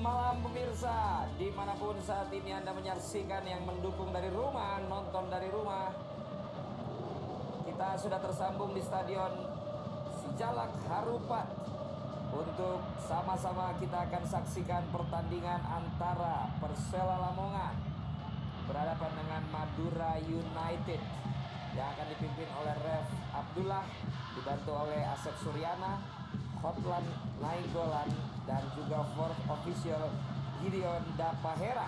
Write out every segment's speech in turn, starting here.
Malam pemirsa. Di mana pun saat ini Anda menyaksikan yang mendukung dari rumah Nonton dari rumah Kita sudah tersambung di stadion Sijalak Harupat. Untuk sama-sama kita akan saksikan pertandingan antara Persela Lamongan Berhadapan dengan Madura United Yang akan dipimpin oleh Ref Abdullah Dibantu oleh Asep Suryana Hotline Nainggolan dan juga fourth official Gideon Dapahera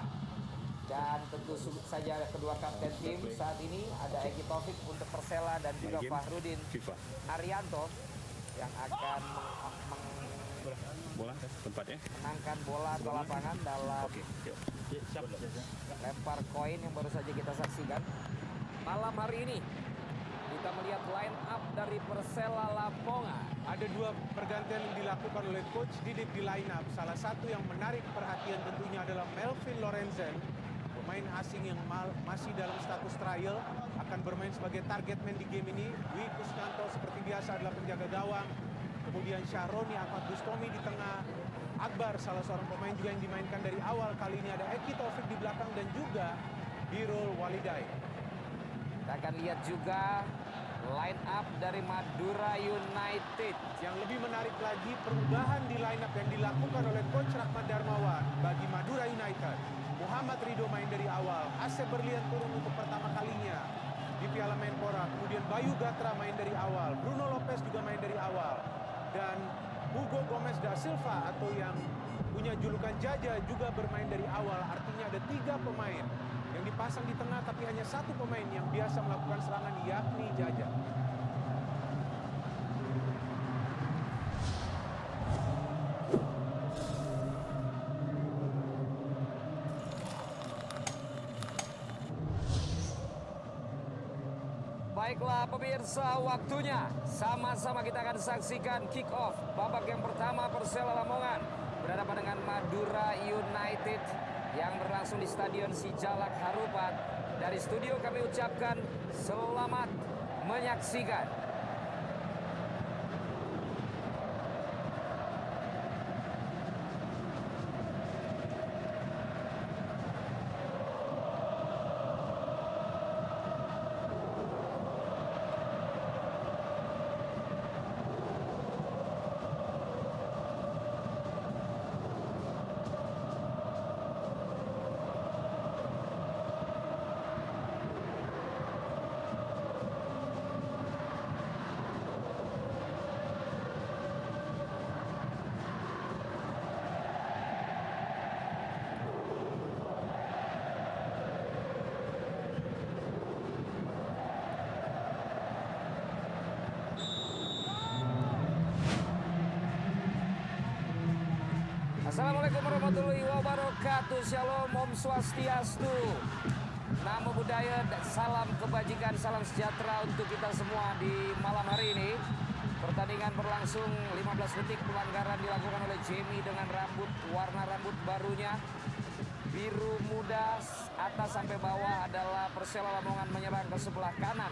dan tentu saja kedua kapten tim saat ini ada Eki Taufik untuk Persela dan juga Fahrudin. Arianto yang akan meng bola tempatnya? menangkan bola ke lapangan dalam oke lempar koin yang baru saja kita saksikan malam hari ini melihat line up dari Persela Lamongan Ada dua pergantian yang dilakukan oleh Coach Didik di line up. Salah satu yang menarik perhatian tentunya adalah Melvin Lorenzen, pemain asing yang masih dalam status trial, akan bermain sebagai target man di game ini. Dwi Kusnanto seperti biasa adalah penjaga gawang. Kemudian Syahroni Ahmad Bustomi di tengah. Akbar salah seorang pemain juga yang dimainkan dari awal. Kali ini ada Eki Taufik di belakang dan juga Birul Walidai. kita akan lihat juga line up dari Madura United Yang lebih menarik lagi perubahan di line up yang dilakukan oleh Coach Rahmat Darmawan bagi Madura United. Muhammad Ridho main dari awal, Asep Berlian turun untuk pertama kalinya di Piala Menpora. Kemudian Bayu Gatra main dari awal, Bruno Lopez juga main dari awal. Dan Hugo Gomez da Silva atau yang punya julukan Jaja juga bermain dari awal. Artinya ada tiga pemain yang dipasang di tengah tapi hanya satu pemain yang biasa melakukan serangan yakni Jaja. Baiklah pemirsa waktunya. Sama-sama kita akan saksikan kick off Babak yang pertama Persela Lamongan. Berhadapan dengan Madura United Yang berlangsung di Stadion Sijalak Harupat. Dari studio kami ucapkan Selamat menyaksikan Assalamualaikum warahmatullahi wabarakatuh. Shalom Om Swastiastu. Namo Buddhaya Salam kebajikan Salam sejahtera untuk kita semua di malam hari ini. Pertandingan berlangsung 15 detik pelanggaran dilakukan oleh Jamie dengan rambut warna rambut barunya. Biru muda atas sampai bawah adalah Persela Lamongan menyerang ke sebelah kanan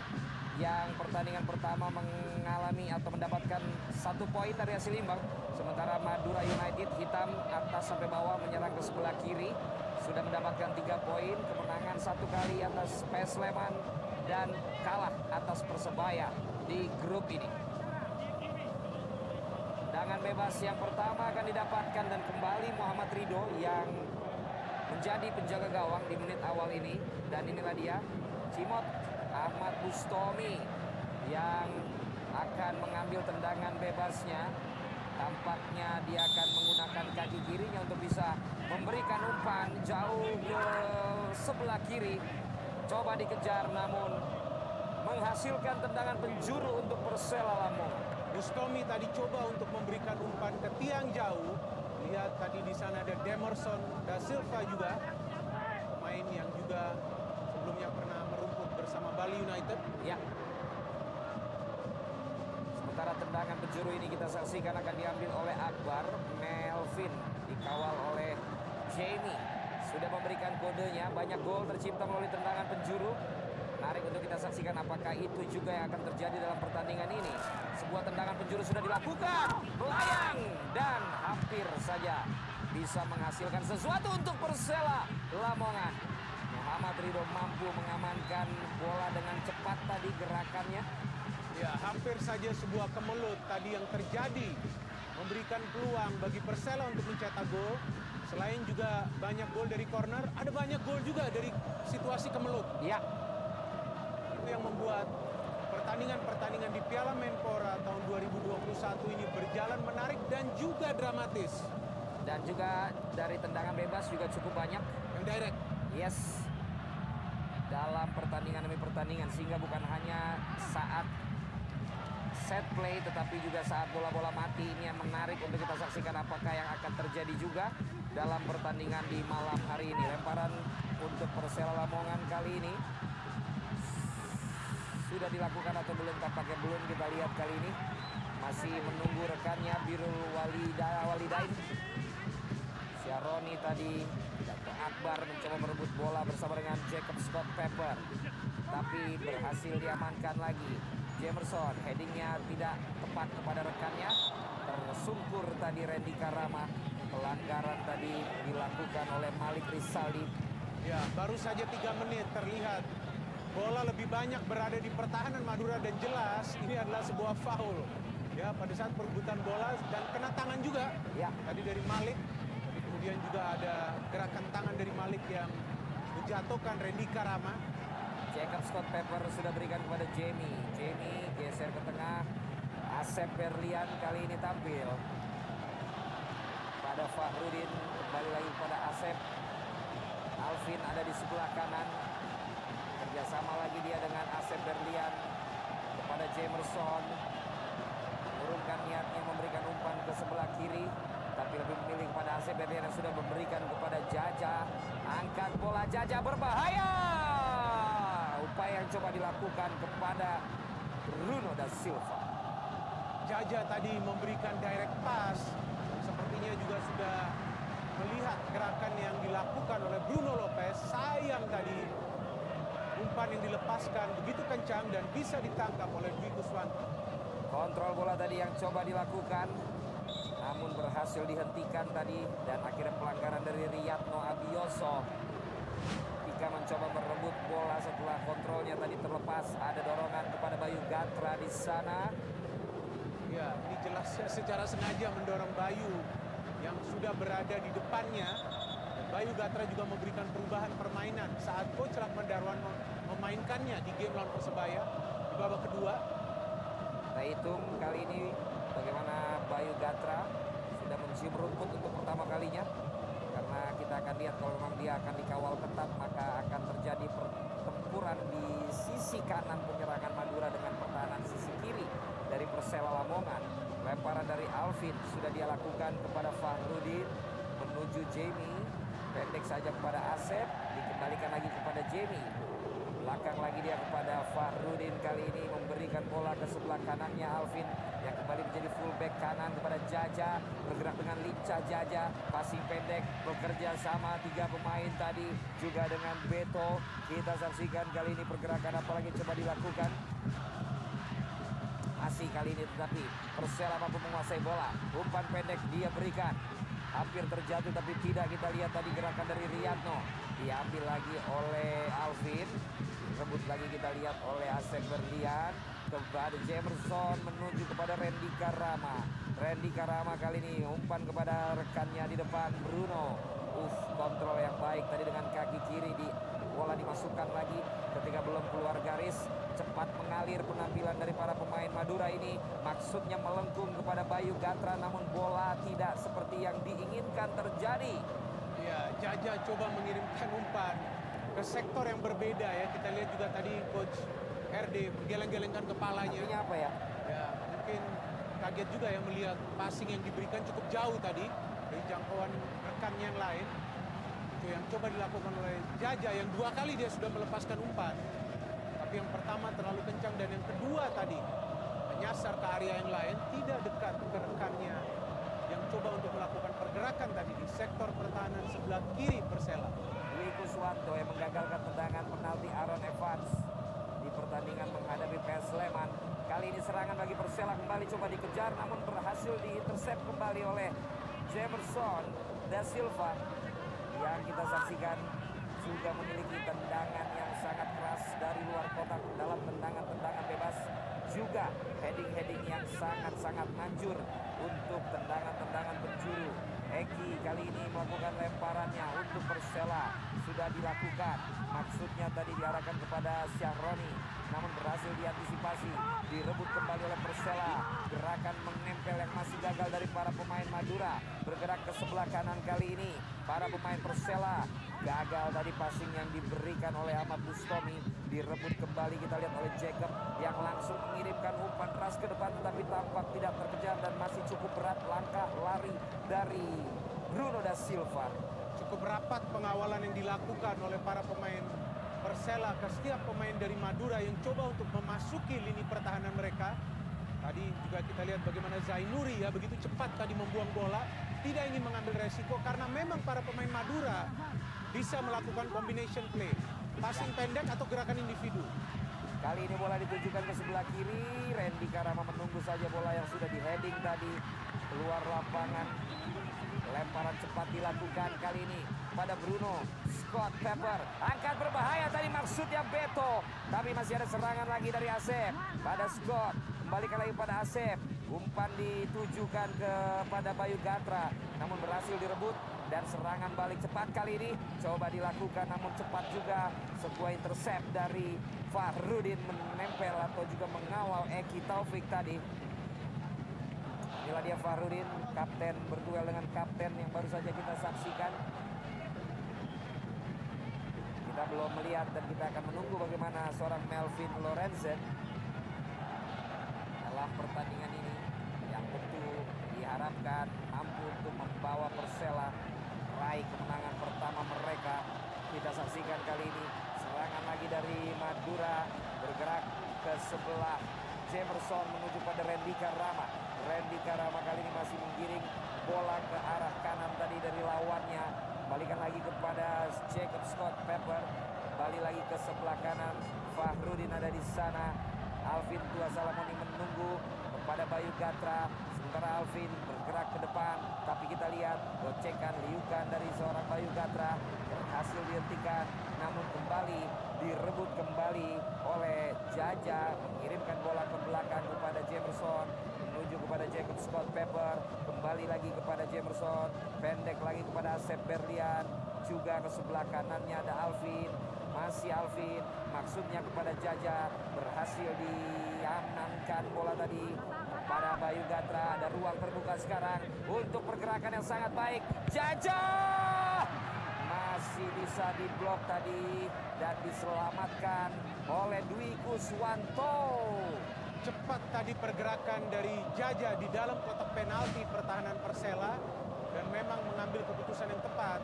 yang pertandingan pertama mengalami atau mendapatkan satu poin dari hasil imbang. Sementara Madura United hitam atas sampai bawah menyerang ke sebelah kiri. Sudah mendapatkan tiga poin kemenangan satu kali atas PS Sleman dan kalah atas Persebaya di grup ini. Tendangan bebas yang pertama akan didapatkan dan kembali Muhammad Ridho yang menjadi penjaga gawang di menit awal ini. Dan inilah dia Cimot Ahmad Bustomi yang akan mengambil tendangan bebasnya tampaknya dia akan menggunakan kaki kirinya untuk bisa memberikan umpan jauh ke sebelah kiri coba dikejar namun menghasilkan tendangan penjuru untuk Persela Lamongan Bustomi tadi coba untuk memberikan umpan ke tiang jauh. Lihat tadi di sana ada Demerson da Silva juga. Pemain yang juga sebelumnya pernah bersama Bali United. Ya. Sementara tendangan penjuru ini kita saksikan akan diambil oleh Akbar Melvin dikawal oleh Jamie. Sudah memberikan kodenya, banyak gol tercipta melalui tendangan penjuru. Menarik untuk kita saksikan apakah itu juga yang akan terjadi dalam pertandingan ini. Sebuah tendangan penjuru sudah dilakukan, melayang dan hampir saja bisa menghasilkan sesuatu untuk Persela Lamongan. Ridho mampu mengamankan bola dengan cepat tadi gerakannya. Ya, hampir saja sebuah kemelut tadi yang terjadi memberikan peluang bagi Persela untuk mencetak gol. Selain juga banyak gol dari corner, ada banyak gol juga dari situasi kemelut. Ya, Itu yang membuat pertandingan-pertandingan di Piala Menpora tahun 2021 ini berjalan menarik dan juga dramatis. dan juga dari tendangan bebas juga cukup banyak. Yang direct. Yes. Dalam pertandingan demi pertandingan sehingga bukan hanya saat set play tetapi juga saat bola-bola mati. Ini yang menarik untuk kita saksikan apakah yang akan terjadi juga dalam pertandingan di malam hari ini. Lemparan untuk Persela Lamongan kali ini. Sudah dilakukan atau belum? Tampaknya belum kita lihat kali ini. Masih menunggu rekannya Birul Walida Walidain. Syaroni tadi Akbar mencoba merebut bola bersama dengan Jacob Scott Pepper. Tapi berhasil diamankan lagi. Jamerson headingnya tidak tepat kepada rekannya. Tersungkur tadi Randy Karama. Pelanggaran tadi dilakukan oleh Malik Rizaldi. Ya, baru saja tiga menit terlihat. Bola lebih banyak berada di pertahanan Madura dan jelas ini adalah sebuah foul. Ya, pada saat perebutan bola dan kena tangan juga. ya. Tadi dari Malik, kemudian juga ada gerakan tangan dari Malik yang menjatuhkan Randy Karama. Jacob Scott Pepper sudah berikan kepada Jamie. Jamie geser ke tengah. Asep Berlian kali ini tampil. Pada Fahrudin kembali lagi kepada Asep. Alvin ada di sebelah kanan. Kerjasama lagi dia dengan Asep Berlian kepada Jamerson. Menurunkan niatnya memberikan umpan ke sebelah kiri. Berlian yang sudah memberikan kepada Jaja. Angkat bola Jaja berbahaya. Upaya yang coba dilakukan kepada Bruno da Silva. Jaja tadi memberikan direct pass. Sepertinya juga sudah melihat gerakan yang dilakukan oleh Bruno Lopez. Sayang tadi umpan yang dilepaskan begitu kencang dan bisa ditangkap oleh Dwi Kuswanto. Kontrol bola tadi yang coba dilakukan namun berhasil dihentikan tadi dan akhirnya pelanggaran dari Riyadno Abioso ketika mencoba merebut bola setelah kontrolnya tadi terlepas ada dorongan kepada Bayu Gatra di sana Ya, ini jelas secara sengaja mendorong Bayu yang sudah berada di depannya. Dan Bayu Gatra juga memberikan perubahan permainan saat Coach Rahman Darwan mem- memainkannya di game lawan Persebaya di babak kedua. kita hitung kali ini bagaimana Bayu Gatra sudah mencium rumput untuk pertama kalinya. Karena kita akan lihat kalau memang dia akan dikawal ketat maka akan terjadi pertempuran di sisi kanan penyerangan Madura dengan pertahanan sisi kiri dari Persela Lamongan. Lemparan dari Alvin sudah dia lakukan kepada Fahrudin menuju Jamie. Pendek saja kepada Asep dikembalikan lagi kepada Jamie. Belakang lagi dia kepada Fahrudin kali ini memberikan bola ke sebelah kanannya Alvin yang kembali menjadi fullback kanan kepada Jaja bergerak dengan lincah Jaja passing pendek bekerja sama tiga pemain tadi juga dengan Beto. Kita saksikan kali ini pergerakan apalagi coba dilakukan. Masih kali ini tetapi Persela mampu menguasai bola. Umpan pendek dia berikan. Hampir terjatuh tapi tidak kita lihat tadi gerakan dari Riyadno. Diambil lagi oleh Alvin. Rebut lagi kita lihat oleh Asep Berlian kepada Jamerson menuju kepada Randy Karama. Randy Karama kali ini umpan kepada rekannya di depan Bruno. Uff, kontrol yang baik tadi dengan kaki kiri di bola dimasukkan lagi. Ketika belum keluar garis cepat mengalir penampilan dari para pemain Madura ini. Maksudnya melengkung kepada Bayu Gatra namun bola tidak seperti yang diinginkan terjadi. Ya, Jaja coba mengirimkan umpan ke sektor yang berbeda ya. Kita lihat juga tadi coach RD menggeleng-gelengkan kepalanya. artinya apa ya Ya, mungkin kaget juga ya melihat passing yang diberikan cukup jauh tadi dari jangkauan rekan yang lain. Itu yang coba dilakukan oleh Jaja yang dua kali dia sudah melepaskan umpan. Tapi yang pertama terlalu kencang dan yang kedua tadi menyasar ke area yang lain tidak dekat ke rekannya yang coba untuk melakukan pergerakan tadi di sektor pertahanan sebelah kiri Persela. Dwi Kuswanto yang menggagalkan tendangan penalti Aaron Evans pertandingan menghadapi PS Sleman. Kali ini serangan bagi Persela kembali coba dikejar namun berhasil diintersep kembali oleh Jamerson Da Silva. Yang kita saksikan juga memiliki tendangan yang sangat keras dari luar kotak dalam tendangan-tendangan bebas juga heading-heading yang sangat-sangat manjur untuk tendangan-tendangan penjuru. Eki kali ini melakukan lemparannya untuk Persela. Sudah dilakukan. Maksudnya tadi diarahkan kepada Syahroni namun berhasil diantisipasi direbut kembali oleh Persela. Gerakan menempel yang masih gagal dari para pemain Madura. Bergerak ke sebelah kanan kali ini para pemain Persela. Gagal tadi passing yang diberikan oleh Ahmad Bustomi. Direbut kembali kita lihat oleh Jacob yang langsung mengirimkan umpan keras ke depan tetapi tampak tidak terkejar dan masih cukup berat langkah lari dari Bruno da Silva. Cukup rapat pengawalan yang dilakukan oleh para pemain Persela ke setiap pemain dari Madura yang coba untuk memasuki lini pertahanan mereka. Tadi juga kita lihat bagaimana Zainuri ya begitu cepat tadi membuang bola, tidak ingin mengambil resiko karena memang para pemain Madura bisa melakukan combination play, passing pendek atau gerakan individu. Kali ini bola ditujukan ke sebelah kiri. Randy Karama menunggu saja bola yang sudah di heading tadi keluar lapangan. Lemparan cepat dilakukan kali ini pada Bruno Scott Pepper. Angkat berbahaya tadi maksudnya Beto. Tapi masih ada serangan lagi dari Asep. Pada Scott. Kembalikan lagi pada Asep. Umpan ditujukan kepada Bayu Gatra. Namun berhasil direbut. Dan serangan balik cepat kali ini. Coba dilakukan namun cepat juga. Sebuah intercept dari Fahrudin menempel atau juga mengawal Eki Taufik tadi. Inilah dia Fahrudin, kapten berduel dengan kapten yang baru saja kita saksikan. Kita belum melihat dan kita akan menunggu bagaimana seorang Melvin Lorenzen dalam pertandingan ini yang tentu diharapkan mampu untuk membawa Persela raih kemenangan pertama mereka. Kita saksikan kali ini serangan lagi dari Madura bergerak ke sebelah Jamerson menuju pada Randy Karama. Randy Karama kali ini masih menggiring bola ke arah kanan tadi dari lawannya. Balikan lagi kepada Jacob Scott Pepper. Balik lagi ke sebelah kanan. Fahrudin ada di sana. Alvin Tua Salamoni menunggu kepada Bayu Gatra. Sementara Alvin bergerak ke depan. Tapi kita lihat gocekan liukan dari seorang Bayu Gatra. Berhasil dihentikan. Namun kembali direbut kembali oleh Jaja. Mengirimkan bola ke belakang kepada Jamerson. Menuju kepada Jacob Scott Pepper. Kembali lagi kepada Jamerson. Pendek lagi kepada Asep Berlian. Juga ke sebelah kanannya ada Alvin. Masih Alvin. Maksudnya kepada Jaja. Berhasil diamankan bola tadi pada Bayu Gatra. Ada ruang terbuka sekarang untuk pergerakan yang sangat baik. Jaja! Masih bisa diblok tadi dan diselamatkan oleh Dwi Kuswanto. Cepat tadi pergerakan dari Jaja di dalam kotak penalti pertahanan Persela dan memang mengambil keputusan yang tepat.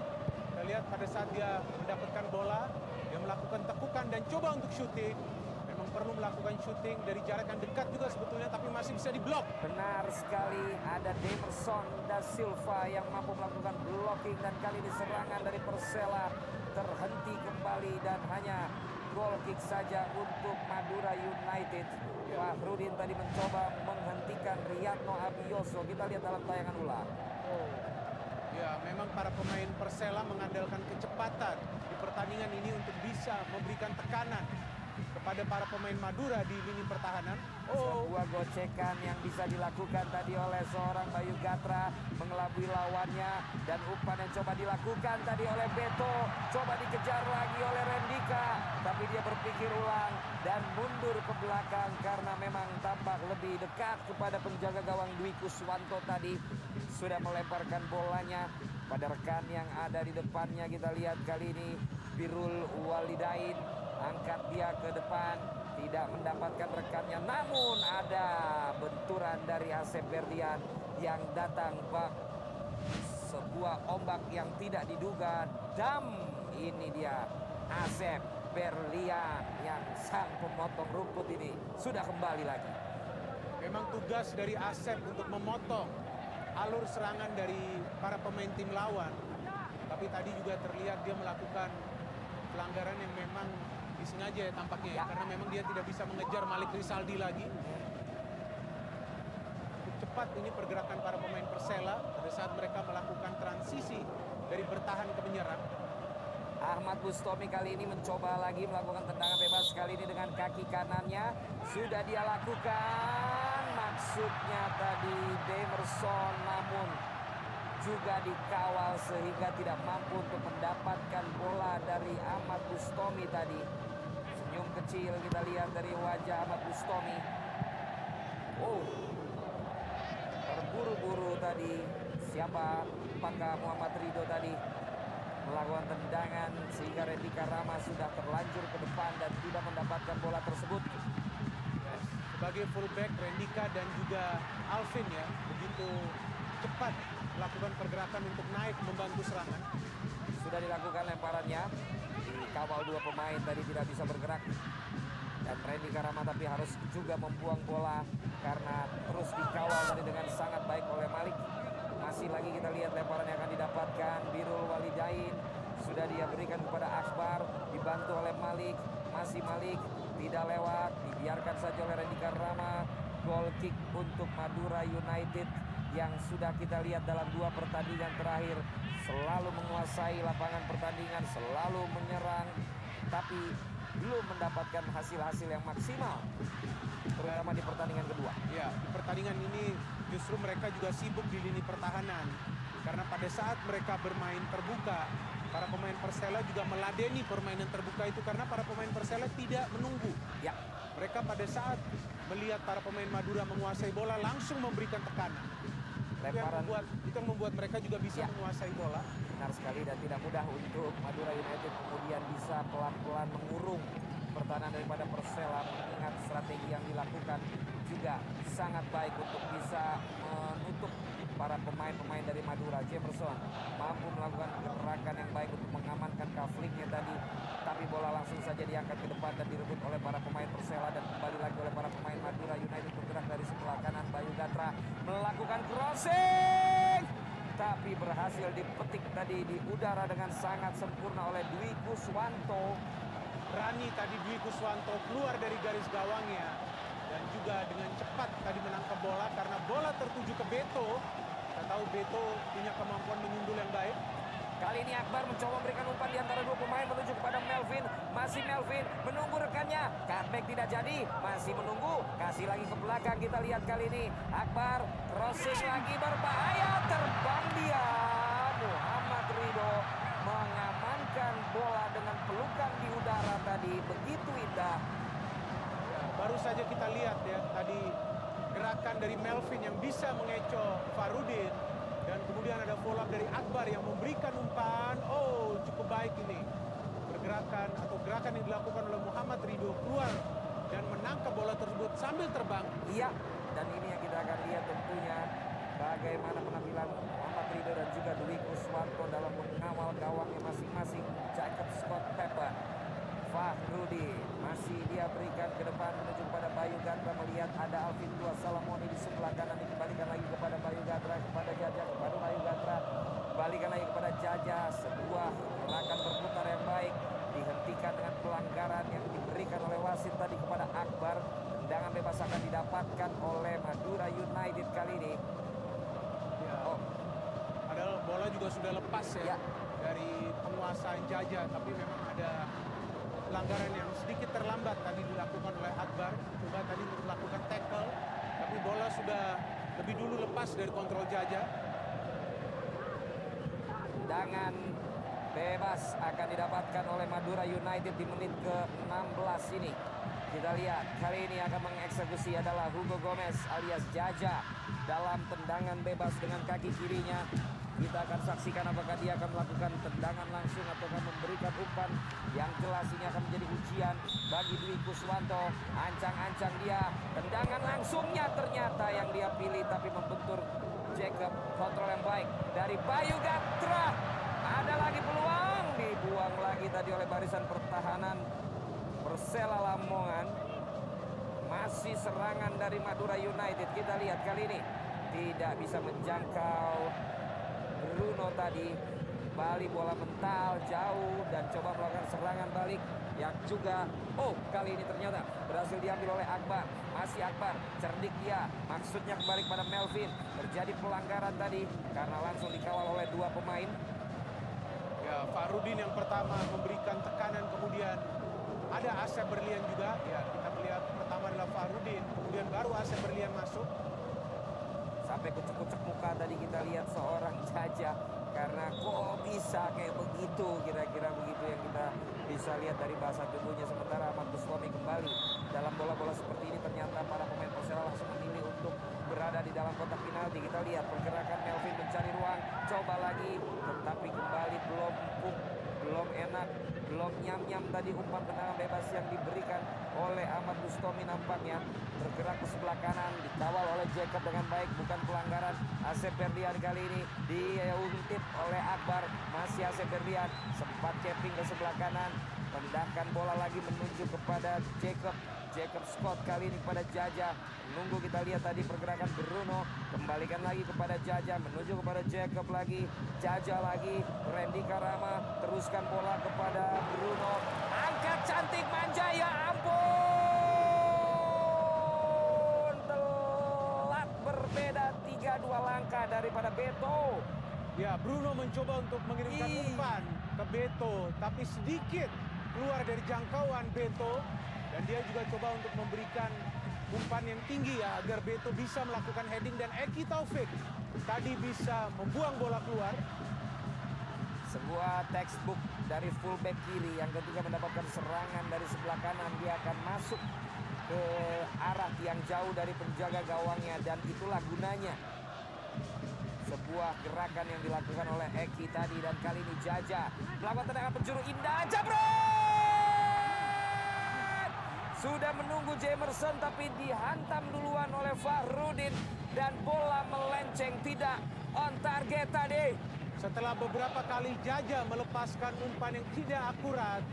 Kita lihat pada saat dia mendapatkan bola, dia melakukan tekukan dan coba untuk syuting. Perlu melakukan syuting dari jarak yang dekat juga sebetulnya tapi masih bisa diblok. Benar sekali ada Demerson da Silva yang mampu melakukan blocking dan kali ini serangan dari Persela terhenti kembali dan hanya goal kick saja untuk Madura United. Fahrudin tadi mencoba menghentikan Riyadno Abioso. Kita lihat dalam tayangan ulang. Ya, memang para pemain Persela mengandalkan kecepatan di pertandingan ini untuk bisa memberikan tekanan kepada para pemain Madura di lini pertahanan. Oh, Sebuah gocekan yang bisa dilakukan tadi oleh seorang Bayu Gatra mengelabui lawannya dan umpan yang coba dilakukan tadi oleh Beto. Coba dikejar lagi oleh Rendika tapi dia berpikir ulang dan mundur ke belakang karena memang tampak lebih dekat kepada penjaga gawang Dwi Kuswanto tadi. Sudah melemparkan bolanya pada rekan yang ada di depannya. Kita lihat kali ini Birul Walidain angkat dia ke depan. Tidak mendapatkan rekannya. Namun ada benturan dari Asep Berlian yang datang bak sebuah ombak yang tidak diduga. Dam! Ini dia. Asep Berlian yang sang pemotong rumput ini sudah kembali lagi. Memang tugas dari Asep untuk memotong alur serangan dari para pemain tim lawan. Tapi tadi juga terlihat dia melakukan pelanggaran yang memang disengaja ya tampaknya ya, Ya. karena memang dia tidak bisa mengejar Malik Rizaldi lagi. Cukup cepat ini pergerakan para pemain Persela pada saat mereka melakukan transisi dari bertahan ke menyerang. Ahmad Bustomi kali ini mencoba lagi melakukan tendangan bebas kali ini dengan kaki kanannya sudah dia lakukan maksudnya tadi Demerson namun juga dikawal sehingga tidak mampu untuk mendapatkan bola dari Ahmad Bustomi tadi senyum kecil kita lihat dari wajah Ahmad Bustomi oh. Terburu-buru tadi. Siapa? Apakah Muhammad Ridho tadi? Melakukan tendangan sehingga Randy Karama sudah terlanjur ke depan dan tidak mendapatkan bola tersebut. Sebagai fullback, Rendika dan juga Alvin ya begitu cepat melakukan pergerakan untuk naik membantu serangan. Sudah dilakukan lemparannya, dikawal dua pemain tadi tidak bisa bergerak. Dan Randy Karama tapi harus juga membuang bola karena terus dikawal tadi dengan sangat baik oleh Malik. Masih lagi kita lihat lemparan yang akan didapatkan Birul Walidain sudah dia berikan kepada Akbar dibantu oleh Malik masih Malik tidak lewat dibiarkan saja oleh Randy Karama goal kick untuk Madura United yang sudah kita lihat dalam dua pertandingan terakhir selalu menguasai lapangan pertandingan selalu menyerang tapi belum mendapatkan hasil-hasil yang maksimal terutama di pertandingan kedua Ya, di pertandingan ini justru mereka juga sibuk di lini pertahanan. Karena pada saat mereka bermain terbuka, para pemain Persela juga meladeni permainan terbuka itu karena para pemain Persela tidak menunggu. ya Mereka pada saat melihat para pemain Madura menguasai bola langsung memberikan tekanan. Itu yang lemparan membuat itu yang membuat mereka juga bisa Ya. menguasai bola. benar sekali dan tidak mudah untuk Madura United kemudian bisa pelan-pelan mengurung pertahanan daripada Persela mengingat strategi yang dilakukan juga sangat baik untuk bisa menutup para pemain-pemain dari Madura Jefferson mampu melakukan gerakan yang baik untuk mengamankan kaflingnya tadi tapi bola langsung saja diangkat ke depan dan direbut oleh para pemain Persela dan kembali lagi tadi di udara dengan sangat sempurna oleh Dwi Kuswanto Rani tadi Dwi Kuswanto keluar dari garis gawangnya dan juga dengan cepat tadi menangkap bola karena bola tertuju ke Beto. Kita tahu Beto punya kemampuan menyundul yang baik. Kali ini Akbar mencoba memberikan umpan di antara dua pemain menuju kepada Melvin. Masih Melvin menunggu rekannya. Cutback tidak jadi. Masih menunggu. Kasih lagi ke belakang. Kita lihat kali ini. Akbar crossing lagi berbahaya. Terbang dia. Muhammad Ridho mengamankan bola dengan pelukan di udara tadi. Ya, baru saja kita lihat ya tadi gerakan dari Melvin yang bisa mengecoh Farudin dan kemudian ada up dari Akbar yang memberikan umpan. Oh, cukup baik ini. Pergerakan atau gerakan yang dilakukan oleh Muhammad Ridho keluar dan menangkap bola tersebut sambil terbang. Iya, dan ini yang kita akan lihat tentunya bagaimana penampilan Muhammad Ridho dan juga Dwi Kuswanto dalam mengawal gawangnya masing-masing. Fahrudi masih dia berikan ke depan menuju kepada Bayu Gatra melihat ada Alvin Tua Salamoni di sebelah kanan. Dikembalikan lagi kepada Bayu Gatra kepada Jaja kepada Bayu Gatra kembalikan lagi kepada Jaja. Sebuah gerakan berputar yang baik. Dihentikan dengan pelanggaran yang diberikan oleh wasit tadi kepada Akbar. Tendangan bebas akan didapatkan oleh Madura United kali ini. Ya, oh. Padahal bola juga sudah lepas ya, Ya. dari penguasaan Jaja, tapi memang ada pelanggaran yang sedikit terlambat tadi dilakukan oleh Akbar. Coba tadi untuk melakukan tackle, tapi bola sudah lebih dulu lepas dari kontrol Jaja. tendangan bebas akan didapatkan oleh Madura United di menit ke-16 ini. Kita lihat kali ini akan mengeksekusi adalah Hugo Gomez alias Jaja dalam tendangan bebas dengan kaki kirinya. Kita akan saksikan apakah dia akan melakukan tendangan langsung atau akan memberikan umpan yang jelas ini akan menjadi ujian bagi Dwi Kuswanto. Ancang-ancang dia, tendangan langsungnya ternyata yang dia pilih tapi membentur Jacob kontrol yang baik dari Bayu Gatra. Ada lagi peluang dibuang lagi tadi oleh barisan pertahanan Persela Lamongan. Masih serangan dari Madura United. Kita lihat kali ini tidak bisa menjangkau Bruno tadi. Balik bola mental jauh dan coba melakukan serangan balik yang juga oh kali ini ternyata berhasil diambil oleh Akbar masih Akbar cerdik dia maksudnya kembali kepada Melvin terjadi pelanggaran tadi karena langsung dikawal oleh dua pemain Ya, Farudin yang pertama memberikan tekanan kemudian ada Asep Berlian juga. Ya, kita melihat pertama adalah Farudin, kemudian baru Asep Berlian masuk. sampai kucek-kucek muka tadi kita lihat seorang Jaja karena kok bisa kayak begitu kira-kira begitu yang kita bisa lihat dari bahasa tubuhnya sementara Ahmad Bustami kembali dalam bola-bola seperti ini ternyata para pemain Persela langsung berada di dalam kotak penalti. Kita lihat pergerakan Melvin mencari ruang. Coba lagi tetapi kembali belum empuk belum enak belum nyam-nyam tadi umpan tendangan bebas yang diberikan oleh Ahmad Bustami nampaknya. Bergerak ke sebelah kanan dikawal oleh Jacob dengan baik bukan pelanggaran. Asep Berlian kali ini diuntip oleh Akbar. Masih Asep Berlian sempat capping ke sebelah kanan. Pendahkan bola lagi menuju kepada Jacob Jacob Scott kali ini kepada Jaja. Menunggu kita lihat tadi pergerakan Bruno. Kembalikan lagi kepada Jaja menuju kepada Jacob lagi. Jaja lagi Randy Karama teruskan bola kepada Bruno. Angkat cantik manja ya ampun! Telat berbeda 3-2 langkah daripada Beto. Ya, Bruno mencoba untuk mengirimkan umpan ke Beto, tapi sedikit keluar dari jangkauan Beto dan dia juga coba untuk memberikan umpan yang tinggi ya agar Beto bisa melakukan heading dan Eki Taufik tadi bisa membuang bola keluar. Sebuah textbook dari fullback kiri yang ketika mendapatkan serangan dari sebelah kanan dia akan masuk ke arah yang jauh dari penjaga gawangnya dan itulah gunanya. Sebuah gerakan yang dilakukan oleh Eki tadi dan kali ini Jaja melakukan tendangan penjuru. Indah jabret sudah menunggu Jamerson tapi dihantam duluan oleh Fahrudin. Dan bola melenceng tidak on target tadi. Setelah beberapa kali Jaja melepaskan umpan yang tidak akurat.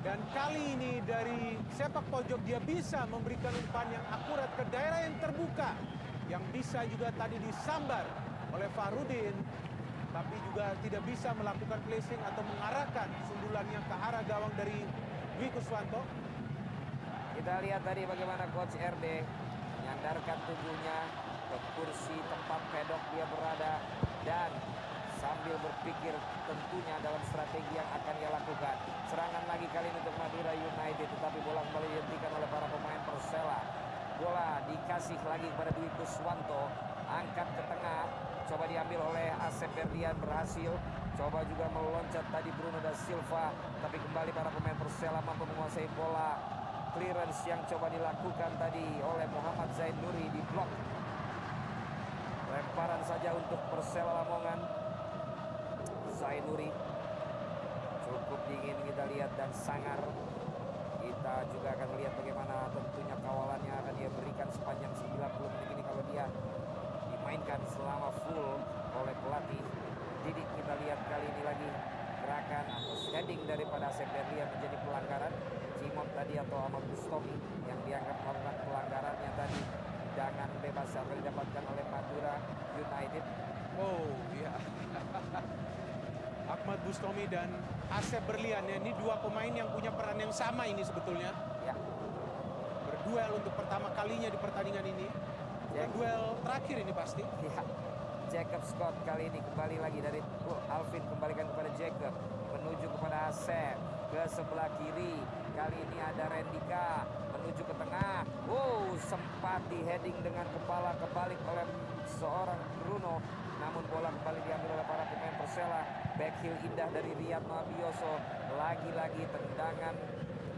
Dan kali ini dari sepak pojok dia bisa memberikan umpan yang akurat ke daerah yang terbuka. Yang bisa juga tadi disambar oleh Farudin tapi juga tidak bisa melakukan placing atau mengarahkan sundulannya ke arah gawang dari Dwi Kuswanto. Kita lihat tadi bagaimana coach RD menyandarkan tubuhnya ke kursi tempat pedok dia berada dan sambil berpikir tentunya dalam strategi yang akan ia lakukan. Serangan lagi kali ini untuk Madura United tetapi bola kembali dihentikan oleh para pemain Persela. Bola dikasih lagi kepada Dwi Kuswanto, angkat ke tengah, coba diambil oleh Asep Ferdian berhasil. Coba juga meloncat tadi Bruno da Silva, tapi kembali para pemain Persela mampu menguasai bola clearance yang coba dilakukan tadi oleh Muhammad Zain Nuri di blok. Lemparan saja untuk Persela Lamongan. Zain Nuri cukup dingin kita lihat dan sangar. Kita juga akan melihat bagaimana tentunya kawalannya akan dia berikan sepanjang 90 menit ini kalau dia dimainkan selama full oleh pelatih. Didik kita lihat kali ini lagi gerakan atau heading daripada Asep Berlian menjadi pelanggaran. Cimot tadi atau Ahmad Bustomi yang dianggap melakukan pelanggarannya tadi dengan bebas yang didapatkan oleh Madura United. Oh iya. Ahmad Bustomi dan Asep Berlian ya, ini dua pemain yang punya peran yang sama ini sebetulnya. Ya, Berduel untuk pertama kalinya di pertandingan ini. Berduel terakhir ini pasti. ya. Jacob Scott kali ini kembali lagi dari Alvin kembalikan kepada Jacob menuju kepada Asep ke sebelah kiri kali ini ada Rendika menuju ke tengah. Wow sempat di heading dengan kepala kebalik oleh seorang Bruno. Namun bola kembali diambil oleh para pemain Persela. Back heel indah dari Riyad Mabioso lagi-lagi tendangan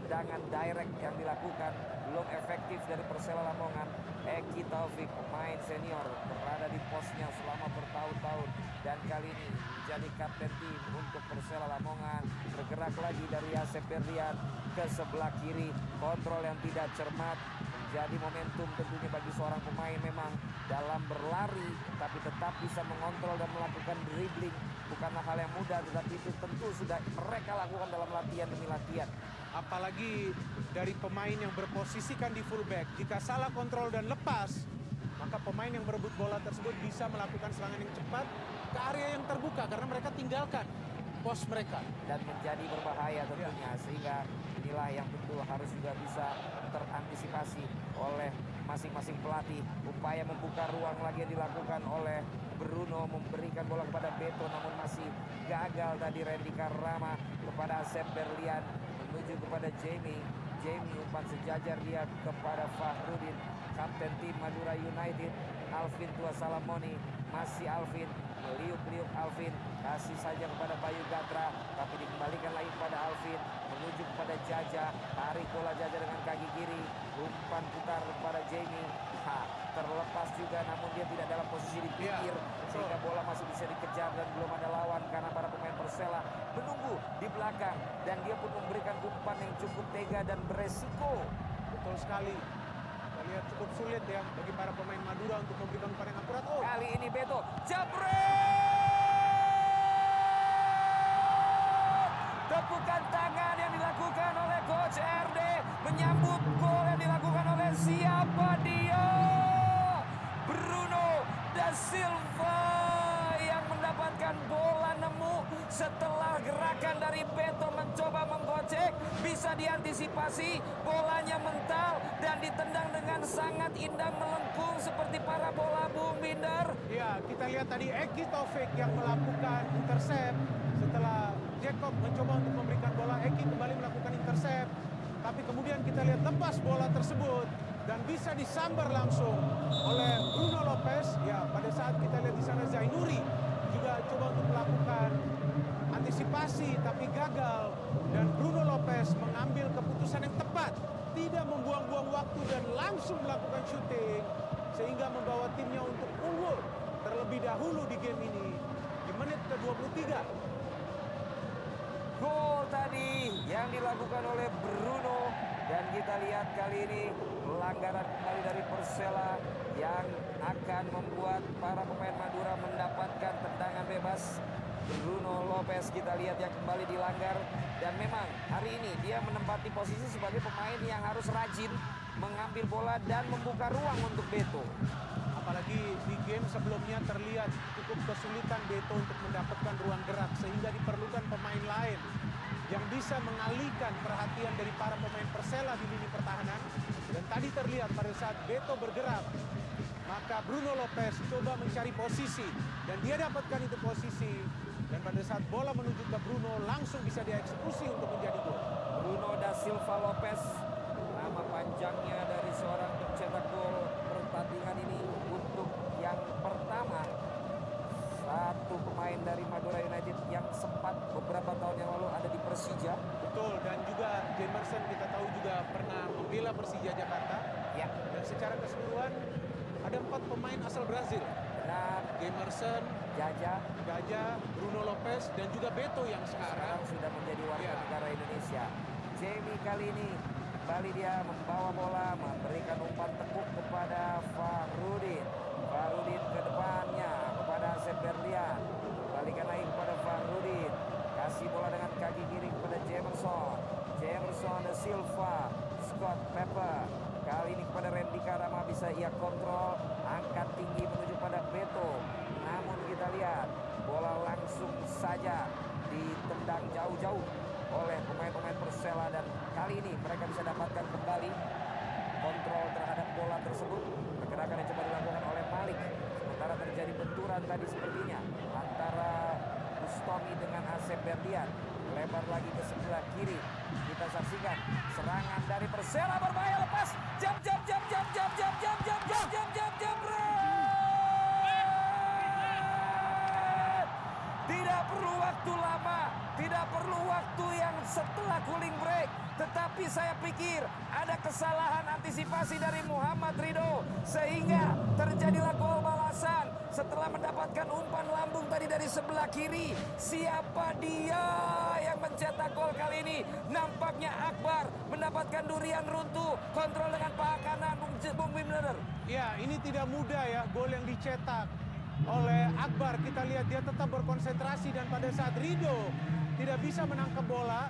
tendangan direct yang dilakukan. Belum efektif dari Persela Lamongan. Eki Taufik pemain senior berada di posnya selama bertahun-tahun. Dan kali ini menjadi kapten tim untuk Persela Lamongan. Bergerak lagi dari Asep Berlian ke sebelah kiri. Kontrol yang tidak cermat. Menjadi momentum tentunya bagi seorang pemain memang dalam berlari tapi tetap bisa mengontrol dan melakukan dribbling. Bukanlah hal yang mudah tetapi itu tentu sudah mereka lakukan dalam latihan demi latihan. Apalagi dari pemain yang berposisikan di fullback. Jika salah kontrol dan lepas, maka pemain yang berebut bola tersebut bisa melakukan serangan yang cepat ke area yang terbuka karena mereka tinggalkan pos mereka. dan menjadi berbahaya tentunya sehingga inilah yang tentu harus juga bisa terantisipasi oleh masing-masing pelatih. Upaya membuka ruang lagi yang dilakukan oleh Bruno memberikan bola kepada Beto namun masih gagal tadi Randy Karama kepada Asep Berlian. Menuju kepada Jamie. Jamie umpan sejajar dia kepada Fahrudin. Kapten tim Madura United Alvin Tua Salamoni masih Alvin meliuk-liuk Alvin. Kasih saja kepada Bayu Gatra tapi dikembalikan lagi kepada Alvin. Menuju kepada Jaja. Tarik bola Jaja dengan kaki kiri. Umpan putar kepada Jamie. Ha, terlepas juga namun dia tidak dalam posisi di pinggir. sehingga bola masih bisa dikejar dan belum ada lawan karena para pemain Persela menunggu di belakang. Dan dia pun memberikan umpan yang cukup tega dan beresiko. Betul sekali. Lihat cukup sulit ya bagi para pemain Madura untuk memberikan umpan yang akurat. Oh, kali ini Beto jabret! Tepukan tangan yang dilakukan oleh coach RD menyambut gol yang dilakukan oleh siapa dia? Bruno da Silva yang mendapatkan bola nemu setelah gerakan dari Beto bisa diantisipasi bolanya mental dan ditendang dengan sangat indah melengkung seperti para bola Bung Binder. Ya, kita lihat tadi Eki Taufik yang melakukan intercept setelah Jacob mencoba untuk memberikan bola. Eki kembali melakukan intercept tapi kemudian kita lihat lepas bola tersebut dan bisa disambar langsung oleh Bruno Lopez. Ya pada saat kita lihat di sana Zainuri juga coba untuk melakukan antisipasi tapi gagal dan Bruno Lopez mengambil keputusan yang tepat. Tidak membuang-buang waktu dan langsung melakukan syuting sehingga membawa timnya untuk unggul terlebih dahulu di game ini di menit ke-23 Gol tadi yang dilakukan oleh Bruno. Dan kita lihat kali ini pelanggaran kembali dari Persela yang akan membuat para pemain Madura mendapatkan tendangan bebas. Bruno Lopez. Kita lihat yang kembali dilanggar. Dan memang hari ini dia menempati posisi sebagai pemain yang harus rajin mengambil bola dan membuka ruang untuk Beto. apalagi di game sebelumnya terlihat cukup kesulitan Beto untuk mendapatkan ruang gerak sehingga diperlukan pemain lain yang bisa mengalihkan perhatian dari para pemain Persela di lini pertahanan. Dan tadi terlihat pada saat Beto bergerak maka Bruno Lopez coba mencari posisi dan dia dapatkan itu posisi pada saat bola menuju ke Bruno langsung bisa dieksekusi untuk menjadi gol. Bruno da Silva Lopez nama panjangnya dari seorang pencetak gol pertandingan ini untuk yang pertama satu pemain dari Madura United yang sempat beberapa tahun yang lalu ada di Persija Betul dan juga Jamerson kita tahu juga pernah membela Persija Jakarta ya dan secara keseluruhan ada empat pemain asal Brazil. benar Jamerson, Jaja Gaja, Bruno Lopez dan juga Beto yang sekarang sekarang sudah menjadi warga Ya. negara Indonesia. Jamie kali ini kembali dia membawa bola memberikan umpan tekuk kepada Fahrudin Fahrudin ke depannya kepada Asep Berlian. Balikan lagi kepada Fahrudin kasih bola dengan kaki kiri kepada Jamerson. Jamerson da Silva Scott Pepper. Kali ini kepada Randy Karama bisa ia kontrol. Angkat tinggi menuju pada Beto namun kita lihat bola langsung saja ditendang jauh-jauh oleh pemain-pemain Persela dan kali ini mereka bisa dapatkan kembali kontrol terhadap bola tersebut pergerakan yang coba dilakukan oleh Malik sementara terjadi benturan tadi sepertinya antara Bustomi dengan Asep Berdian lebar lagi ke sebelah kiri kita saksikan serangan dari Persela berbahaya lepas jam jam jam jam jam jam jam jam jam jam jam jam tidak perlu waktu lama tidak perlu waktu yang setelah cooling break. Tetapi saya pikir ada kesalahan antisipasi dari Muhammad Rido sehingga terjadilah gol balasan setelah mendapatkan umpan lambung tadi dari sebelah kiri. Siapa dia yang mencetak gol kali ini? Nampaknya Akbar mendapatkan durian runtuh. Kontrol dengan paha kanan Bung, Bung Bimler Ya, ini tidak mudah ya gol yang dicetak oleh Akbar. Kita lihat dia tetap berkonsentrasi dan pada saat Rido tidak bisa menangkap bola,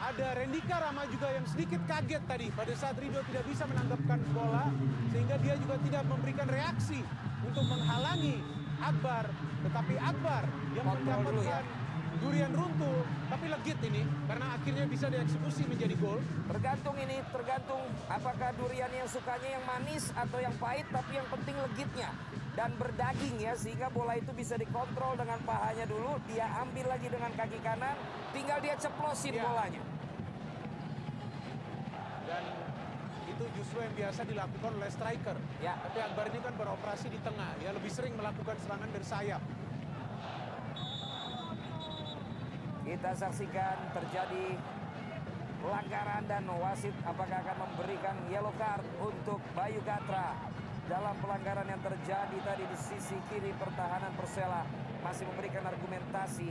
ada Rendika Rama juga yang sedikit kaget tadi pada saat Rido tidak bisa menangkapkan bola sehingga dia juga tidak memberikan reaksi untuk menghalangi Akbar. Tetapi Akbar yang Kontrol dulu ya. mendapatkan durian runtuh, tapi legit ini karena akhirnya bisa dieksekusi menjadi gol. Tergantung ini, tergantung apakah durian yang sukanya yang manis atau yang pahit, tapi yang penting legitnya dan berdaging ya sehingga bola itu bisa dikontrol dengan pahanya dulu, dia ambil lagi dengan kaki kanan, tinggal dia ceplosin Ya. bolanya. Dan itu justru yang biasa dilakukan oleh striker. Ya. Tapi Akbar ini kan beroperasi di tengah, ya lebih sering melakukan serangan dari sayap. Kita saksikan terjadi pelanggaran dan wasit apakah akan memberikan yellow card untuk Bayu Gatra dalam pelanggaran yang terjadi tadi di sisi kiri pertahanan Persela masih memberikan argumentasi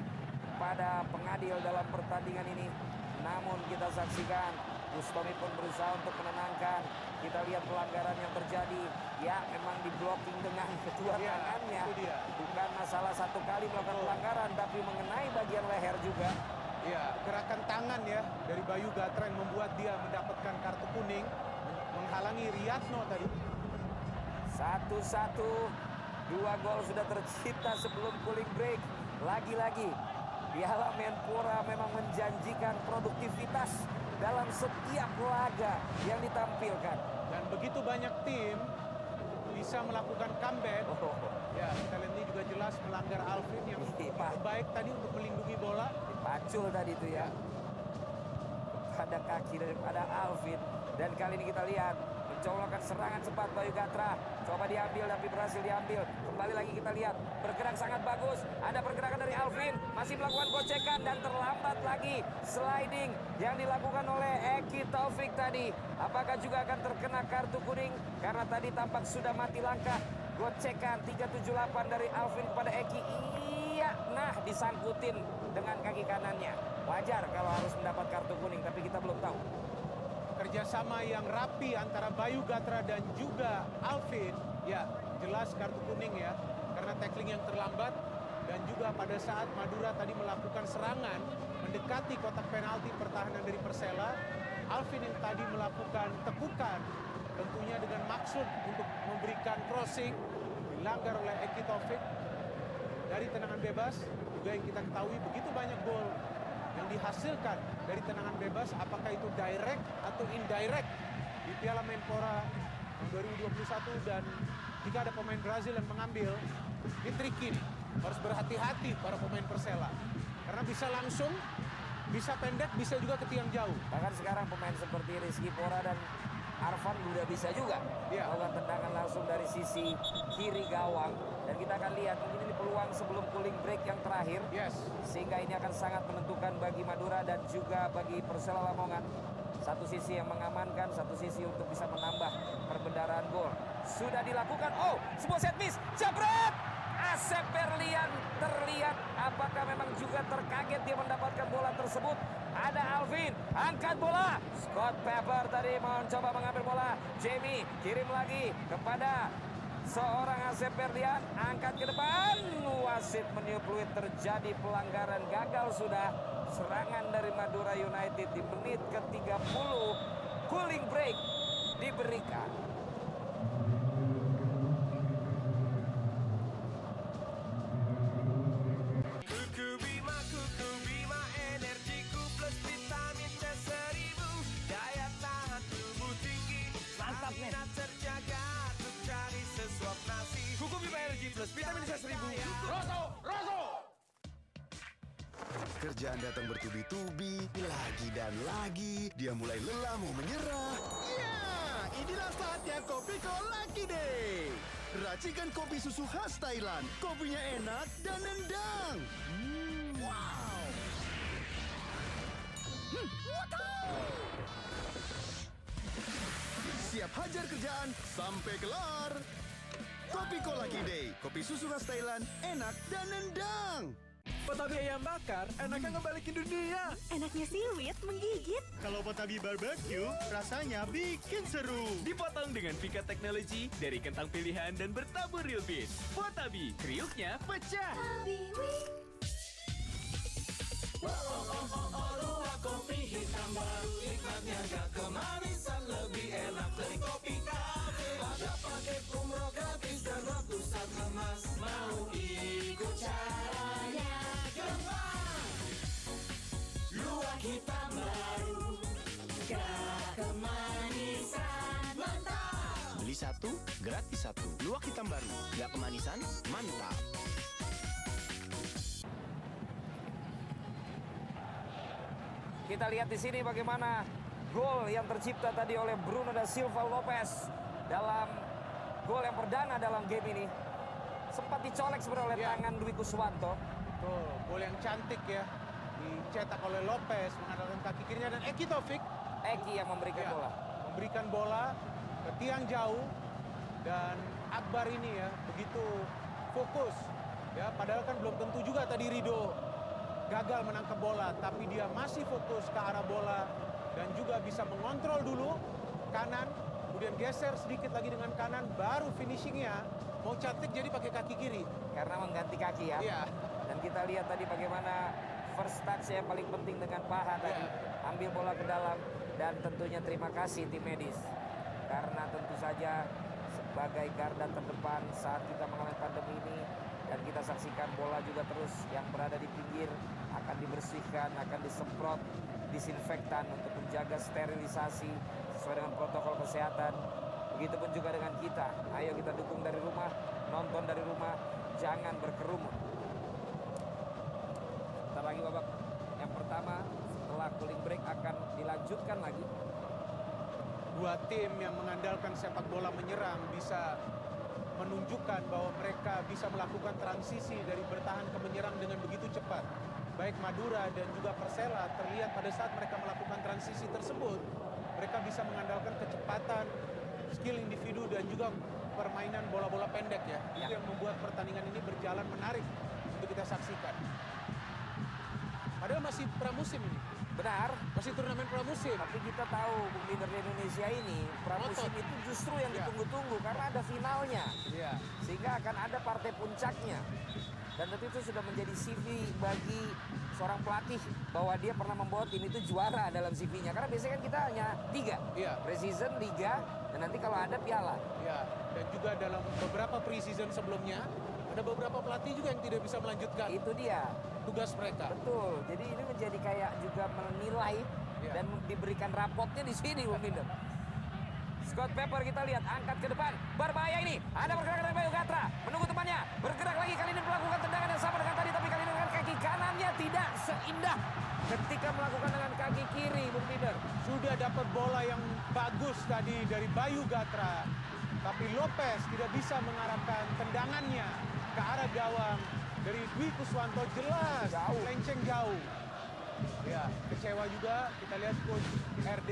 pada pengadil dalam pertandingan ini. Namun kita saksikan Gustomi pun berusaha untuk menenangkan. Kita lihat pelanggaran yang terjadi. Ya memang di blocking dengan kedua Iya, tangannya. itu dia. Bukan masalah satu kali melakukan pelanggaran tapi mengenai bagian leher juga. Ya, gerakan tangan ya dari Bayu Gatra yang membuat dia mendapatkan kartu kuning menghalangi Riyadno tadi. Satu-satu, dua gol sudah tercipta sebelum cooling break. Lagi-lagi, Piala Menpora memang menjanjikan produktivitas dalam setiap laga yang ditampilkan. Dan begitu banyak tim bisa melakukan comeback. Oh, Ya, lihat ini juga jelas melanggar Alvin yang Iya. baik tadi untuk melindungi bola. dipacul tadi itu ya. Pada kaki daripada Alvin. Dan kali ini kita lihat mencolokkan serangan cepat Bayu Gatra. Coba diambil tapi berhasil diambil. Kembali lagi kita lihat bergerak sangat bagus. Ada pergerakan dari Alvin. Masih melakukan gocekan dan terlambat lagi sliding yang dilakukan oleh Eki Taufik tadi. Apakah juga akan terkena kartu kuning? Karena tadi tampak sudah mati langkah. Gocekan 378 dari Alvin kepada Eki. Iya, nah disangkutin dengan kaki kanannya. Wajar kalau harus mendapat kartu kuning, tapi kita belum tahu. Kerjasama yang rapi antara Bayu Gatra dan juga Alvin. Ya, jelas kartu kuning ya. Karena tackling yang terlambat. Dan juga pada saat Madura tadi melakukan serangan. Mendekati kotak penalti pertahanan dari Persela. Alvin yang tadi melakukan tekukan. Tentunya dengan maksud untuk memberikan crossing. Dilanggar oleh Eki Taufik. Dari tendangan bebas. Juga yang kita ketahui begitu banyak gol dihasilkan dari tendangan bebas apakah itu direct atau indirect di Piala Menpora tahun 2021 dan jika ada pemain Brazil yang mengambil ini tricky nih. harus berhati-hati para pemain Persela karena bisa langsung bisa pendek bisa juga ke tiang jauh Bahkan sekarang pemain seperti Rizky Pora dan Arfan udah bisa juga Iya. melakukan tendangan langsung dari sisi kiri gawang. Dan kita akan lihat mungkin ini peluang sebelum cooling break yang terakhir. yes Sehingga ini akan sangat menentukan bagi Madura dan juga bagi Persela Lamongan. Satu sisi yang mengamankan, satu sisi untuk bisa menambah perbendaraan gol. Sudah dilakukan, oh sebuah set miss, jabret! Asep Berlian terlihat apakah memang juga terkaget dia mendapatkan bola tersebut. Ada Alvin, angkat bola. Scott Pepper tadi mencoba mengambil bola. Jamie kirim lagi kepada Seorang Asep Berlian angkat ke depan. Wasit meniup peluit terjadi pelanggaran gagal sudah. Serangan dari Madura United di menit ke-30. Cooling break diberikan. Dia mulai lelah mau menyerah. Ya, inilah saatnya kopi Lucky Day. Racikan kopi susu khas Thailand. Kopinya enak dan nendang. Hmm, wow. Hmm. Siap hajar kerjaan sampai kelar. Kopi Lucky Day, kopi susu khas Thailand, enak dan nendang. Petabi ayam bakar enaknya ngebalikin dunia Enaknya siwit menggigit. Kalau Potabi Barbecue, rasanya bikin seru. Dipotong dengan Vika Technology dari kentang pilihan dan bertabur real beef. Potabi, kriuknya pecah. Satu, gratis satu. Luwak hitam baru, gak kemanisan, mantap. Kita lihat di sini bagaimana gol yang tercipta tadi oleh Bruno da Silva Lopez dalam gol yang perdana dalam game ini. Sempat dicolek sebenarnya oleh Ya. tangan Dwi Kuswanto. Tuh, gol yang cantik ya. Dicetak oleh Lopez mengandalkan kaki kirinya dan Eki Taufik Eki yang memberikan ya, bola. memberikan bola tiang jauh dan Akbar ini ya begitu fokus ya padahal kan belum tentu juga tadi Rido gagal menangkap bola tapi dia masih fokus ke arah bola dan juga bisa mengontrol dulu kanan kemudian geser sedikit lagi dengan kanan baru finishingnya mau cantik jadi pakai kaki kiri Karena mengganti kaki ya. Iya. Dan kita lihat tadi bagaimana first touch yang paling penting dengan paha tadi. Iya. Ambil bola ke dalam dan tentunya terima kasih tim medis. Karena tentu saja sebagai garda terdepan saat kita mengalami pandemi ini dan kita saksikan bola juga terus yang berada di pinggir akan dibersihkan, akan disemprot disinfektan untuk menjaga sterilisasi sesuai dengan protokol kesehatan. Begitupun juga dengan kita. Ayo kita dukung dari rumah, nonton dari rumah, jangan berkerumun. Sebentar lagi babak yang pertama setelah cooling break akan dilanjutkan lagi. Dua tim yang mengandalkan sepak bola menyerang bisa menunjukkan bahwa mereka bisa melakukan transisi dari bertahan ke menyerang dengan begitu cepat. Baik Madura dan juga Persela terlihat pada saat mereka melakukan transisi tersebut, mereka bisa mengandalkan kecepatan, skill individu dan juga permainan bola-bola pendek ya. Itu Ya. yang membuat pertandingan ini berjalan menarik untuk kita saksikan. Padahal masih pramusim ini, Benar, masih turnamen pramusim. tapi kita tahu Bung Binder di Indonesia ini pramusim itu justru yang Ya. ditunggu-tunggu karena ada finalnya. Iya. Sehingga akan ada partai puncaknya. Dan tentu itu sudah menjadi CV bagi seorang pelatih bahwa dia pernah membawa tim itu juara dalam CV-nya. Karena biasanya kan kita hanya tiga. Iya. Preseason, Liga, dan nanti kalau ada piala. Ya, dan juga dalam beberapa pre-season sebelumnya ada beberapa pelatih juga yang tidak bisa melanjutkan Itu dia. tugas mereka. Betul. Jadi ini menjadi kayak juga menilai Iya. dan diberikan rapotnya di sini Bung Binder. Scott Pepper kita lihat angkat ke depan. Berbahaya ini. Ada pergerakan dari Bayu Gatra. Menunggu temannya. Bergerak lagi kali ini melakukan tendangan yang sama dengan tadi. Tapi kali ini dengan kaki kanannya tidak seindah ketika melakukan dengan kaki kiri Bung Binder. Sudah dapat bola yang bagus tadi dari Bayu Gatra. Tapi Lopez tidak bisa mengarahkan tendangannya ke arah gawang dari Dwi Kuswanto jelas Jauh. lenceng jauh. Ya, kecewa juga kita lihat coach RD.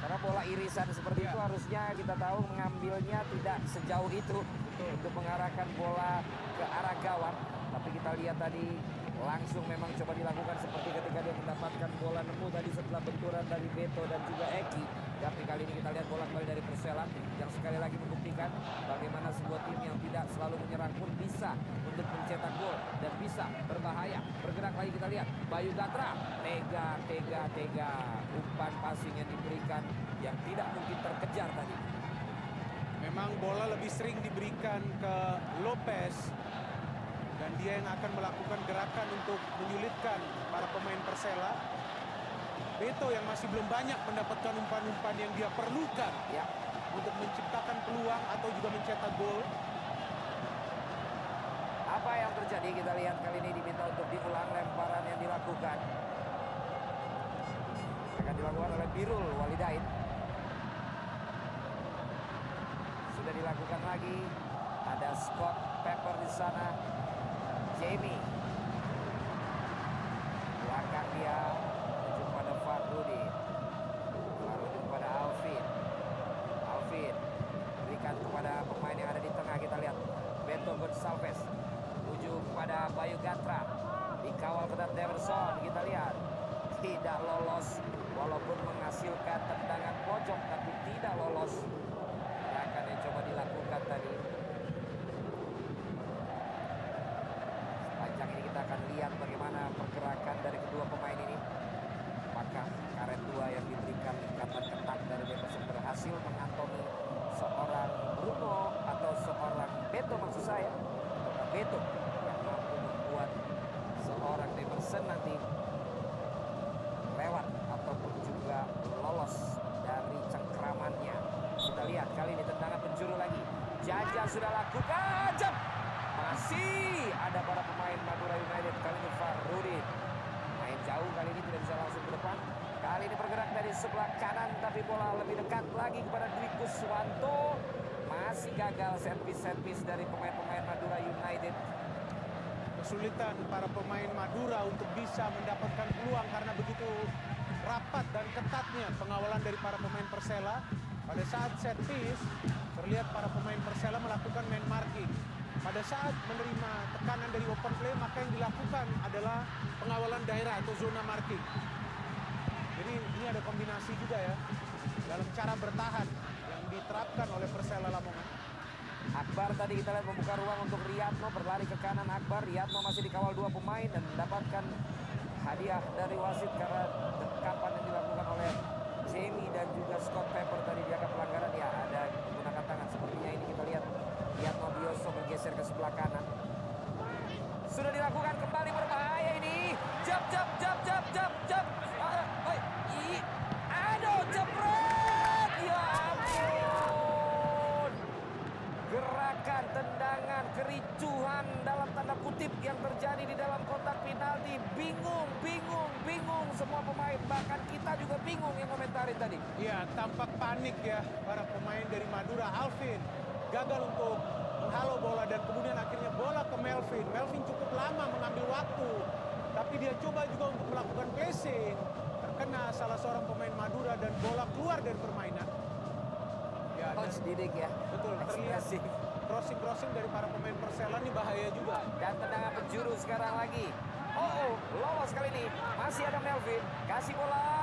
Karena bola irisan seperti Iya. itu harusnya kita tahu mengambilnya tidak sejauh itu untuk mengarahkan bola ke arah gawang. Tapi kita lihat tadi langsung memang coba dilakukan seperti ketika dia mendapatkan bola nemu tadi setelah benturan dari Beto dan juga Eki. Tapi kali ini kita lihat bola kembali dari Persela yang sekali lagi membuktikan bagaimana sebuah tim yang tidak selalu menyerang pun bisa untuk mencetak gol dan bisa berbahaya. Bergerak lagi kita lihat Bayu Gatra, tega, tega, tega. Umpan passing yang diberikan yang tidak mungkin terkejar tadi. Memang bola lebih sering diberikan ke Lopez dia yang akan melakukan gerakan untuk menyulitkan para pemain Persela. Beto yang masih belum banyak mendapatkan umpan-umpan yang dia perlukan Ya, untuk menciptakan peluang atau juga mencetak gol. apa yang terjadi kita lihat kali ini diminta untuk diulang lemparan yang dilakukan. Akan dilakukan oleh Birul Walidain. Sudah dilakukan lagi. Ada Scott Pepper di sana. Jamie. Belakang dia menuju pada Farudin. Farudin pada Alvin. Alvin berikan kepada pemain yang ada di tengah kita lihat Beto Gonçalves menuju kepada Bayu Gatra dikawal ketat Deverson kita lihat tidak lolos walaupun menghasilkan tendangan pojok tapi tidak lolos gerakan yang coba dilakukan tadi sepanjang ini kita akan lihat bagaimana pergerakan dari kedua pemain ini apakah karet dua yang diberikan ikatan ketat dari Deverson berhasil mengantongi seorang Bruno atau seorang Beto maksud saya Apakah Beto yang mampu membuat seorang Deverson nanti lewat ataupun juga lolos dari cengkramannya kita sudah lakukan. Jam. Masih ada para pemain Madura United kali ini Farudin. Main jauh kali ini tidak bisa langsung ke depan. Kali ini bergerak dari sebelah kanan tapi bola lebih dekat lagi kepada Dwi Kuswanto. Masih gagal servis-servis dari pemain-pemain Madura United. Kesulitan para pemain Madura untuk bisa mendapatkan peluang karena begitu rapat dan ketatnya pengawalan dari para pemain Persela. Pada saat set terlihat para pemain Persela melakukan man marking. Pada saat menerima tekanan dari open play, maka yang dilakukan adalah pengawalan daerah atau zona marking. Jadi ini ada kombinasi juga ya dalam cara bertahan yang diterapkan oleh Persela Lamongan. Akbar tadi kita lihat membuka ruang untuk Riyadno berlari ke kanan Akbar. Riyadno masih dikawal dua pemain dan mendapatkan hadiah dari wasit karena dekapan yang dilakukan oleh Jamie dan juga Scott Pepper tadi dianggap pelanggaran ya ada menggunakan tangan sepertinya ini kita lihat Riyadno Bioso bergeser ke sebelah kanan. Sudah dilakukan kembali berbahaya ini. Jab jab jab jab jab jab. Ah, oi, i, aduh jebret. Ya ampun. Gerakan, tendangan, kericuhan dalam tanda kutip yang terjadi di dalam kotak penalti. Bingung, bingung, bingung semua pemain. Bahkan kita juga bingung yang komentari tadi. Ya, tampak panik ya para pemain dari Madura. Alvin gagal untuk menghalau bola dan kemudian akhirnya bola ke Melvin. Melvin cukup lama mengambil waktu, tapi dia coba juga untuk melakukan placing. Terkena salah seorang pemain Madura dan bola keluar dari permainan. Ya, dan Coach Didik ya. betul terlihat Ekspresif. crossing-crossing dari para pemain Persela ini bahaya juga. Dan tendangan penjuru sekarang lagi. Oh, oh, lolos kali ini. Masih ada Melvin. Kasih bola.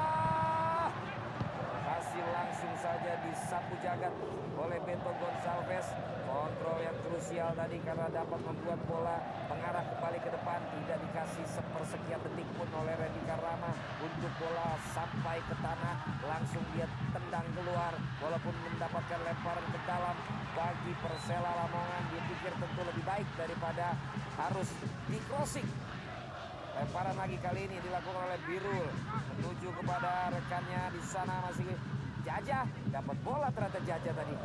Saja disapu jagat oleh Beto Gonçalves. Kontrol yang krusial tadi karena dapat membuat bola mengarah kembali ke depan. Tidak dikasih sepersekian detik pun oleh Randy Karama untuk bola sampai ke tanah. Langsung dia tendang keluar. Walaupun mendapatkan lemparan ke dalam bagi Persela Lamongan. Dia pikir tentu lebih baik daripada harus di crossing. Lemparan lagi kali ini dilakukan oleh Birul menuju kepada rekannya di sana masih Jajah. Dapat bola ternyata Jajah tadi.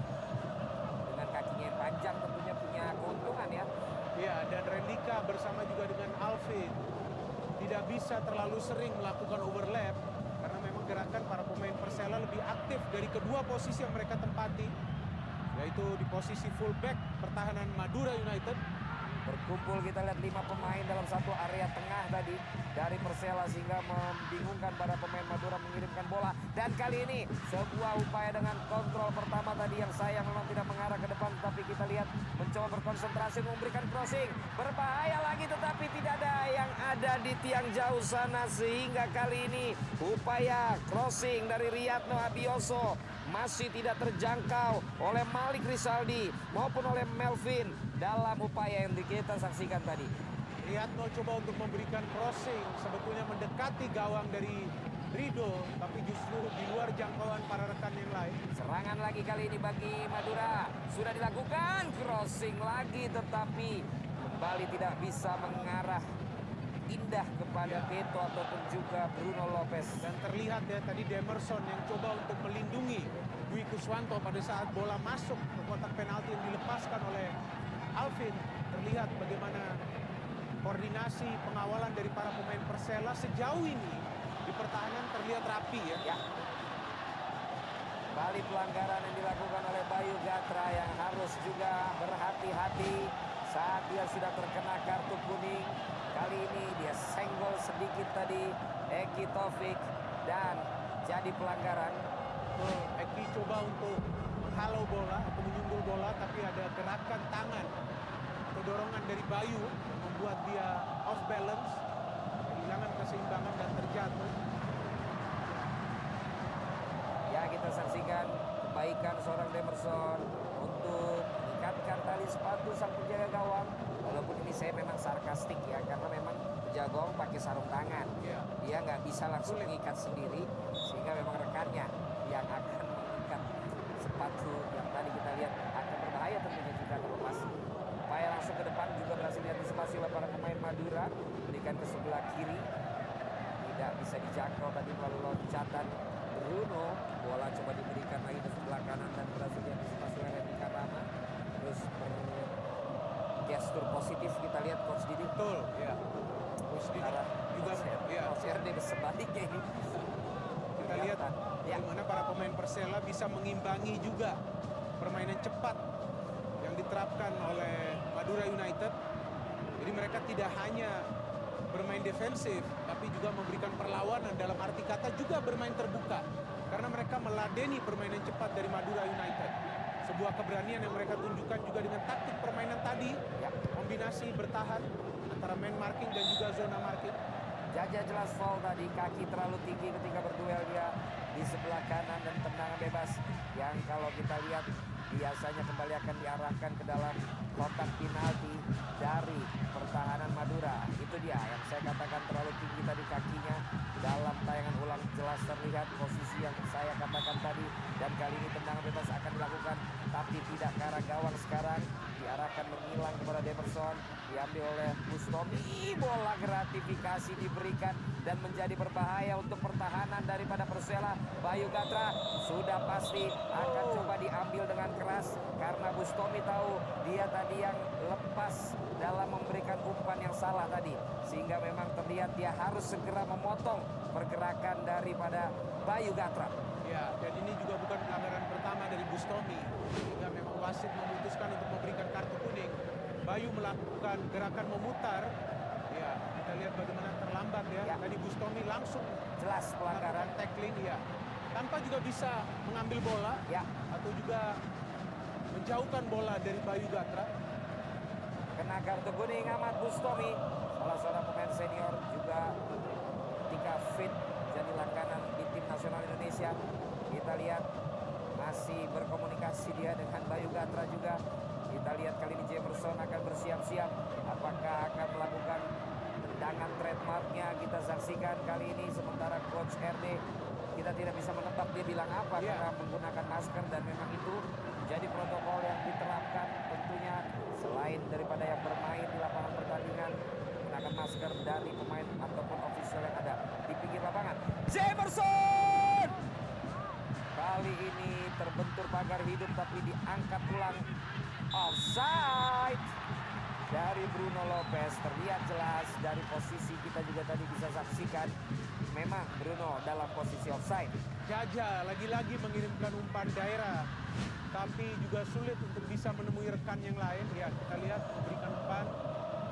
Dengan kakinya yang panjang tentunya punya keuntungan ya. Ya, dan Rendika bersama juga dengan Alvin tidak bisa terlalu sering melakukan overlap karena memang gerakan para pemain Persela lebih aktif dari kedua posisi yang mereka tempati yaitu di posisi fullback pertahanan Madura United Berkumpul kita lihat lima pemain dalam satu area tengah tadi dari Persela sehingga membingungkan para pemain Madura mengirimkan bola. Dan kali ini sebuah upaya dengan kontrol pertama tadi yang sayang memang tidak mengarah ke depan tapi kita lihat mencoba berkonsentrasi memberikan crossing. Berbahaya lagi tetapi tidak ada yang ada di tiang jauh sana sehingga kali ini upaya crossing dari Riyadno Abioso masih tidak terjangkau oleh Malik Rizaldi maupun oleh Melvin dalam upaya yang kita saksikan tadi. Riyadno coba untuk memberikan crossing sebetulnya mendekati gawang dari Rido tapi justru di luar jangkauan para rekan yang lain. Serangan lagi kali ini bagi Madura. Sudah dilakukan crossing lagi tetapi kembali tidak bisa mengarah indah kepada Beto ataupun juga Bruno Lopez. Dan terlihat ya tadi Demerson yang coba untuk melindungi Dwi Kuswanto pada saat bola masuk ke kotak penalti yang dilepaskan oleh Alvin. Terlihat bagaimana koordinasi pengawalan dari para pemain Persela sejauh ini di pertahanan terlihat rapi ya. Ya. Kembali pelanggaran yang dilakukan oleh Bayu Gatra yang harus juga berhati-hati saat dia sudah terkena kartu kuning. Kali ini dia senggol sedikit tadi Eki Taufik dan jadi pelanggaran. Eki coba untuk menghalau bola atau menyundul bola tapi ada gerakan tangan atau dorongan dari Bayu yang membuat dia off balance, kehilangan keseimbangan dan terjatuh. Ya kita saksikan kebaikan seorang Demerson untuk mengikatkan tali sepatu sang penjaga gawang. Walaupun ini saya memang sarkastik ya karena memang penjaga gawang pakai sarung tangan. Ya. Dia nggak bisa langsung mengikat sendiri sehingga memang rekannya sepatu yang tadi kita lihat akan berbahaya tentunya jika terlepas. Upaya langsung ke depan juga berhasil diantisipasi oleh para pemain Madura. Berikan ke sebelah kiri. Tidak bisa dijangkau tadi melalui loncatan Bruno. Bola coba diberikan lagi ke sebelah kanan dan berhasil diantisipasi oleh Randy Karama. Terus terus bergestur positif kita lihat Coach Didi. Betul, ya. Coach Didi Sementara juga Coach R- ya, Coach RD sebaliknya ini. kita lihat Ya. bagaimana para pemain Persela bisa mengimbangi juga permainan cepat yang diterapkan oleh Madura United. Jadi mereka tidak hanya bermain defensif, tapi juga memberikan perlawanan dalam arti kata juga bermain terbuka. Karena mereka meladeni permainan cepat dari Madura United. Sebuah keberanian yang mereka tunjukkan juga dengan taktik permainan tadi, Ya. kombinasi bertahan antara man marking dan juga zona marking. Jaja jelas foul tadi, kaki terlalu tinggi ketika berduel dia di sebelah kanan dan tendangan bebas. Yang kalau kita lihat biasanya kembali akan diarahkan ke dalam kotak penalti dari pertahanan Madura. Itu dia yang saya katakan terlalu tinggi tadi kakinya. Dalam tayangan ulang jelas terlihat posisi yang saya katakan tadi. Dan kali ini tendangan bebas akan dilakukan tapi tidak ke arah gawang sekarang. Diarahkan menghilang kepada Demerson. Diambil oleh Bustomi bola gratifikasi diberikan dan menjadi berbahaya untuk pertahanan daripada Persela Bayu Gatra sudah pasti akan coba diambil dengan keras karena Bustomi tahu dia tadi yang lepas dalam memberikan umpan yang salah tadi sehingga memang terlihat dia harus segera memotong pergerakan daripada Bayu Gatra Ya, dan ini juga bukan pelanggaran pertama dari Bustomi. Sehingga memang wasit memutuskan untuk memberikan kartu kuning. Bayu melakukan gerakan memutar. Ya, kita lihat bagaimana. Tadi Bustomi langsung jelas pelanggaran. tackling ya. Tanpa juga bisa mengambil bola ya. atau juga menjauhkan bola dari Bayu Gatra. kena kartu kuning Ahmad Bustomi salah seorang pemain senior juga ketika fit jadi langganan di tim nasional Indonesia. Kita lihat masih berkomunikasi dia dengan Bayu Gatra juga. Kita lihat kali ini Jamerson akan bersiap-siap. Apakah akan melakukan tendangan trademarknya kita saksikan kali ini sementara coach RD kita tidak bisa menebak dia bilang apa Iya. karena menggunakan masker dan memang itu jadi protokol yang diterapkan tentunya selain daripada yang bermain di lapangan pertandingan menggunakan masker dari pemain ataupun ofisial yang ada di pinggir lapangan. Jamerson kali ini terbentur pagar hidup tapi diangkat ulang offside dari Bruno Lopez terlihat jelas dari posisi kita juga tadi bisa saksikan memang Bruno dalam posisi offside Jaja lagi-lagi mengirimkan umpan daerah. Tapi juga sulit untuk bisa menemui rekan yang lain. Ya, kita lihat memberikan umpan.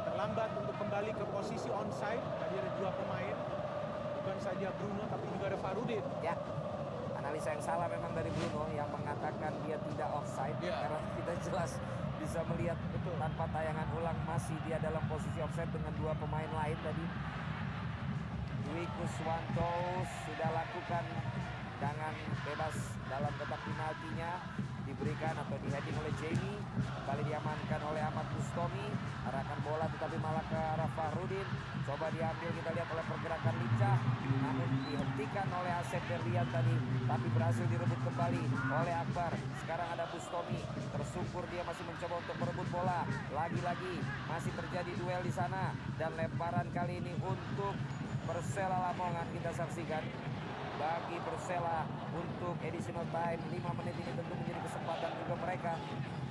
Terlambat untuk kembali ke posisi onside. Tadi ada dua pemain. Bukan saja Bruno, tapi juga ada Farudin. ya analisa yang salah memang dari Bruno yang mengatakan dia tidak offside Ya. karena kita jelas bisa melihat Betul. tanpa tayangan ulang masih dia dalam posisi offside dengan dua pemain lain tadi Dwi Kuswanto sudah lakukan tendangan bebas dalam kotak penaltinya diberikan atau diheading oleh Jamie. Kembali diamankan oleh Ahmad Bustomi arahkan bola tetapi malah ke arah Fahrudin. Coba diambil kita lihat oleh pergerakan lincah. Namun dihentikan oleh Asep Berlian tadi tapi berhasil direbut kembali oleh Akbar. Sekarang ada Bustomi tersyukur dia masih mencoba untuk merebut bola. Lagi-lagi masih terjadi duel di sana. Dan lemparan kali ini untuk Persela Lamongan kita saksikan bagi Persela untuk additional time. 5 menit ini tentu menjadi kesempatan juga mereka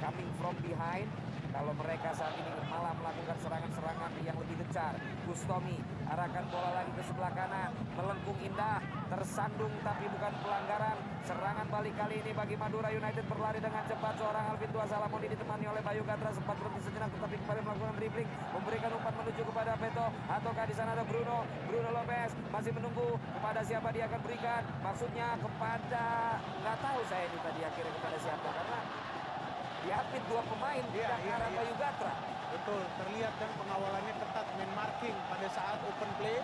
coming from behind. Kalau mereka saat ini malah melakukan serangan-serangan yang lebih gencar. Gustomi arahkan bola lagi ke sebelah kanan. Melengkung indah tersandung tapi bukan pelanggaran. Serangan balik kali ini bagi Madura United berlari dengan cepat. Seorang Alvin Tua Salamoni ditemani oleh Bayu Gatra. Sempat berhenti sejenak tetapi kembali melakukan dribbling. Memberikan umpan menuju kepada Beto. Ataukah di sana ada Bruno? Bruno Lopez masih menunggu kepada siapa dia akan berikan. Maksudnya kepada nggak tahu saya ini tadi akhirnya kepada siapa. Karena diapit dua pemain tidak ke iya, arah iya. Bayu Gatra. Betul, terlihat kan pengawalannya ketat main marking pada saat open play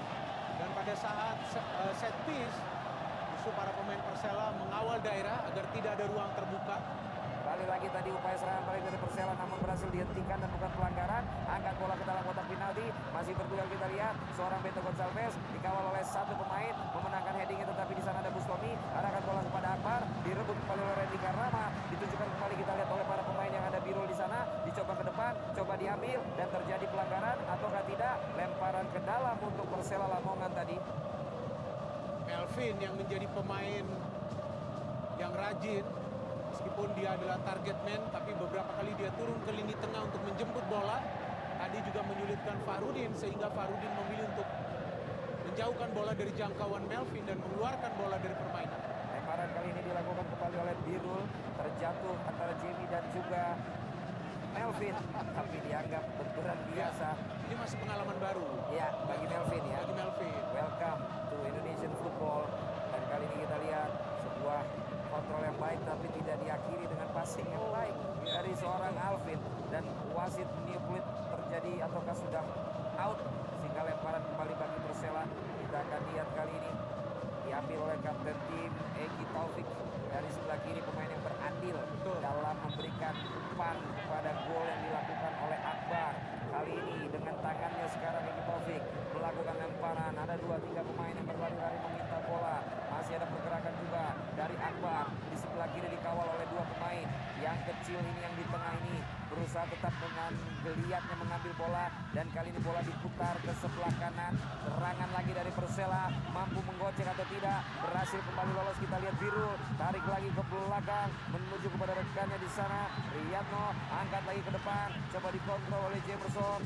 dan pada saat eh, set piece justru para pemain Persela mengawal daerah agar tidak ada ruang terbuka. Kembali lagi tadi upaya serangan balik dari Persela namun berhasil dihentikan dan bukan pelanggaran. Angkat bola ke dalam kotak penalti. Masih berduel kita lihat. Seorang Beto Gonçalves dikawal oleh satu pemain. Memenangkan headingnya tetapi di sana ada Bustomi. Arahkan bola kepada Akbar. Direbut kembali oleh Randy Karama. Ditujukan kembali kita lihat oleh para pemain yang ada Birul di sana. Dicoba ke depan. Coba diambil. Dan terjadi pelanggaran ataukah tidak. Lemparan ke dalam untuk Persela Lamongan tadi. Melvin yang menjadi pemain yang rajin Meskipun dia adalah target man, tapi beberapa kali dia turun ke lini tengah untuk menjemput bola. Tadi juga menyulitkan Farudin sehingga Farudin memilih untuk menjauhkan bola dari jangkauan Melvin dan mengeluarkan bola dari permainan. Lemparan kali ini dilakukan kembali oleh Birul, terjatuh antara Jamie dan juga Melvin, tapi dianggap benturan biasa. Ini masih pengalaman baru Ya, bagi Melvin ya. bagi Melvin. Welcome football. Dan kali ini kita lihat sebuah kontrol yang baik tapi tidak diakhiri dengan passing yang baik dari seorang Alvin dan wasit meniup terjadi ataukah sudah out sehingga lemparan kembali bagi Persela. Kita akan lihat kali ini diambil oleh kapten tim Egi Taufik dari sebelah kiri pemain yang berandil dalam memberikan umpan kepada gol yang dilakukan oleh Akbar. Kali ini dengan tangannya sekarang Egi Taufik melakukan lemparan. Ada dua tiga pemain yang berlari-lari meminta bola. Masih ada pergerakan juga dari Akbar di sebelah kiri dikawal oleh dua pemain. Yang kecil ini yang di tengah ini berusaha tetap dengan geliatnya mengambil bola dan kali ini bola diputar ke sebelah kanan. Serangan lagi dari Persela. Mampu menggocek atau tidak. Berhasil kembali lolos. Kita lihat biru. Tarik lagi ke belakang. Menuju kepada rekannya di sana. Riyadno angkat lagi ke depan. Coba dikontrol oleh Jamerson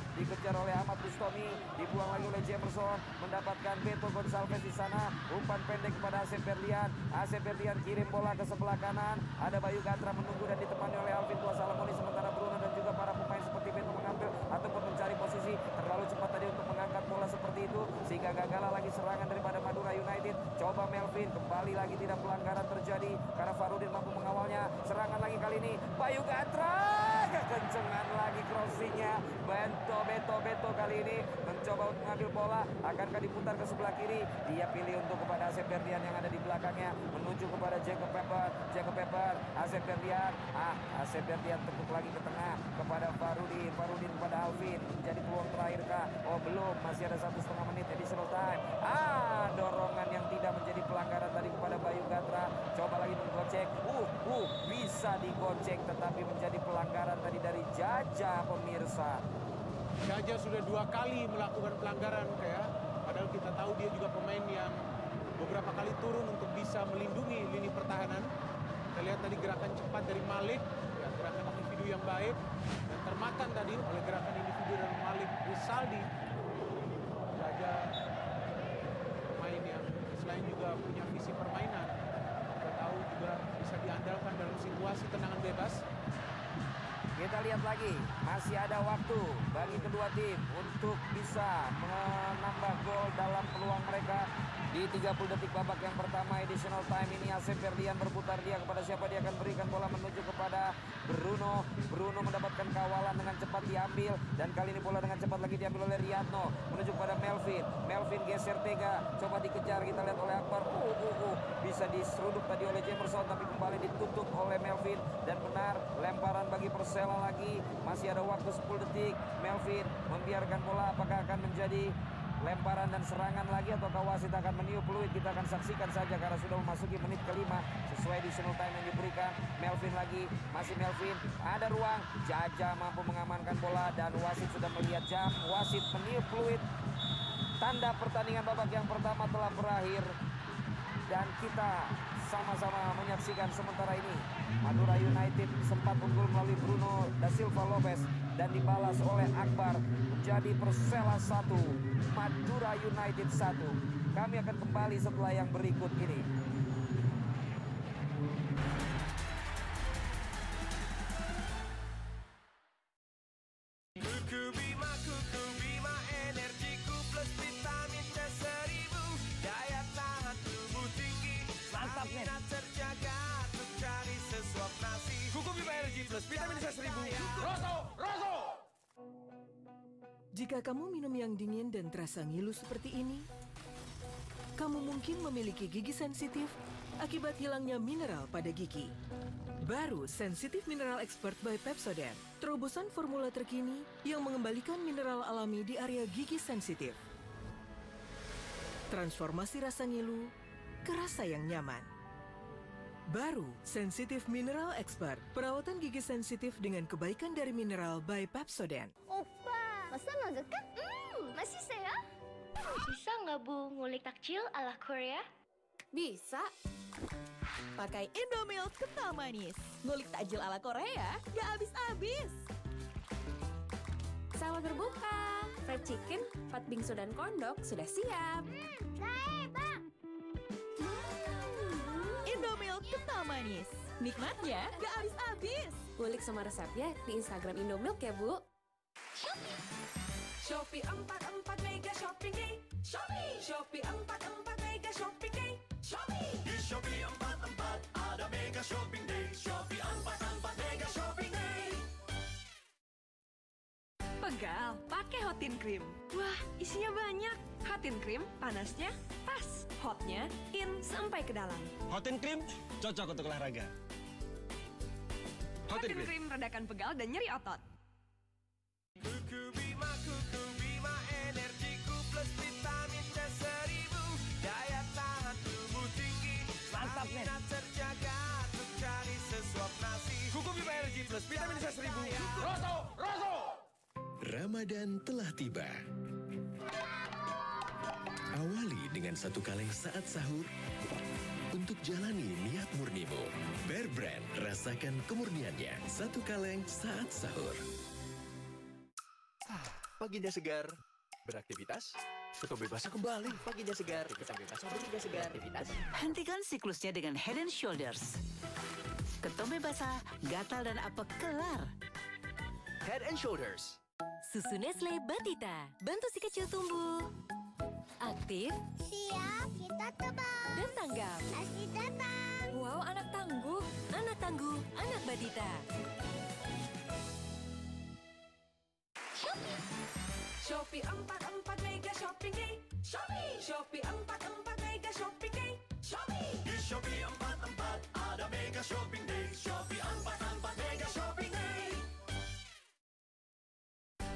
coba Melvin kembali lagi tidak pelanggaran terjadi. Karena Farudin mampu mengawalnya. Serangan lagi kali ini. Bayu Gatra kekencengan lagi crossingnya. Bento Beto Beto kali ini. Mencoba untuk mengambil bola. Akankah diputar ke sebelah kiri? Dia pilih untuk kepada Asep Berdian yang ada di belakangnya. Menuju kepada Jacob Pepper. Jacob Pepper Asep Berdian ah Asep Berdian tekuk lagi ke tengah. Kepada Farudin. Farudin kepada Alvin menjadi peluang terakhir kah oh belum masih ada satu setengah menit additional time ah dorongan yang tidak menjadi pelanggaran tadi kepada Bayu Gatra coba lagi menggocek uh uh bisa digocek tetapi menjadi pelanggaran tadi dari Jaja pemirsa Jaja sudah dua kali melakukan pelanggaran kayak padahal kita tahu dia juga pemain yang beberapa kali turun untuk bisa melindungi lini pertahanan. Kita lihat tadi gerakan cepat dari Malik, ya, gerakan individu yang baik dan termakan tadi oleh gerakan individu dari Malik Risaldi. Jaja pemain yang selain juga punya visi permainan, kita tahu juga bisa diandalkan dalam situasi tendangan bebas. Kita lihat lagi, masih ada waktu bagi kedua tim untuk bisa menambah gol dalam peluang mereka di 30 detik babak yang pertama additional time ini Asep Ferdian berputar dia kepada siapa dia akan berikan bola menuju kepada Bruno. Bruno mendapatkan kawalan dengan cepat diambil dan kali ini bola dengan cepat lagi diambil oleh Riyadno menuju kepada Melvin. Melvin geser Tega coba dikejar kita lihat oleh Akbar. Uh, uh, uh. bisa diseruduk tadi oleh Jamerson tapi kembali ditutup oleh Melvin. Dan benar lemparan bagi Persela lagi. Masih ada waktu 10 detik. Melvin membiarkan bola apakah akan menjadi lemparan dan serangan lagi atau wasit akan meniup peluit kita akan saksikan saja karena sudah memasuki menit kelima. Sesuai additional time yang diberikan Melvin lagi. Masih Melvin ada ruang. Jaja mampu mengamankan bola dan wasit sudah melihat jam. Wasit meniup peluit tanda pertandingan babak yang pertama telah berakhir. Dan kita sama-sama menyaksikan sementara ini. Madura United sempat unggul melalui Bruno da Silva Lopez dan dibalas oleh Akbar menjadi Persela 1 Madura United 1 kami akan kembali setelah yang berikut ini Jika kamu minum yang dingin dan terasa ngilu seperti ini, kamu mungkin memiliki gigi sensitif akibat hilangnya mineral pada gigi. Baru Sensitive Mineral Expert by Pepsodent, terobosan formula terkini yang mengembalikan mineral alami di area gigi sensitif. Transformasi rasa ngilu ke rasa yang nyaman. Baru Sensitive Mineral Expert, perawatan gigi sensitif dengan kebaikan dari mineral by Pepsodent. Opa, masa maga kan? Hmm, masih saya. Bisa nggak Bu ngulik takjil ala Korea? Bisa. Pakai Indomilk kental manis. Ngulik takjil ala Korea, gak habis-habis. Selamat berbuka. Fried chicken, pat bingsu dan kondok sudah siap. Indomilk kental manis. Nikmatnya gak habis-habis. Kulik semua resepnya di Instagram Indomilk ya, Bu. Shopee 44 Mega Shopping Day. Shopee. Shopee 44 Mega Shopping Day. Shopee. Di Shopee 44 ada Mega Shopping Day. Shopee 44 Mega Shopping Day. Pegal, pakai Hotin Cream. Wah, isinya banyak. Hotin Cream, panasnya pas. Hotnya in sampai ke dalam. Hotin Cream cocok untuk olahraga. Hotin Cream redakan pegal dan nyeri otot. Kuku Bima, Kuku Bima, energiku plus vitamin C seribu. Daya tahan tubuh tinggi. Mantap, men. Stamina terjaga untuk cari sesuap nasi. Kuku Bima Energy Plus vitamin C 1000. Rosso, Rosso. Ramadan telah tiba. Awali dengan satu kaleng saat sahur untuk jalani niat murnimu. Bear Brand, rasakan kemurniannya. Satu kaleng saat sahur. Paginya segar, beraktivitas. Ketombe basah kembali. Paginya segar, ketombe basah paginya segar. Aktivitas. Hentikan siklusnya dengan Head and Shoulders. Ketombe basah, gatal dan apek kelar. Head and Shoulders. Susu Nestle Batita, bantu si kecil tumbuh. Aktif, Siap, kita terbang. dan tanggap. Pasti terbang. Wow, anak tangguh. Anak tangguh, anak Batita. Shopee 44 Mega Shopping Day. Shopee. Shopee 44 Mega Shopping Day. Shopee. Di Shopee 44 ada Mega Shopping Day. Shopee 44 Mega Shopping Day.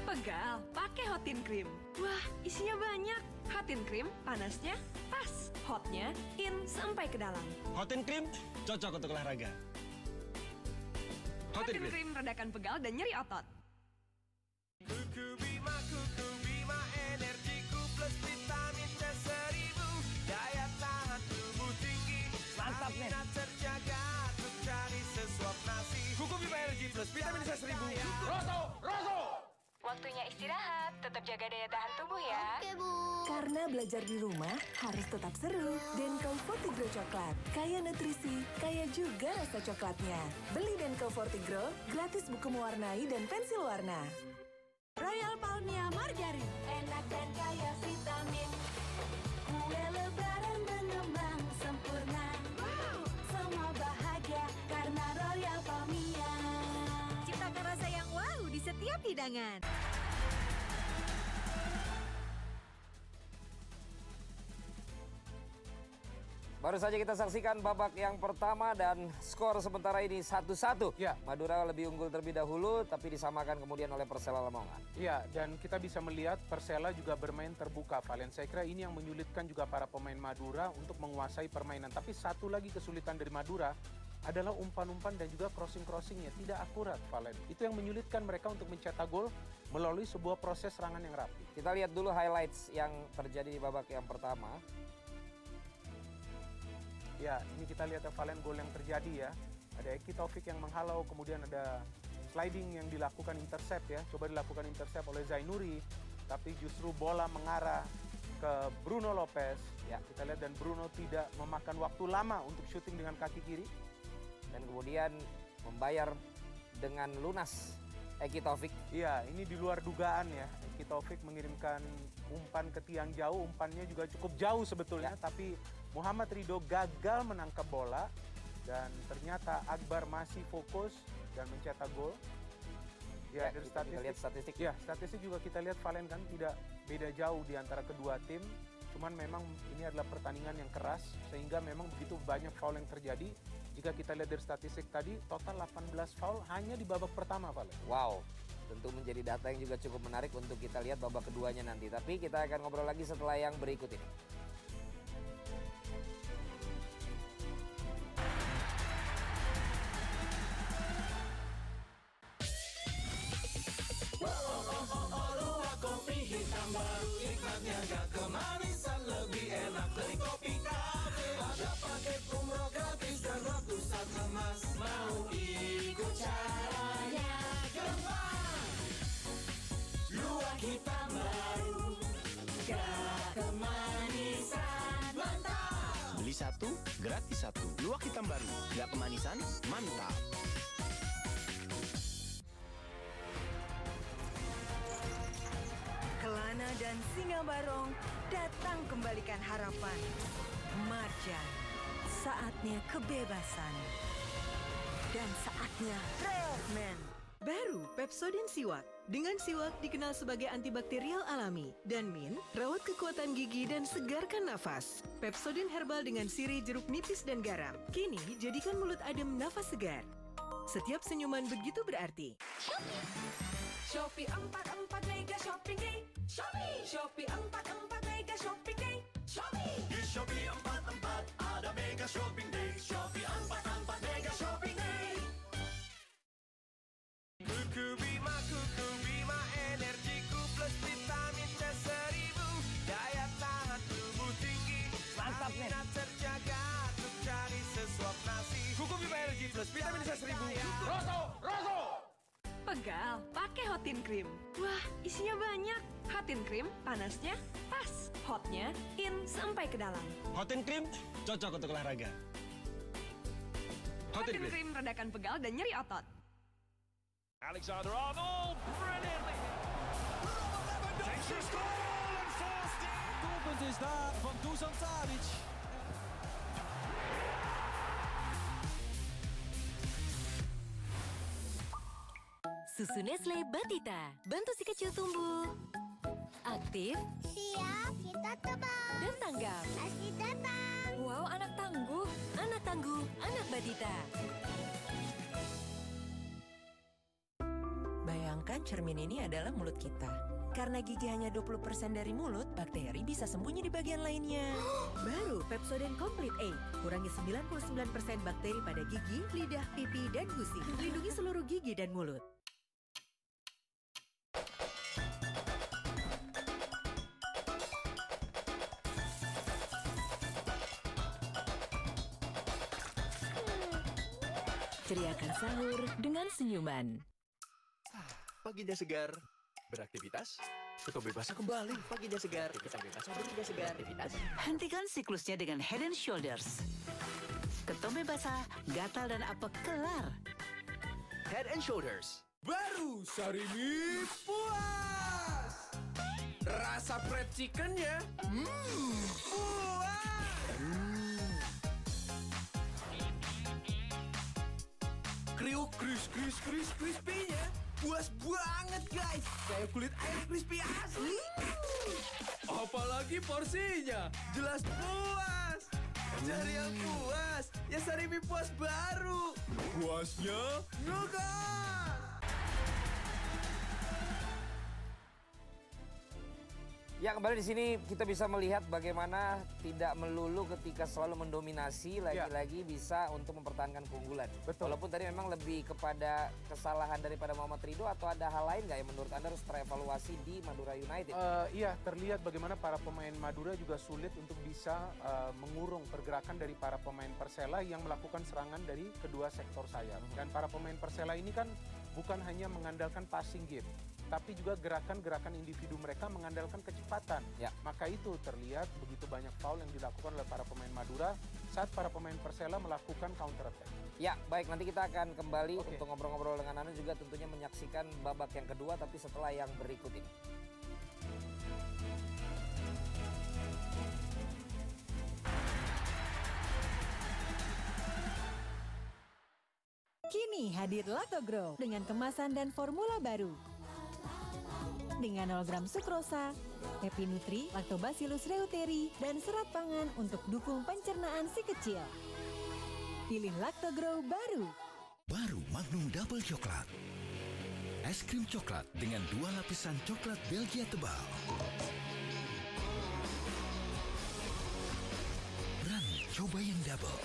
Pegal, pakai Hotin Cream. Wah, isinya banyak. Hotin Cream, panasnya pas. Hotnya in sampai ke dalam. Hotin Cream cocok untuk olahraga. Hotin Cream redakan pegal dan nyeri otot. Kuku Bima, Kuku Bima, energiku plus vitamin C seribu. Daya tahan tubuh tinggi. Mantap. Stamina terjaga untuk cari sesuap nasi. Kuku Bima Energy Plus vitamin C 1000. Rosso, Rosso. Waktunya istirahat, tetap jaga daya tahan tubuh ya. Oke, Bu. Karena belajar di rumah harus tetap seru. Denko Fortigro Coklat, kaya nutrisi, kaya juga rasa coklatnya. Beli Denko Fortigro, gratis buku mewarnai dan pensil warna. Royal Palmia Margarin. Enak dan kaya vitamin. Kue lebaran mengembang sempurna. Semua bahagia karena Royal Palmia. Ciptakan rasa yang wow di setiap hidangan. Baru saja kita saksikan babak yang pertama dan skor sementara ini 1-1. Ya. Madura lebih unggul terlebih dahulu tapi disamakan kemudian oleh Persela Lamongan. Iya, dan kita bisa melihat Persela juga bermain terbuka, Valen. Saya kira ini yang menyulitkan juga para pemain Madura untuk menguasai permainan. Tapi satu lagi kesulitan dari Madura adalah umpan-umpan dan juga crossing-crossingnya tidak akurat, Valen. Itu yang menyulitkan mereka untuk mencetak gol melalui sebuah proses serangan yang rapi. Kita lihat dulu highlights yang terjadi di babak yang pertama. Ya, ini kita lihat ya, Valen gol yang terjadi ya. Ada Eki Taufik yang menghalau, kemudian ada sliding yang dilakukan intercept ya. Coba dilakukan intercept oleh Zainuri, tapi justru bola mengarah ke Bruno Lopez. Ya, kita lihat dan Bruno tidak memakan waktu lama untuk syuting dengan kaki kiri. Dan kemudian membayar dengan lunas Eki Taufik. Iya, ini di luar dugaan ya. Eki Taufik mengirimkan umpan ke tiang jauh, umpannya juga cukup jauh sebetulnya, tapi Muhammad Ridho gagal menangkap bola dan ternyata Akbar masih fokus dan mencetak gol. Ya, Ya, dari kita statistik, lihat statistik. Ya, statistik juga kita lihat Valen kan tidak beda jauh di antara kedua tim. Cuman memang ini adalah pertandingan yang keras sehingga memang begitu banyak foul yang terjadi. Jika kita lihat dari statistik tadi, total 18 foul hanya di babak pertama, Valen. Wow, tentu menjadi data yang juga cukup menarik untuk kita lihat babak keduanya nanti. Tapi kita akan ngobrol lagi setelah yang berikut ini. Wow, oh oh oh, oh luwak kopi hitam baru nikmatnya gak kemanisan lebih enak dari kopi kafe. Ada paket umroh gratis dan ratusan emas. Mau ikut caranya gampang. Luwak hitam baru gak kemanisan mantap. Beli satu gratis satu. Luwak hitam baru gak kemanisan mantap. Kelana dan Singa Barong datang kembalikan harapan. Marjan, saatnya kebebasan. Dan saatnya Railman. Baru Pepsodent Siwak. Dengan siwak dikenal sebagai antibakterial alami. Dan Min, rawat kekuatan gigi dan segarkan nafas. Pepsodent Herbal dengan sirih jeruk nipis dan garam. Kini, jadikan mulut adem nafas segar. Setiap senyuman begitu berarti. Shopee 44 Mega Shopping Day. Shopee. Shopee 44 Mega Shopping Day. Shopee. Di Shopee 44 ada Mega Shopping Day. Shopee 44 Mega Shopping Day. Kuku Bima, Kuku Bima, energiku plus vitamin C seribu. Daya tahan tubuh tinggi. Mantap, men. Stamina terjaga untuk cari sesuap nasi. Kuku Bima Energi plus vitamin C seribu. Rosso, Rosso. Pegal, pakai Hotin Cream. Wah, isinya banyak. Hotin Cream, panasnya pas. Hotnya in sampai ke dalam. Hotin Cream cocok untuk olahraga. Hotin Cream redakan pegal dan nyeri otot. Alexander Arnold, brilliantly. Goal and forced it. Doelpunt is daar van Dusan Tadic. Susu Nestle Batita. Bantu si kecil tumbuh. Aktif Siap, kita terbang. dan tanggap. Pasti terbang. Wow, anak tangguh. Anak tangguh, anak Batita. Bayangkan cermin ini adalah mulut kita. Karena gigi hanya 20% dari mulut, bakteri bisa sembunyi di bagian lainnya. Baru Pepsodent Complete 8. Kurangi 99% bakteri pada gigi, lidah, pipi, dan gusi. Lindungi seluruh gigi dan mulut. Ceriakan sahur dengan senyuman. Paginya segar, beraktivitas, kebebasan kembali. Paginya segar, kesan bebas beraktivitas segar. Aktivitas. Hentikan siklusnya dengan Head and Shoulders. Ketombe basah, gatal dan apek kelar. Head and Shoulders. Baru Sarimi puas. Rasa fried chickennya, hmm, puas. Kriuk kris kris kris crispy-nya puas banget guys. Kayak kulit ayam crispy asli. Apalagi porsinya, jelas puas. Cari yang puas, ya Sarimi puas baru. Puasnya ngegas. Ya kembali di sini kita bisa melihat bagaimana tidak melulu ketika selalu mendominasi lagi-lagi bisa untuk mempertahankan keunggulan. Betul. Walaupun tadi memang lebih kepada kesalahan daripada Muhammad Ridho atau ada hal lain nggak yang menurut anda harus terevaluasi di Madura United? Eh, iya, terlihat bagaimana para pemain Madura juga sulit untuk bisa eh, mengurung pergerakan dari para pemain Persela yang melakukan serangan dari kedua sektor sayap. Dan para pemain Persela ini kan bukan hanya mengandalkan passing game, tapi juga gerakan-gerakan individu mereka mengandalkan kecepatan. Ya. Maka itu terlihat begitu banyak foul yang dilakukan oleh para pemain Madura saat para pemain Persela melakukan counter attack. Ya, baik nanti kita akan kembali untuk ngobrol-ngobrol dengan Anda juga tentunya menyaksikan babak yang kedua tapi setelah yang berikut ini. Kini hadir Lactogro dengan kemasan dan formula baru. Dengan 0 gram sukrosa, Happy Nutri, Lactobacillus reuteri, dan serat pangan untuk dukung pencernaan si kecil. Pilih Lactogro baru. Baru Magnum Double Coklat. Es krim coklat dengan dua lapisan coklat Belgia tebal. Berani coba yang double.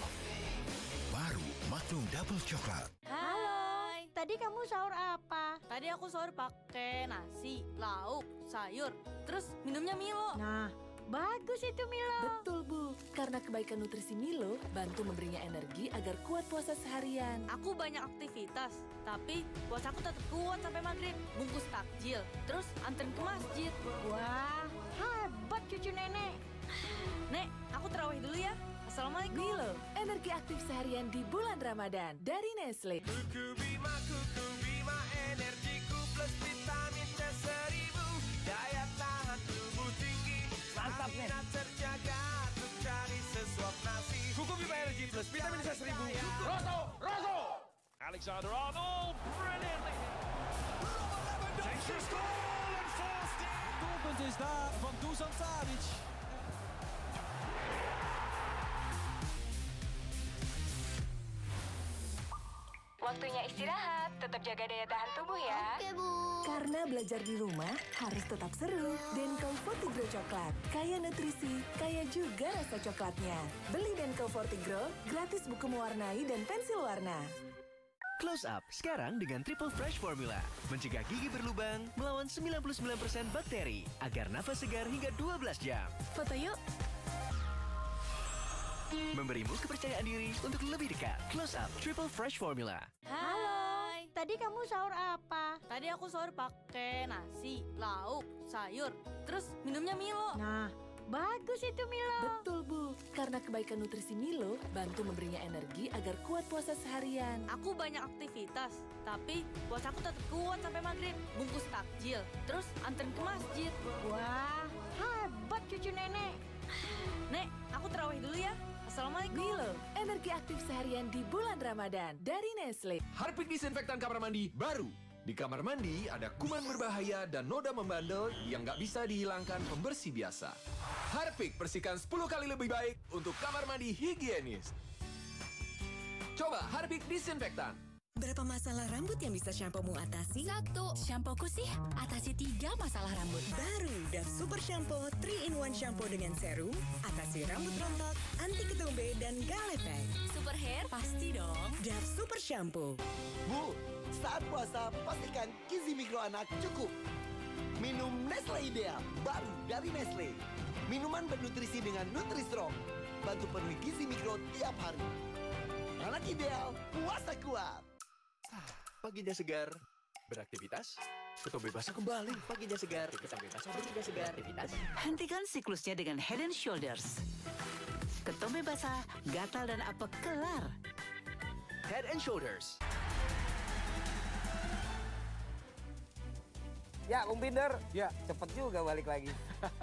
Baru Magnum Double Coklat. Hai. Tadi kamu sahur apa? Tadi aku sahur pakai nasi, lauk, sayur, terus minumnya Milo. Nah, bagus itu Milo. Betul, Bu. Karena kebaikan nutrisi Milo bantu memberinya energi agar kuat puasa seharian. Aku banyak aktivitas, tapi puasaku tetap kuat sampai maghrib. Bungkus takjil, terus anterin ke masjid. Wah, hebat cucu nenek. Nek, aku terawih dulu ya. Assalamualaikum. Milo, energi aktif seharian di bulan Ramadan dari Nestle. Kuku Bima, Kuku Bima, energiku plus vitamin C seribu. Daya tahan tubuh tinggi. Mantap, nih. Stamina terjaga untuk cari sesuap nasi. Kuku Bima Energy plus vitamin C seribu. Rosso, Rosso. Alexander Arnold, brilliantly. Takes his goal and forced it. Doelpunt is daar van Dusan Tadic. Waktunya istirahat, tetap jaga daya tahan tubuh ya. Oke, Bu. Karena belajar di rumah harus tetap seru. Denko Fortigro Coklat, kaya nutrisi, kaya juga rasa coklatnya. Beli Denko Fortigro, gratis buku mewarnai dan pensil warna. Close Up sekarang dengan Triple Fresh Formula. Mencegah gigi berlubang, melawan 99% bakteri, agar nafas segar hingga 12 jam. Foto yuk. Memberimu kepercayaan diri untuk lebih dekat. Close Up Triple Fresh Formula. Hai. Tadi kamu sahur apa? Tadi aku sahur pakai nasi, lauk, sayur, terus minumnya Milo. Nah, bagus itu Milo. Betul, Bu. Karena kebaikan nutrisi Milo bantu memberinya energi agar kuat puasa seharian. Aku banyak aktivitas, tapi puasaku tetap kuat sampai maghrib. Bungkus takjil, terus anterin ke masjid. Wah, hebat cucu nenek. Nek, aku terawih dulu ya. Assalamualaikum. Milo, energi aktif seharian di bulan Ramadan dari Nestle. Harpic disinfektan kamar mandi baru. Di kamar mandi ada kuman berbahaya dan noda membandel yang nggak bisa dihilangkan pembersih biasa. Harpic bersihkan 10 kali lebih baik untuk kamar mandi higienis. Coba Harpic disinfektan. Berapa masalah rambut yang bisa shampoomu atasi? Satu. Shampooku sih atasi tiga masalah rambut. Baru Dove Super Shampoo 3-in-1 shampoo dengan serum, atasi rambut rontok, anti ketumbe, dan galepek. Super hair? Pasti dong. Dove Super Shampoo. Bu, saat puasa pastikan gizi mikro anak cukup. Minum Nestle Ideal, baru dari Nestle. Minuman bernutrisi dengan Nutri-Strong. Bantu penuhi gizi mikro tiap hari. Anak ideal, puasa kuat. Paginya segar, beraktivitas, kebebasan kembali. Paginya segar, kita bebas beraktivitas segar. Aktivitas. Hentikan siklusnya dengan Head and Shoulders. Ketombe basah, gatal dan apek kelar. Head and Shoulders. Ya, Bung Binder. Ya. Cepet juga balik lagi.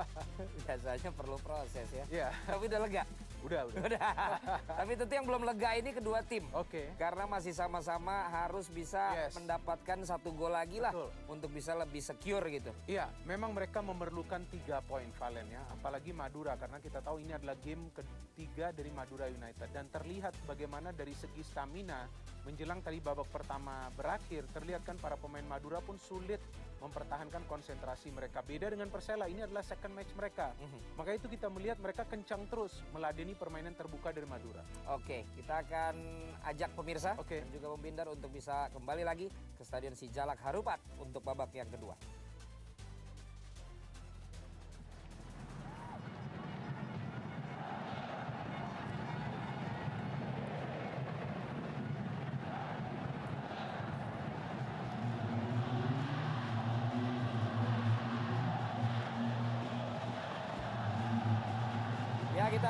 Biasanya perlu proses ya. Ya. Tapi udah lega. Udah, udah. Udah. Tapi tentu yang belum lega ini kedua tim. Oke. Karena masih sama-sama harus bisa Yes. mendapatkan satu gol lagi lah Betul. untuk bisa lebih secure gitu. Iya, memang mereka memerlukan tiga poin Valen ya, apalagi Madura karena kita tahu ini adalah game ketiga dari Madura United dan terlihat bagaimana dari segi stamina menjelang tadi babak pertama berakhir terlihat kan para pemain Madura pun sulit mempertahankan konsentrasi mereka. Beda dengan Persela, ini adalah second match mereka. Maka itu kita melihat mereka kencang terus meladeni permainan terbuka dari Madura. Oke, kita akan ajak pemirsa dan juga Bung Binder untuk bisa kembali lagi ke Stadion Sijalak Harupat untuk babak yang kedua.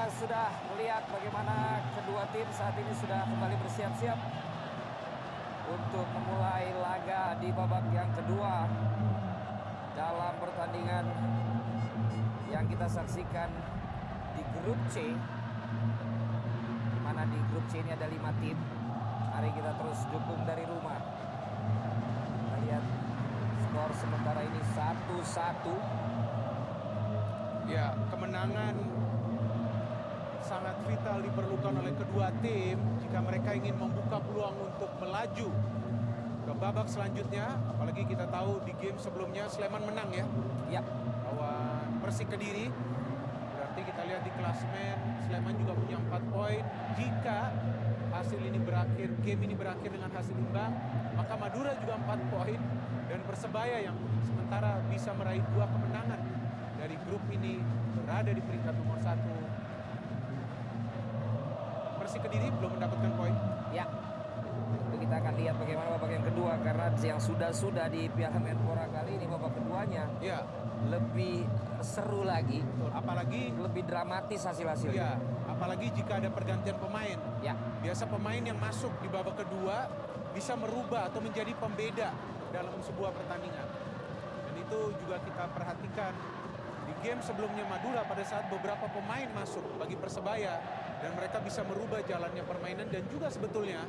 Sudah melihat bagaimana kedua tim saat ini sudah kembali bersiap-siap untuk memulai laga di babak yang kedua dalam pertandingan yang kita saksikan di grup C di mana di grup C ini ada lima tim. Mari kita terus dukung dari rumah. Kita lihat skor sementara ini satu-satu. Ya, kemenangan sangat vital diperlukan oleh kedua tim jika mereka ingin membuka peluang untuk melaju ke babak selanjutnya. Apalagi kita tahu di game sebelumnya Sleman menang ya. Ya. Lawan Persik Kediri. Berarti kita lihat di klasmen Sleman juga punya 4 poin. Jika hasil ini berakhir, game ini berakhir dengan hasil imbang, maka Madura juga 4 poin dan Persebaya yang sementara bisa meraih dua kemenangan dari grup ini berada di peringkat nomor satu. Persik Kediri belum mendapatkan poin. Ya. Itu kita akan lihat bagaimana babak yang kedua karena yang sudah-sudah di Piala Menpora kali ini babak keduanya. Ya. lebih seru lagi. Apalagi lebih dramatis hasil-hasilnya. Iya, apalagi jika ada pergantian pemain. Ya. Biasa pemain yang masuk di babak kedua bisa merubah atau menjadi pembeda dalam sebuah pertandingan. Dan itu juga kita perhatikan di game sebelumnya Madura pada saat beberapa pemain masuk bagi Persebaya dan mereka bisa merubah jalannya permainan dan juga sebetulnya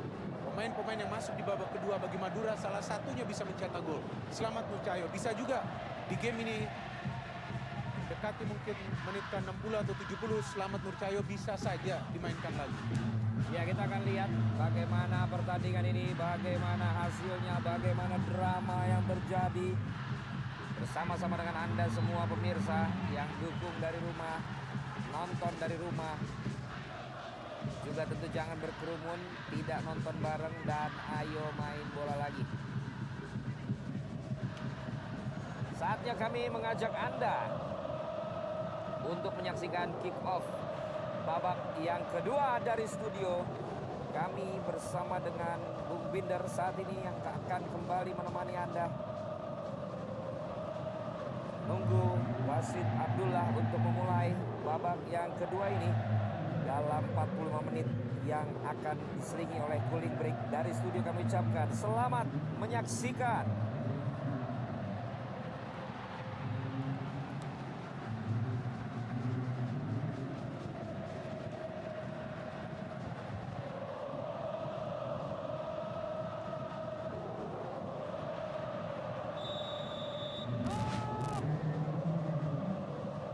pemain-pemain yang masuk di babak kedua bagi Madura salah satunya bisa mencetak gol. Selamat Mucayo. Bisa juga di game ini dekati mungkin menit ke 60 atau 70 Selamat Nurcayo bisa saja dimainkan lagi. Ya kita akan lihat bagaimana pertandingan ini, bagaimana hasilnya, bagaimana drama yang terjadi bersama-sama dengan Anda semua pemirsa yang dukung dari rumah, nonton dari rumah. Juga tentu jangan berkerumun, tidak nonton bareng dan ayo main bola lagi. Saatnya kami mengajak Anda untuk menyaksikan kick off babak yang kedua dari studio. Kami bersama dengan Bung Binder saat ini yang akan kembali menemani Anda. Nunggu wasit Abdullah untuk memulai babak yang kedua ini dalam 45 menit yang akan diselingi oleh cooling break dari studio kami ucapkan selamat menyaksikan.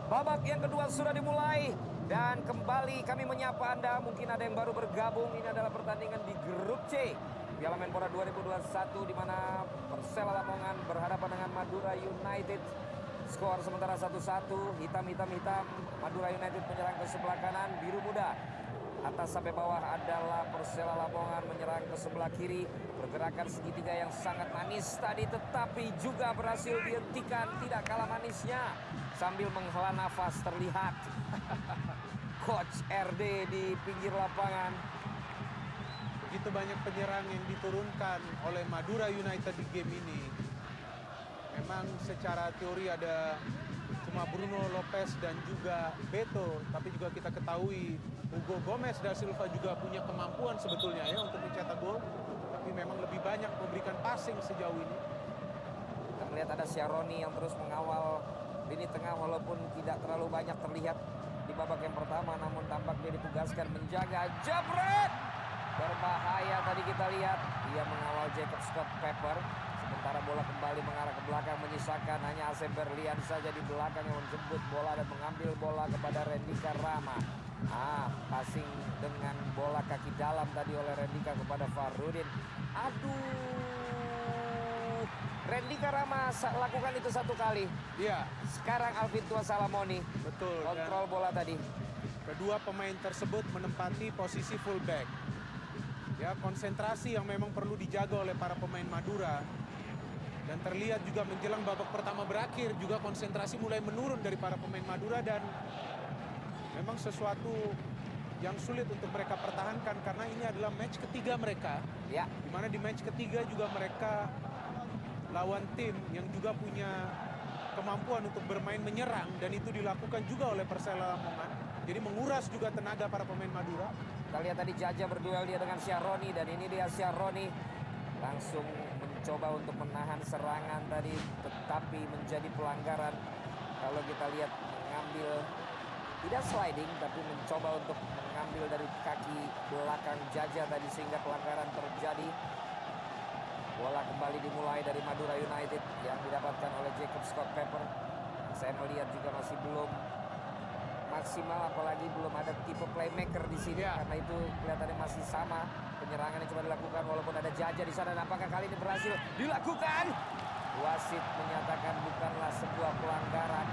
Babak yang kedua sudah dimulai dan kembali kami menyapa Anda. Mungkin ada yang baru bergabung. Ini adalah pertandingan di grup C. Piala Menpora 2021 di mana Persela Lamongan berhadapan dengan Madura United. Skor sementara 1-1, hitam-hitam hitam. Madura United menyerang ke sebelah kanan, biru muda. Atas sampai bawah adalah Persela Lamongan menyerang ke sebelah kiri. Pergerakan segitiga yang sangat manis tadi tetapi juga berhasil dihentikan. Tidak kalah manisnya sambil menghela nafas terlihat Coach RD di pinggir lapangan. Begitu banyak penyerang yang diturunkan oleh Madura United di game ini. Memang secara teori ada cuma Bruno Lopez dan juga Beto, tapi juga kita ketahui Hugo Gomez da Silva juga punya kemampuan sebetulnya ya untuk mencetak gol, tapi memang lebih banyak memberikan passing sejauh ini. Kita melihat ada Syaroni yang terus mengawal lini tengah walaupun tidak terlalu banyak terlihat di babak yang pertama namun tampak dia ditugaskan menjaga jabret. Berbahaya tadi kita lihat. Dia mengawal Jacob Scott Pepper. Sementara bola kembali mengarah ke belakang menyisakan. Hanya Asep Berlian saja di belakang yang menjemput bola dan mengambil bola kepada Rendika Rama. Ah passing dengan bola kaki dalam tadi oleh Rendika kepada Farudin. Aduh Rendika Rama lakukan itu satu kali. Iya. Sekarang Alvin Tua Salamoni. Betul. Kontrol bola tadi. Kedua pemain tersebut menempati posisi fullback. Ya, konsentrasi yang memang perlu dijaga oleh para pemain Madura. Dan terlihat juga menjelang babak pertama berakhir juga konsentrasi mulai menurun dari para pemain Madura dan memang sesuatu yang sulit untuk mereka pertahankan karena ini adalah match ketiga mereka. Ya. Di mana di match ketiga juga mereka lawan tim yang juga punya kemampuan untuk bermain menyerang dan itu dilakukan juga oleh Persela Lamongan. Jadi menguras juga tenaga para pemain Madura. Kita lihat tadi Jaja berduel dia dengan Syaroni dan ini dia Syaroni langsung mencoba untuk menahan serangan tadi tetapi menjadi pelanggaran kalau kita lihat mengambil tidak sliding tapi mencoba untuk mengambil dari kaki belakang Jaja tadi sehingga pelanggaran terjadi Bola kembali dimulai dari Madura United yang didapatkan oleh Jacob Scott Pepper. Saya melihat juga masih belum maksimal apalagi belum ada tipe playmaker di sini ya. karena itu kelihatannya masih sama penyerangan yang coba dilakukan walaupun ada Jaja di sana. Apakah kali ini berhasil dilakukan? Wasit menyatakan bukanlah sebuah pelanggaran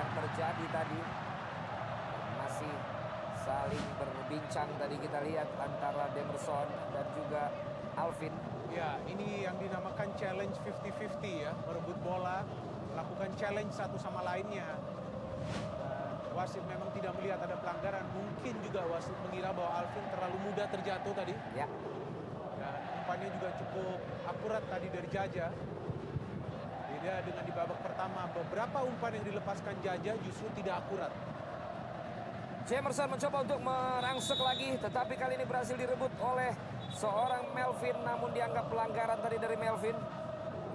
yang terjadi tadi. Masih saling berbincang tadi kita lihat antara Demerson dan juga Alvin Ya, ini yang dinamakan challenge 50-50 ya, merebut bola, melakukan challenge satu sama lainnya. Dan wasit memang tidak melihat ada pelanggaran, mungkin juga wasit mengira bahwa Alvin terlalu mudah terjatuh tadi. Ya. Dan umpannya juga cukup akurat tadi dari Jaja. Beda dengan di babak pertama, beberapa umpan yang dilepaskan Jaja justru tidak akurat. Jamerson mencoba untuk merangsek lagi, tetapi kali ini berhasil direbut oleh seorang Melvin, namun dianggap pelanggaran tadi dari Melvin.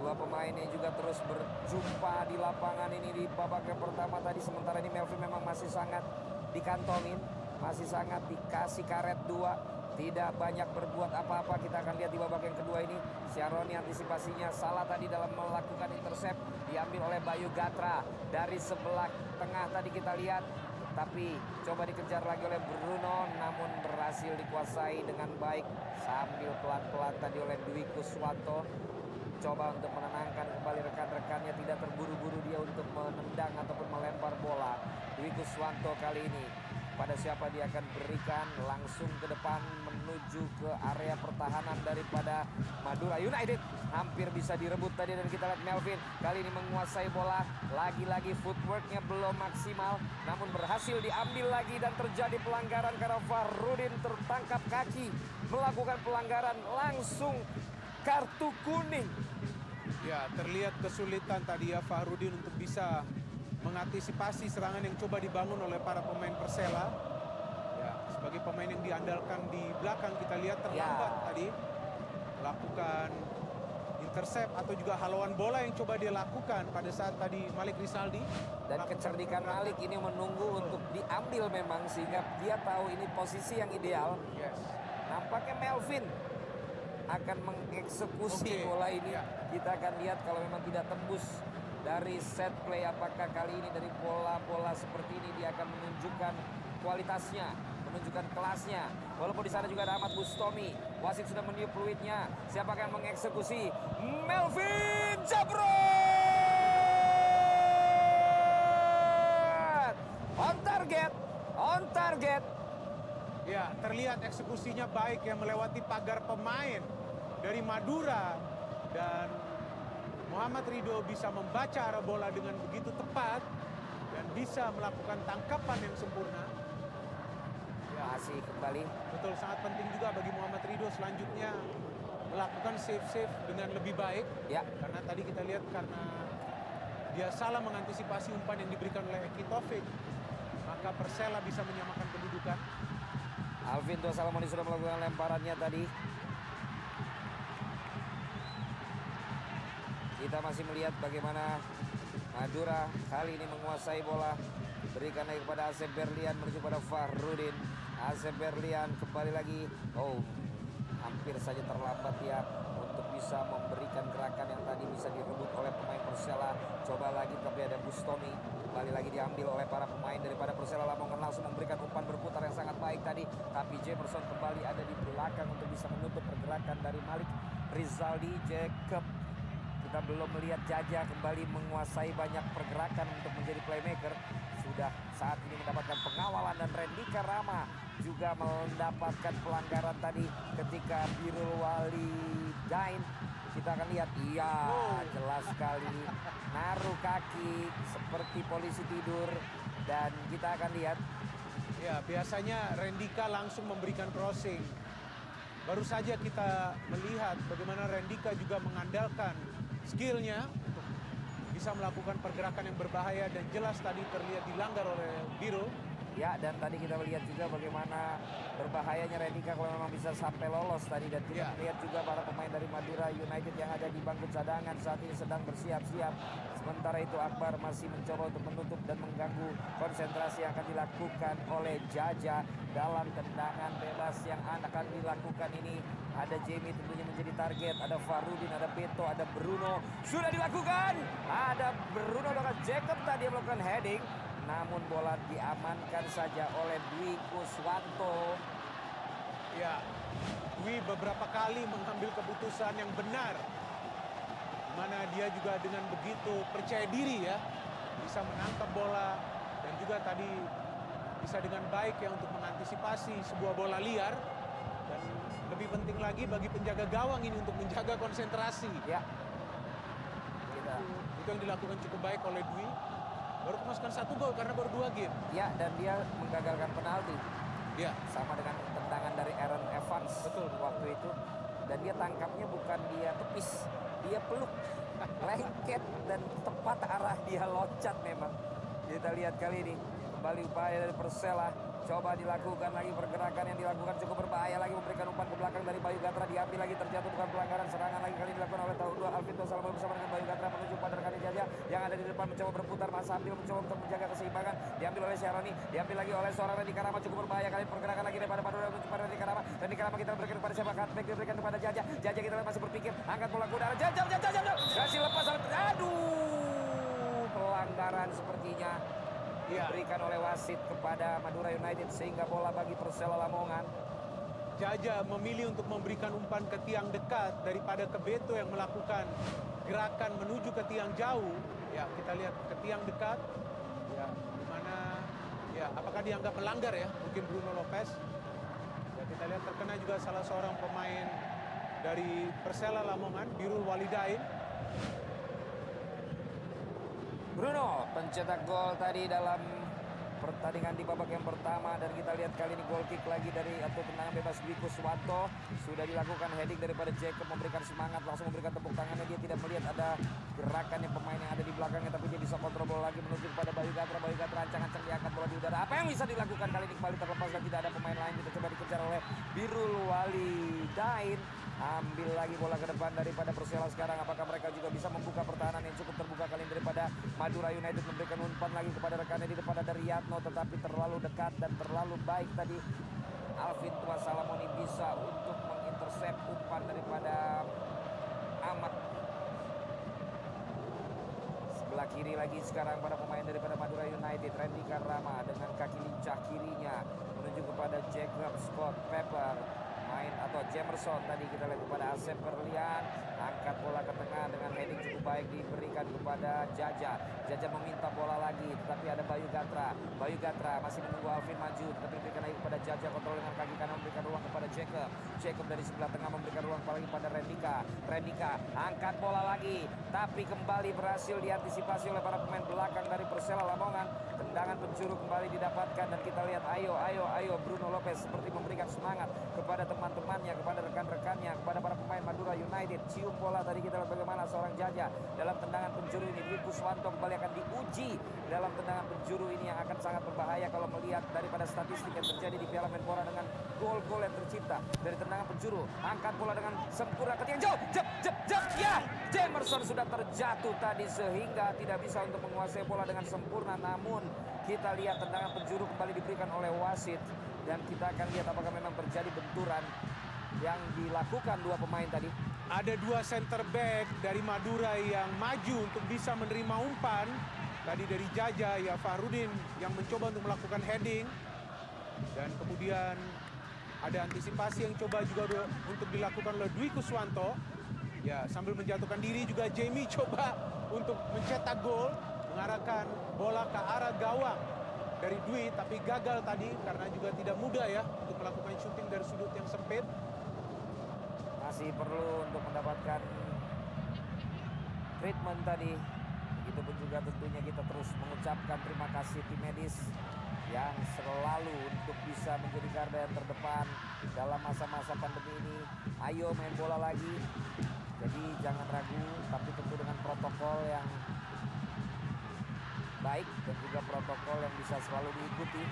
Dua pemain ini juga terus berjumpa di lapangan ini di babak yang pertama tadi. Sementara ini Melvin memang masih sangat dikantongin, masih sangat dikasih karet dua. Tidak banyak berbuat apa-apa. Kita akan lihat di babak yang kedua ini. Syaroni antisipasinya salah tadi dalam melakukan intercept. Diambil oleh Bayu Gatra. Dari sebelah tengah tadi kita lihat tapi coba dikejar lagi oleh Bruno namun berhasil dikuasai dengan baik. Sambil pelan-pelan tadi oleh Dwi Kuswanto. Coba untuk menenangkan kembali rekan-rekannya. Tidak terburu-buru dia untuk menendang ataupun melempar bola. Dwi Kuswanto kali ini. Pada siapa dia akan berikan langsung ke depan menuju ke area pertahanan daripada Madura United hampir bisa direbut tadi dan kita lihat Melvin kali ini menguasai bola lagi-lagi footworknya belum maksimal namun berhasil diambil lagi dan terjadi pelanggaran karena Farudin tertangkap kaki melakukan pelanggaran langsung kartu kuning Ya, terlihat kesulitan tadi ya Fahrudin untuk bisa mengantisipasi serangan yang coba dibangun oleh para pemain Persela. Ya, sebagai pemain yang diandalkan di belakang kita lihat terlambat Ya. tadi melakukan intercept atau juga haluan bola yang coba dia lakukan pada saat tadi Malik Rizaldi. Dan kecerdikan Malik ini menunggu untuk diambil memang sehingga dia tahu ini posisi yang ideal. Nampaknya Melvin akan mengeksekusi Oke, bola ini. Kita akan lihat kalau memang tidak tembus dari set play apakah kali ini dari bola-bola seperti ini dia akan menunjukkan kualitasnya, menunjukkan kelasnya. Walaupun di sana juga ada Ahmad Bustomi. Wasit sudah meniup fluidnya. Siapa akan mengeksekusi? Melvin Jabron! On target, on target. Ya, terlihat eksekusinya baik yang melewati pagar pemain dari Madura dan Muhammad Ridho bisa membaca arah bola dengan begitu tepat dan bisa melakukan tangkapan yang sempurna. Masih kembali. Betul, sangat penting juga bagi Muhammad Ridho selanjutnya melakukan save-save dengan lebih baik. Ya. Karena tadi kita lihat karena dia salah mengantisipasi umpan yang diberikan oleh Eki Taufik, maka Persela bisa menyamakan kedudukan. Alvin Salamoni sudah melakukan lemparannya tadi. Kita masih melihat bagaimana Madura kali ini menguasai bola. Berikan lagi kepada Asep Berlian menuju pada Fahrudin. Asep Berlian kembali lagi. Oh, hampir saja terlambat ya untuk bisa memberikan gerakan yang tadi bisa direbut oleh pemain Persela. Coba lagi tapi ada Bustomi. Kembali lagi diambil oleh para pemain daripada Persela Lamongan langsung memberikan umpan berputar yang sangat baik tadi. Tapi Jamerson kembali ada di belakang untuk bisa menutup pergerakan dari Malik Rizaldi Jacob. Kita belum melihat Jaja kembali menguasai banyak pergerakan untuk menjadi playmaker. Sudah saat ini mendapatkan pengawalan dan Rendika Rama juga mendapatkan pelanggaran tadi ketika Birul Wali Dain kita akan lihat. Iya jelas sekali. Naruh kaki seperti polisi tidur. Dan kita akan lihat. Ya, biasanya Rendika langsung memberikan crossing. Baru saja kita melihat bagaimana Rendika juga mengandalkan skillnya bisa melakukan pergerakan yang berbahaya dan jelas tadi terlihat dilanggar oleh Biro. Ya, dan tadi kita melihat juga bagaimana berbahayanya Rendika kalau memang bisa sampai lolos tadi dan kita melihat juga para pemain dari Madura United yang ada di bangku cadangan saat ini sedang bersiap-siap. Sementara itu Akbar masih mencoba untuk menutup dan mengganggu konsentrasi yang akan dilakukan oleh Jaja dalam tendangan bebas yang akan dilakukan ini. Ada Jamie tentunya menjadi target, ada Farudin, ada Beto, ada Bruno. Sudah dilakukan. Ada Bruno dengan Jacob tadi yang melakukan heading. Namun bola diamankan saja oleh Dwi Kuswanto. Ya, Dwi beberapa kali mengambil keputusan yang benar. Mana dia juga dengan begitu percaya diri ya, bisa menangkap bola dan juga tadi bisa dengan baik ya untuk mengantisipasi sebuah bola liar dan lebih penting lagi bagi penjaga gawang ini untuk menjaga konsentrasi. Ya. Itu yang dilakukan cukup baik oleh Dwi. Baru kemasukan satu gol karena baru dua game. Ya, dan dia menggagalkan penalti. Ya. Sama dengan tendangan dari Aaron Evans. Betul. Waktu itu. dan dia tangkapnya bukan dia tepis, dia peluk lengket dan tepat arah dia loncat memang. Kita lihat kali ini kembali upaya dari Persela Coba dilakukan lagi pergerakan yang dilakukan cukup berbahaya lagi memberikan umpan ke belakang dari Bayu Gatra diambil lagi terjatuh bukan pelanggaran serangan lagi kali dilakukan oleh tahun dua Alvin Salamo bersama dengan Bayu Gatra menuju pada rekan Jaja yang ada di depan mencoba berputar masa ambil mencoba untuk menjaga keseimbangan diambil oleh Syaroni diambil lagi oleh seorang Randy Karama cukup berbahaya kali pergerakan lagi daripada Madura menuju pada Randy Karama Randy Karama kita berikan kepada siapa cutback diberikan kepada Jaja Jaja kita masih berpikir angkat bola ke udara Jaja Jaja Jaja kasih lepas aduh pelanggaran sepertinya diberikan oleh wasit kepada Madura United sehingga bola bagi Persela Lamongan. Jaja memilih untuk memberikan umpan ke tiang dekat daripada ke Beto yang melakukan gerakan menuju ke tiang jauh. Ya, kita lihat ke tiang dekat. Ya, di mana ya apakah dianggap melanggar ya? Mungkin Bruno Lopez. Ya, kita lihat terkena juga salah seorang pemain dari Persela Lamongan, Birul Walidain. Bruno pencetak gol tadi dalam pertandingan di babak yang pertama. Dan kita lihat kali ini gol kick lagi dari atau tendangan bebas Dwi Kuswanto. Sudah dilakukan heading daripada Jacob memberikan semangat langsung memberikan tepuk tangannya. Dia tidak melihat ada gerakan yang pemain yang ada di belakangnya tapi dia bisa kontrol bola lagi menuju kepada Bayu Gatra. Bayu Gatra ancang-ancang diangkat bola di udara. Apa yang bisa dilakukan kali ini? Kembali terlepas dan tidak ada pemain lain. Kita coba dikejar oleh Birul Walidain ambil lagi bola ke depan daripada Persela sekarang. Apakah mereka juga bisa membuka pertahanan yang cukup terbuka kali ini daripada Madura United memberikan umpan lagi kepada rekannya di depan ada Riyadno tetapi terlalu dekat dan terlalu baik tadi. Alvin Tua Salamoni bisa untuk mengintersep umpan daripada Ahmad. Sebelah kiri lagi sekarang para pemain daripada Madura United. Randy Karama dengan kaki lincah kirinya menuju kepada Jacob Scott Pepper main atau Jamerson. Tadi kita lihat kepada Asep Berlian angkat bola ke tengah dengan heading cukup baik diberikan kepada Jaja. Jaja meminta bola lagi tetapi ada Bayu Gatra. Bayu Gatra masih menunggu Alvin maju tetapi diberikan lagi kepada Jaja kontrol dengan kaki kanan memberikan ruang kepada Jacob. Jacob dari sebelah tengah memberikan ruang lagi pada Rendika. Rendika angkat bola lagi tapi kembali berhasil diantisipasi oleh para pemain belakang dari Persela Lamongan. Tendangan penjuru kembali didapatkan dan kita lihat ayo ayo ayo Bruno Lopez seperti memberikan semangat kepada teman-temannya kepada rekan-rekannya kepada para pemain Madura United. Cium bola tadi kita lihat bagaimana seorang Jaja dalam tendangan penjuru ini. Dwi Kuswanto kembali akan diuji dalam tendangan penjuru ini yang akan sangat berbahaya kalau melihat daripada statistik yang terjadi di Piala Menpora dengan gol-gol yang tercipta dari tendangan penjuru. Angkat bola dengan sempurna ke tiang jauh jep jep jep ya! Jamerson sudah terjatuh tadi sehingga tidak bisa untuk menguasai bola dengan sempurna. Namun kita lihat tendangan penjuru kembali diberikan oleh wasit dan kita akan lihat apakah memang terjadi benturan yang dilakukan dua pemain tadi. Ada dua center back dari Madura yang maju untuk bisa menerima umpan. Tadi dari Jaja ya Fahrudin yang mencoba untuk melakukan heading. Dan kemudian ada antisipasi yang coba juga untuk dilakukan oleh Dwi Kuswanto. Ya sambil menjatuhkan diri juga Jamie coba untuk mencetak gol. Mengarahkan bola ke arah gawang dari Dwi tapi gagal tadi karena juga tidak mudah ya untuk melakukan syuting dari sudut yang sempit masih perlu untuk mendapatkan treatment tadi. Itu pun juga tentunya kita terus mengucapkan terima kasih tim medis yang selalu untuk bisa menjadi garda yang terdepan dalam masa-masa pandemi ini. Ayo main bola lagi. Jadi jangan ragu, tapi tentu dengan protokol yang baik dan juga protokol yang bisa selalu diikuti.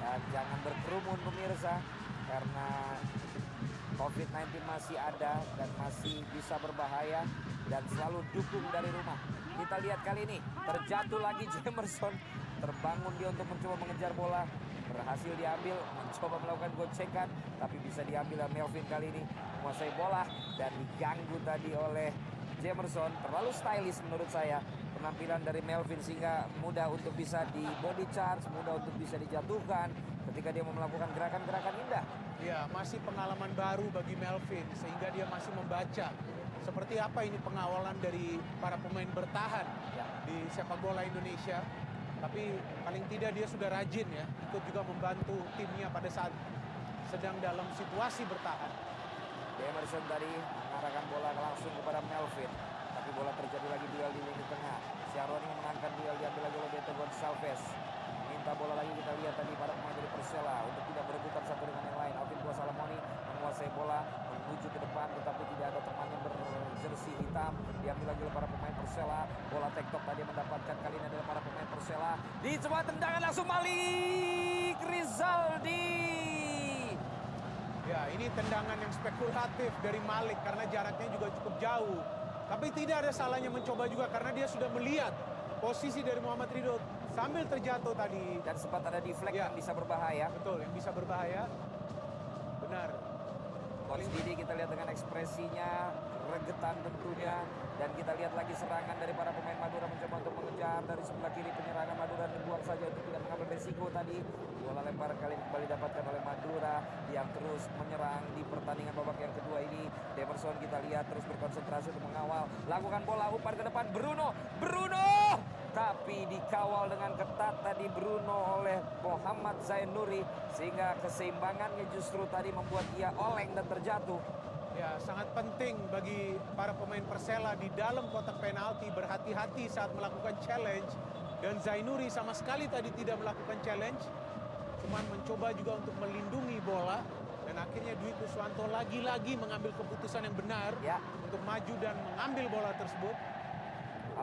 Dan jangan berkerumun pemirsa karena COVID-19 masih ada dan masih bisa berbahaya dan selalu dukung dari rumah. Kita lihat kali ini terjatuh lagi Jamerson, terbangun dia untuk mencoba mengejar bola, berhasil diambil, mencoba melakukan gocekan, tapi bisa diambil oleh Melvin kali ini menguasai bola dan diganggu tadi oleh Jamerson. Terlalu stylish menurut saya penampilan dari Melvin sehingga mudah untuk bisa di body charge, mudah untuk bisa dijatuhkan ketika dia mau melakukan gerakan-gerakan indah. Ya, masih pengalaman baru bagi Melvin sehingga dia masih membaca seperti apa ini pengawalan dari para pemain bertahan ya. di sepak bola Indonesia. Tapi paling tidak dia sudah rajin ya, ikut juga membantu timnya pada saat sedang dalam situasi bertahan. Emerson tadi mengarahkan bola langsung kepada Melvin. Tapi bola terjadi lagi duel di lini tengah. Syaroni menangkan duel diambil lagi oleh Beto Gonçalves. Minta bola lagi kita lihat tadi pada pemain dari Persela untuk tidak berebutan satu dengan yang lain. Alvin Dua Salamoni menguasai bola menuju ke depan tetapi tidak ada teman yang berjersi hitam. Diambil lagi oleh para pemain Persela. Bola tektok tadi mendapatkan kali ini adalah para pemain Persela. Di coba tendangan langsung Malik Rizaldi. Ya, ini tendangan yang spekulatif dari Malik karena jaraknya juga cukup jauh tapi tidak ada salahnya mencoba juga karena dia sudah melihat posisi dari Muhammad Ridho sambil terjatuh tadi. Dan sempat ada deflect Ya. yang bisa berbahaya. Betul, yang bisa berbahaya. Benar. Coach Didi kita lihat dengan ekspresinya, regetan tentunya. Dan kita lihat lagi serangan dari para pemain Madura mencoba untuk mengejar dari sebelah kiri penyerangan Madura dibuang saja untuk tidak mengambil resiko tadi. Bola lempar kali kembali didapatkan oleh Madura yang terus menyerang di pertandingan babak yang kedua ini. Demerson kita lihat terus berkonsentrasi untuk mengawal. Lakukan bola umpan ke depan Bruno. Bruno! Tapi dikawal dengan ketat tadi Bruno oleh Muhammad Zainuri sehingga keseimbangannya justru tadi membuat ia oleng dan terjatuh. Ya, sangat penting bagi para pemain Persela di dalam kotak penalti berhati-hati saat melakukan challenge. Dan Zainuri sama sekali tadi tidak melakukan challenge, cuman mencoba juga untuk melindungi bola. Dan akhirnya Dwi Kuswanto lagi-lagi mengambil keputusan yang benar untuk maju dan mengambil bola tersebut.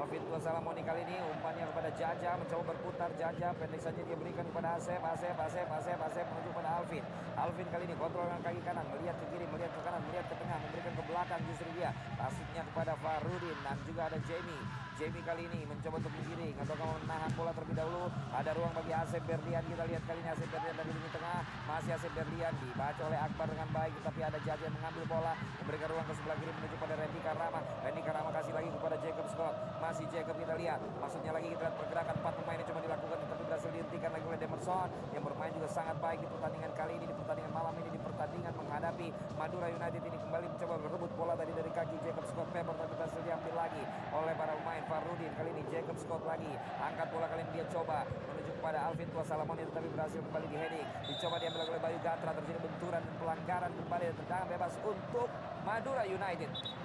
Alvin Tua Salamoni kali ini umpannya kepada Jaja mencoba berputar. Jaja pendek saja dia berikan kepada Asep Asep Asep Asep Asep menuju pada Alvin. Alvin kali ini kontrol dengan kaki kanan melihat ke kiri melihat ke kanan melihat ke tengah memberikan ke belakang justru dia. Pasutnya kepada Farudin dan juga ada Jamie. Jamie kali ini mencoba untuk menggiring atau menahan bola terlebih dahulu. Ada ruang bagi Asep Berlian kita lihat kali ini Asep Berlian dari lini tengah. Masih Asep Berlian dibaca oleh Akbar dengan baik tapi ada Jaja mengambil bola memberikan ruang ke sebelah kiri menuju pada Randy Karama Randy Karama kasih lagi kepada Jacob Scott masih Jacob kita lihat. Maksudnya lagi kita lihat pergerakan empat pemain yang coba dilakukan tapi berhasil dihentikan lagi oleh Demerson yang bermain juga sangat baik di pertandingan kali ini di pertandingan malam ini di pertandingan menghadapi Madura United ini. Kembali mencoba berebut bola tadi dari kaki Jacob Scott Pepper tapi berhasil diambil lagi oleh para pemain Farudin. Kali ini Jacob Scott lagi angkat bola kali ini dia coba menuju kepada Alvin Tua Salamoni tetapi berhasil kembali di heading. Dicoba diambil oleh Bayu Gatra terjadi benturan dan pelanggaran kembali dan tendangan bebas untuk Madura United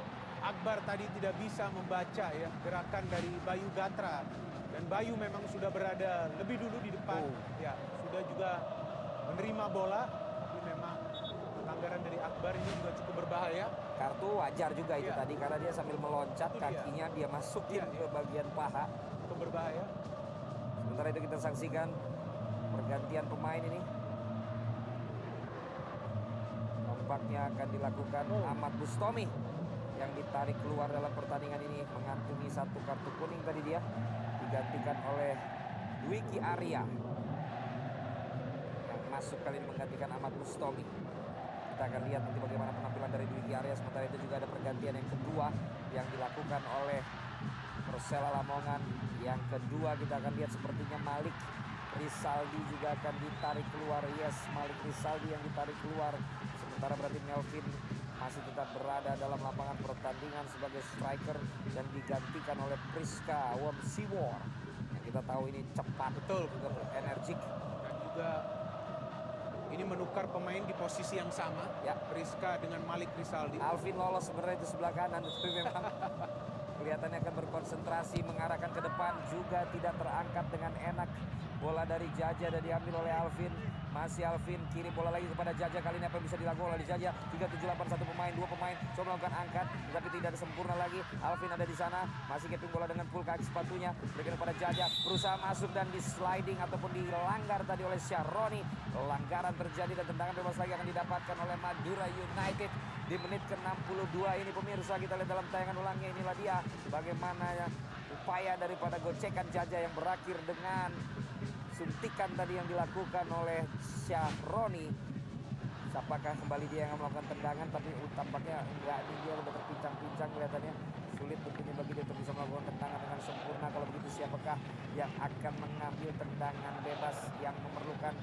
Akbar tadi tidak bisa membaca ya gerakan dari Bayu Gatra. Dan Bayu memang sudah berada lebih dulu di depan. Ya sudah juga menerima bola. Tapi memang pelanggaran dari Akbar ini juga cukup berbahaya. Kartu wajar juga itu Iya. tadi karena dia sambil meloncat Itu dia. kakinya dia masukin ke bagian paha. Cukup berbahaya. Sementara itu kita saksikan pergantian pemain ini. Nampaknya akan dilakukan Ahmad Bustomi yang ditarik keluar dalam pertandingan ini mengantungi satu kartu kuning tadi dia digantikan oleh Dwiki Arya. Yang masuk kali ini menggantikan Ahmad Bustomi kita akan lihat nanti bagaimana penampilan dari Dwiki Arya. Sementara itu juga ada pergantian yang kedua yang dilakukan oleh Persela Lamongan. Yang kedua kita akan lihat sepertinya Malik Risaldi juga akan ditarik keluar. Yes Malik Risaldi yang ditarik keluar. Sementara berarti Melvin masih tetap berada dalam lapangan pertandingan sebagai striker dan digantikan oleh Priska Womsiwor yang kita tahu ini cepat betul. juga berenergik dan juga ini menukar pemain di posisi yang sama. Ya. Priska dengan Malik Risaldi Alvin lolos sebenarnya itu sebelah kanan tapi memang kelihatannya akan berkonsentrasi mengarahkan ke depan. Juga tidak terangkat dengan enak. Bola dari Jaja dan diambil oleh Alvin masih Alvin kiri bola lagi kepada Jaja. Kali ini apa yang bisa dilakukan oleh Jaja? 3781 pemain dua pemain. Coba melakukan angkat tetapi tidak ada sempurna lagi. Alvin ada di sana. Masih keping bola dengan full kaki sepatunya. Berikan kepada Jaja. Berusaha masuk dan di sliding ataupun dilanggar tadi oleh Syaroni pelanggaran terjadi dan tendangan bebas lagi akan didapatkan oleh Madura United. Di menit ke-62 ini pemirsa kita lihat dalam tayangan ulangnya. Inilah dia. Bagaimana ya upaya daripada gocekan Jaja yang berakhir dengan suntikan tadi yang dilakukan oleh Syahroni. Apakah kembali dia yang melakukan tendangan tapi tampaknya enggak nih dia udah terpincang-pincang kelihatannya. Sulit tentunya bagi dia untuk bisa melakukan tendangan dengan sempurna. Kalau begitu siapakah yang akan mengambil tendangan bebas yang memerlukan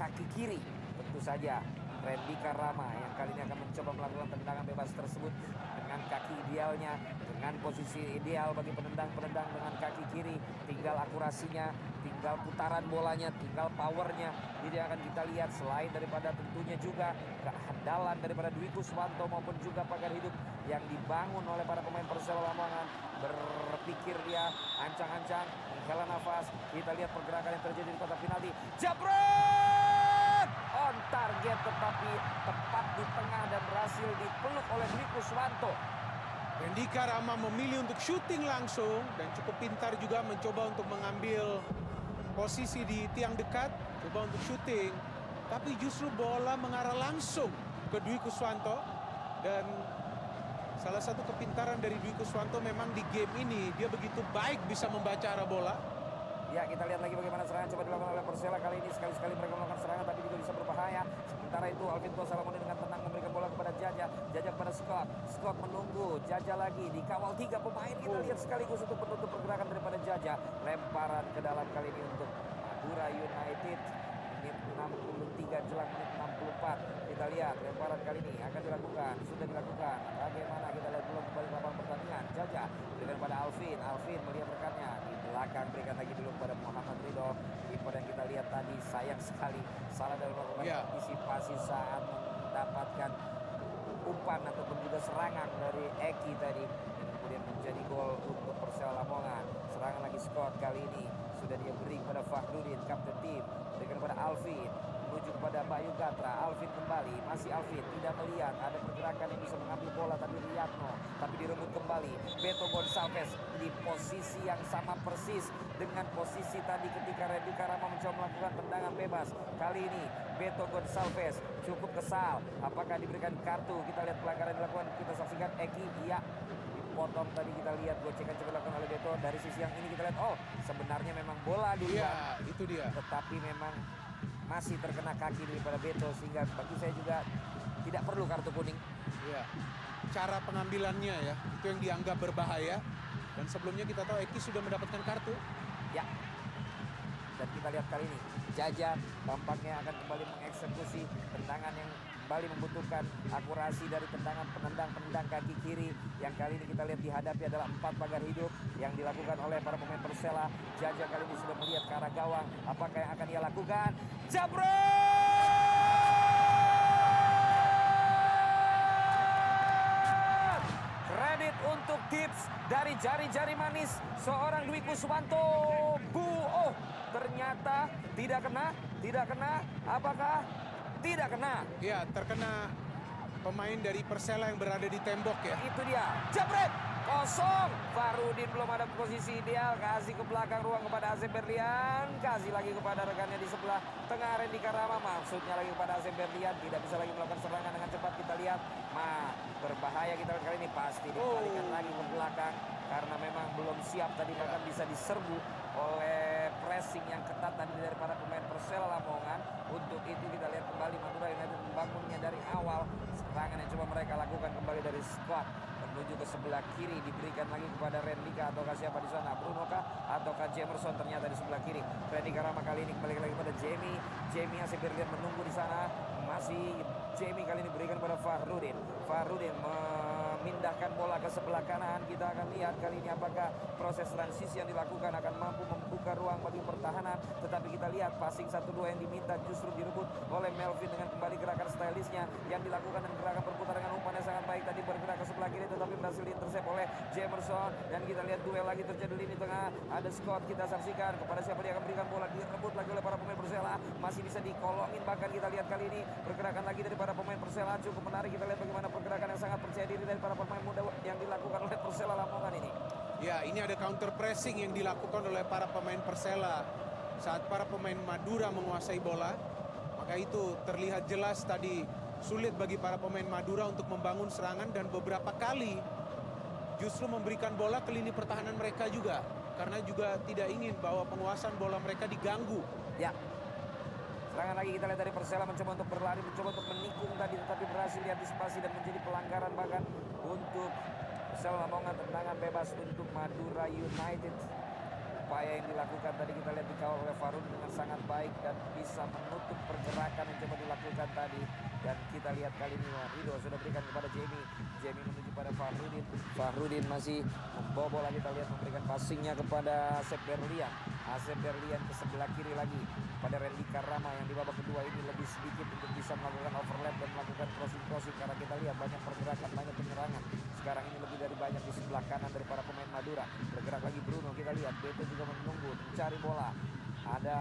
kaki kiri? Tentu saja Randy Karama yang kali ini akan mencoba melakukan tendangan bebas tersebut dengan kaki idealnya dengan posisi ideal bagi penendang-penendang dengan kaki kiri. Tinggal akurasinya tinggal putaran bolanya tinggal powernya. Jadi akan kita lihat selain daripada tentunya juga kehandalan daripada Dwi Kuswanto maupun juga pagar hidup yang dibangun oleh para pemain Persela Lamongan. Berpikir dia ancang-ancang menghela nafas. Kita lihat pergerakan yang terjadi di kotak penalti jabret on target tetapi tepat di tengah dan berhasil dipeluk oleh Dwi Kuswanto Rendika Rama memilih untuk syuting langsung dan cukup pintar juga mencoba untuk mengambil posisi di tiang dekat, coba untuk syuting. Tapi justru bola mengarah langsung ke Dwi Kuswanto dan salah satu kepintaran dari Dwi Kuswanto memang di game ini dia begitu baik bisa membaca arah bola. Ya kita lihat lagi bagaimana serangan coba dilakukan oleh Persela kali ini sekali-sekali mereka melakukan serangan tapi juga bisa berbahaya. Sementara itu Alvin Salamoni dengan tenang memberikan bola kepada Jaja, Jaja kepada Scott, Scott menunggu, Jaja lagi dikawal tiga pemain. Kita lihat sekaligus untuk menutup pergerakan daripada Jaja. Lemparan ke dalam kali ini untuk Madura United. Menit 63 jelang menit 64 kita lihat lemparan kali ini akan dilakukan. Sudah dilakukan. Bagaimana kita lihat belum kembali lapangan pertandingan? Jaja berikan pada Alvin. Alvin melihat rekannya. Di belakang berikan lagi dulu kepada Muhammad Ridho. Kiper yang kita lihat tadi sayang sekali. Salah dalam melakukan Ya. antisipasi saat mendapatkan umpan ataupun juga serangan dari Eki tadi. Dan kemudian menjadi gol untuk Persela Lamongan. Serangan lagi Scott kali ini. Sudah dia beri kepada Fahrudin kapten tim. Berikan kepada Alvin. Menuju kepada Bayu Gatra Alvin kembali. Masih Alvin. Tidak melihat. Ada pergerakan yang bisa mengambil bola tapi Tapi direbut kembali Beto Gonçalves di posisi yang sama persis dengan posisi tadi ketika Randy Karama mencoba melakukan tendangan bebas. Kali ini Beto Gonçalves cukup kesal. Apakah diberikan kartu? Kita lihat pelanggaran dilakukan. Kita saksikan Eki iya dipotong. Tadi kita lihat gocekan coba dilakukan oleh Beto. Dari sisi yang ini kita lihat oh sebenarnya memang bola di Iya, itu dia. tetapi memang masih terkena kaki daripada Beto sehingga bagi saya juga tidak perlu kartu kuning. Iya. Cara pengambilannya ya, itu yang dianggap berbahaya. Dan sebelumnya kita tahu Eki sudah mendapatkan kartu. Ya. Dan kita lihat kali ini Jaja tampaknya akan kembali mengeksekusi tendangan yang kembali membutuhkan akurasi dari tendangan penendang-penendang kaki kiri yang kali ini kita lihat dihadapi adalah empat pagar hidup yang dilakukan oleh para pemain Persela. Jaja kali ini sudah melihat ke arah gawang. Apakah yang akan ia lakukan? Jabret! Untuk tips dari jari-jari manis seorang Dwi Kuswanto. Bu, oh ternyata tidak kena, tidak kena. Apakah tidak kena? Ya, terkena pemain dari Persela yang berada di tembok ya. Itu dia. Jabret! Kosong. Farudin belum ada posisi ideal. Kasih ke belakang ruang kepada Asep Berlian. Kasih lagi kepada rekannya di sebelah tengah Randy Karama. Maksudnya lagi kepada Asep Berlian. Tidak bisa lagi melakukan serangan dengan cepat. Kita lihat. Ma, berbahaya kita lihat kali ini. Pasti dikembalikan lagi ke belakang. Karena memang belum siap tadi bahkan bisa diserbu oleh pressing yang ketat tadi dari para pemain Persela Lamongan. Untuk itu kita lihat kembali Madura United membangunnya dari awal. Serangan yang coba mereka lakukan kembali dari squad. Menuju ke sebelah kiri diberikan lagi kepada Rendika ataukah siapa di sana? Bruno kah? Ataukah Jamerson ternyata di sebelah kiri. Rendika Rama kali ini kembali lagi kepada Jamie. Jamie Asif Berlian menunggu di sana. Masih Jamie kali ini berikan kepada Fahrudin Fahrudin memindahkan bola ke sebelah kanan. Kita akan lihat kali ini apakah proses transisi yang dilakukan akan mampu membuka ruang bagi pertahanan. Tetapi kita lihat passing 1-2 yang diminta justru direbut oleh Melvin dengan kembali gerakan stylisnya yang dilakukan dan gerakan berputar dengan umpan yang sangat baik tadi bergerak ke sebelah kiri tetapi berhasil diintersep oleh Jamerson. Dan kita lihat duel lagi terjadi di lini tengah. Ada Scott kita saksikan kepada siapa dia akan berikan bola. Direbut lagi oleh para pemain Persela. Masih bisa dikolongin bahkan kita lihat kali ini pergerakan lagi dari para pemain Persela. Cukup menarik kita lihat bagaimana pergerakan yang sangat percaya diri dari para pemain muda yang dilakukan oleh Persela Lamongan ini Ya, ini ada counter pressing yang dilakukan oleh para pemain Persela saat para pemain Madura menguasai bola. Maka itu terlihat jelas tadi sulit bagi para pemain Madura untuk membangun serangan dan beberapa kali justru memberikan bola ke lini pertahanan mereka juga karena juga tidak ingin bahwa penguasaan bola mereka diganggu. Ya. Serangan lagi kita lihat dari Persela mencoba untuk berlari, mencoba untuk menikung tadi tetapi berhasil diantisipasi dan menjadi pelanggaran bahkan untuk Persela Lamongan tendangan bebas untuk Madura United. Upaya yang dilakukan tadi kita lihat dikawal oleh Farun dengan sangat baik dan bisa menutup pergerakan yang coba dilakukan tadi. Dan kita lihat kali ini Rido sudah berikan kepada Jamie. Jamie menuju pada Fahrudin. Fahrudin masih membobol lagi kita lihat memberikan passingnya kepada Asep Berlian. Asep Berlian ke sebelah kiri lagi pada Randy Karama yang di babak kedua ini lebih sedikit untuk bisa melakukan overlap dan melakukan crossing-crossing karena kita lihat banyak pergerakan, banyak penyerangan. Sekarang ini lebih dari banyak di sebelah kanan dari para pemain Madura. Bergerak lagi Bruno, kita lihat Beto juga menunggu, mencari bola. Ada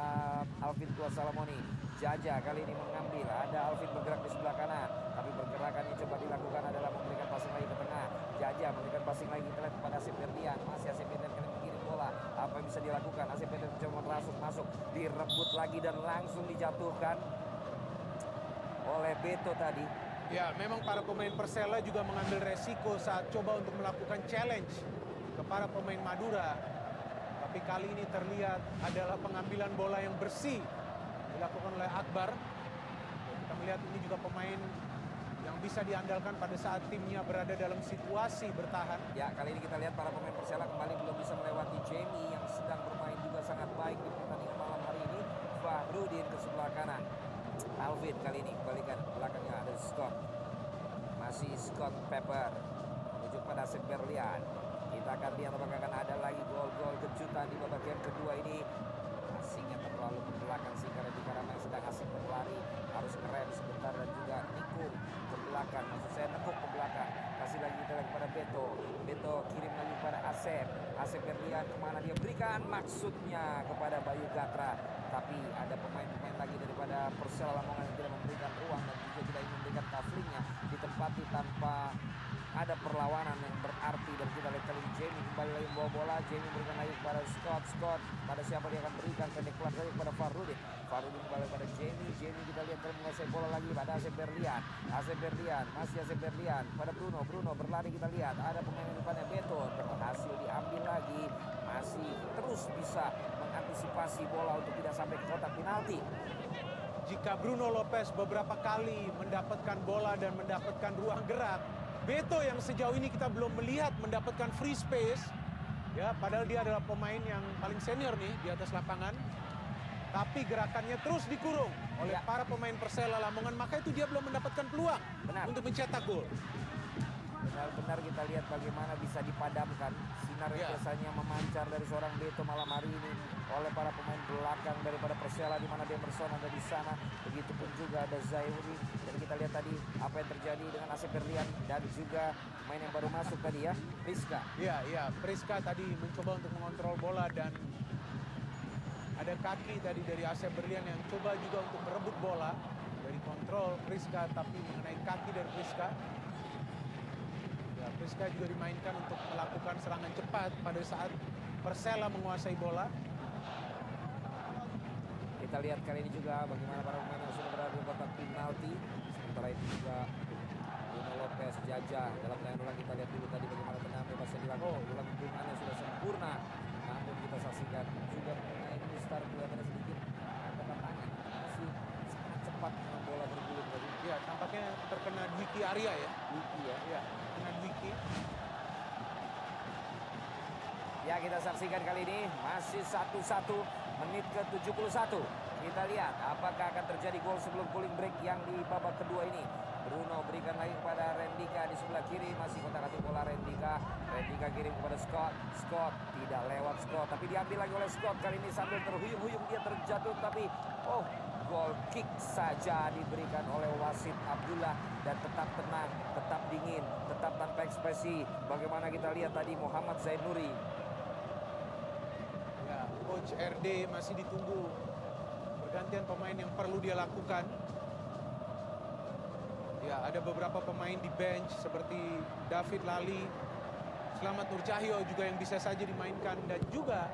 Alvin Tua Salamoni. Jaja kali ini mengambil. Ada Alvin bergerak di sebelah kanan. Tapi pergerakan yang coba dilakukan adalah memberikan passing lagi ke tengah. Jaja memberikan passing lagi lihat kepada Asep Ferdian. Masih Asep mengirim bola. Apa yang bisa dilakukan? Asep Ferdian mencoba merasuk masuk. Direbut lagi dan langsung dijatuhkan oleh Beto tadi. Ya, memang para pemain Persela juga mengambil resiko saat coba untuk melakukan challenge kepada pemain Madura. Tapi kali ini terlihat adalah pengambilan bola yang bersih dilakukan oleh Akbar. Kita melihat ini juga pemain bisa diandalkan pada saat timnya berada dalam situasi bertahan. Ya, kali ini kita lihat para pemain Persela kembali belum bisa melewati Jamie yang sedang bermain juga sangat baik di pertandingan malam hari ini. Fahrudin ke sebelah kanan. Alvin kali ini kembalikan belakangnya ada Scott. Masih Scott Pepper menuju pada Asep Berlian. Kita akan lihat apakah akan ada lagi gol-gol kejutan di babak game kedua ini. Asingnya terlalu ke belakang sehingga Randy Karama yang sedang asik berlari harus ngerem sebentar dan juga nikung ke belakang. Maksud saya nekuk ke belakang. Kasih lagi kita lagi kepada Beto. Beto kirim lagi kepada Asep. Asep Berlian ke mana dia berikan maksudnya kepada Bayu Gatra. Tapi ada pemain-pemain lagi daripada Persela Lamongan yang tidak memberikan ruang dan juga tidak ingin memberikan coveringnya ditempati tanpa ada perlawanan yang berarti dan kita lihat kali ini Jamie kembali lagi membawa bola. Jamie berikan lagi kepada Scott. Scott pada siapa dia akan berikan pendek pelan saja kepada Farudin Farudin kembali pada Jamie. Jamie kita lihat kali menguasai bola lagi pada Asep Berlian. Asep Berlian masih Asep Berlian. Pada Bruno Bruno berlari kita lihat. Ada pemain depannya Beto. Berhasil diambil lagi. Masih terus bisa mengantisipasi bola untuk tidak sampai ke kotak penalti. Jika Bruno Lopez beberapa kali mendapatkan bola dan mendapatkan ruang gerak, Beto yang sejauh ini kita belum melihat mendapatkan free space, ya padahal dia adalah pemain yang paling senior nih di atas lapangan, tapi gerakannya terus dikurung oleh para pemain Persela Lamongan, maka itu dia belum mendapatkan peluang untuk mencetak gol. benar-benar kita lihat bagaimana bisa dipadamkan sinar yang biasanya memancar dari seorang Beto malam hari ini oleh para pemain belakang daripada Persela di mana Demerson ada di sana. Begitupun juga ada Zairi. dan kita lihat tadi apa yang terjadi dengan Asep Berlian dan juga main yang baru masuk tadi ya Rizka Iya, iya. Priska tadi mencoba untuk mengontrol bola dan ada kaki tadi dari Asep Berlian yang coba juga untuk merebut bola dari kontrol Priska tapi mengenai kaki dari Priska. Ya, Priska juga dimainkan untuk melakukan serangan cepat pada saat Persela menguasai bola. Kita lihat kali ini juga bagaimana para pemain yang sudah berada di kotak penalti. Sementara itu juga Bruno Lopez Jaja dalam tayangan ulang kita lihat dulu tadi bagaimana tenang bebas yang dilakukan. Ulang hubungannya sudah sempurna. Namun kita saksikan juga mengenai Mistar kelihatannya sedikit angkatan tangan masih sangat cepat dengan bola bergulir tadi. Ya, tampaknya terkena Dwiki Arya ya. Dwiki ya. Iya, kena Dwiki. Ya kita saksikan kali ini. Masih satu-satu menit ke 71. Kita lihat apakah akan terjadi gol sebelum cooling break yang di babak kedua ini. Bruno berikan lagi kepada Rendika di sebelah kiri masih kotak atik bola Rendika. Rendika kirim kepada Scott. Scott tidak lewat Scott tapi diambil lagi oleh Scott kali ini sambil terhuyung-huyung dia terjatuh tapi oh gol kick saja diberikan oleh wasit Abdullah dan tetap tenang, tetap dingin, tetap tanpa ekspresi. Bagaimana kita lihat tadi Muhammad Zainuri coach RD masih ditunggu pergantian pemain yang perlu dia lakukan. Ya, ada beberapa pemain di bench seperti David Lali, Selamat Nur Cahyo juga yang bisa saja dimainkan dan juga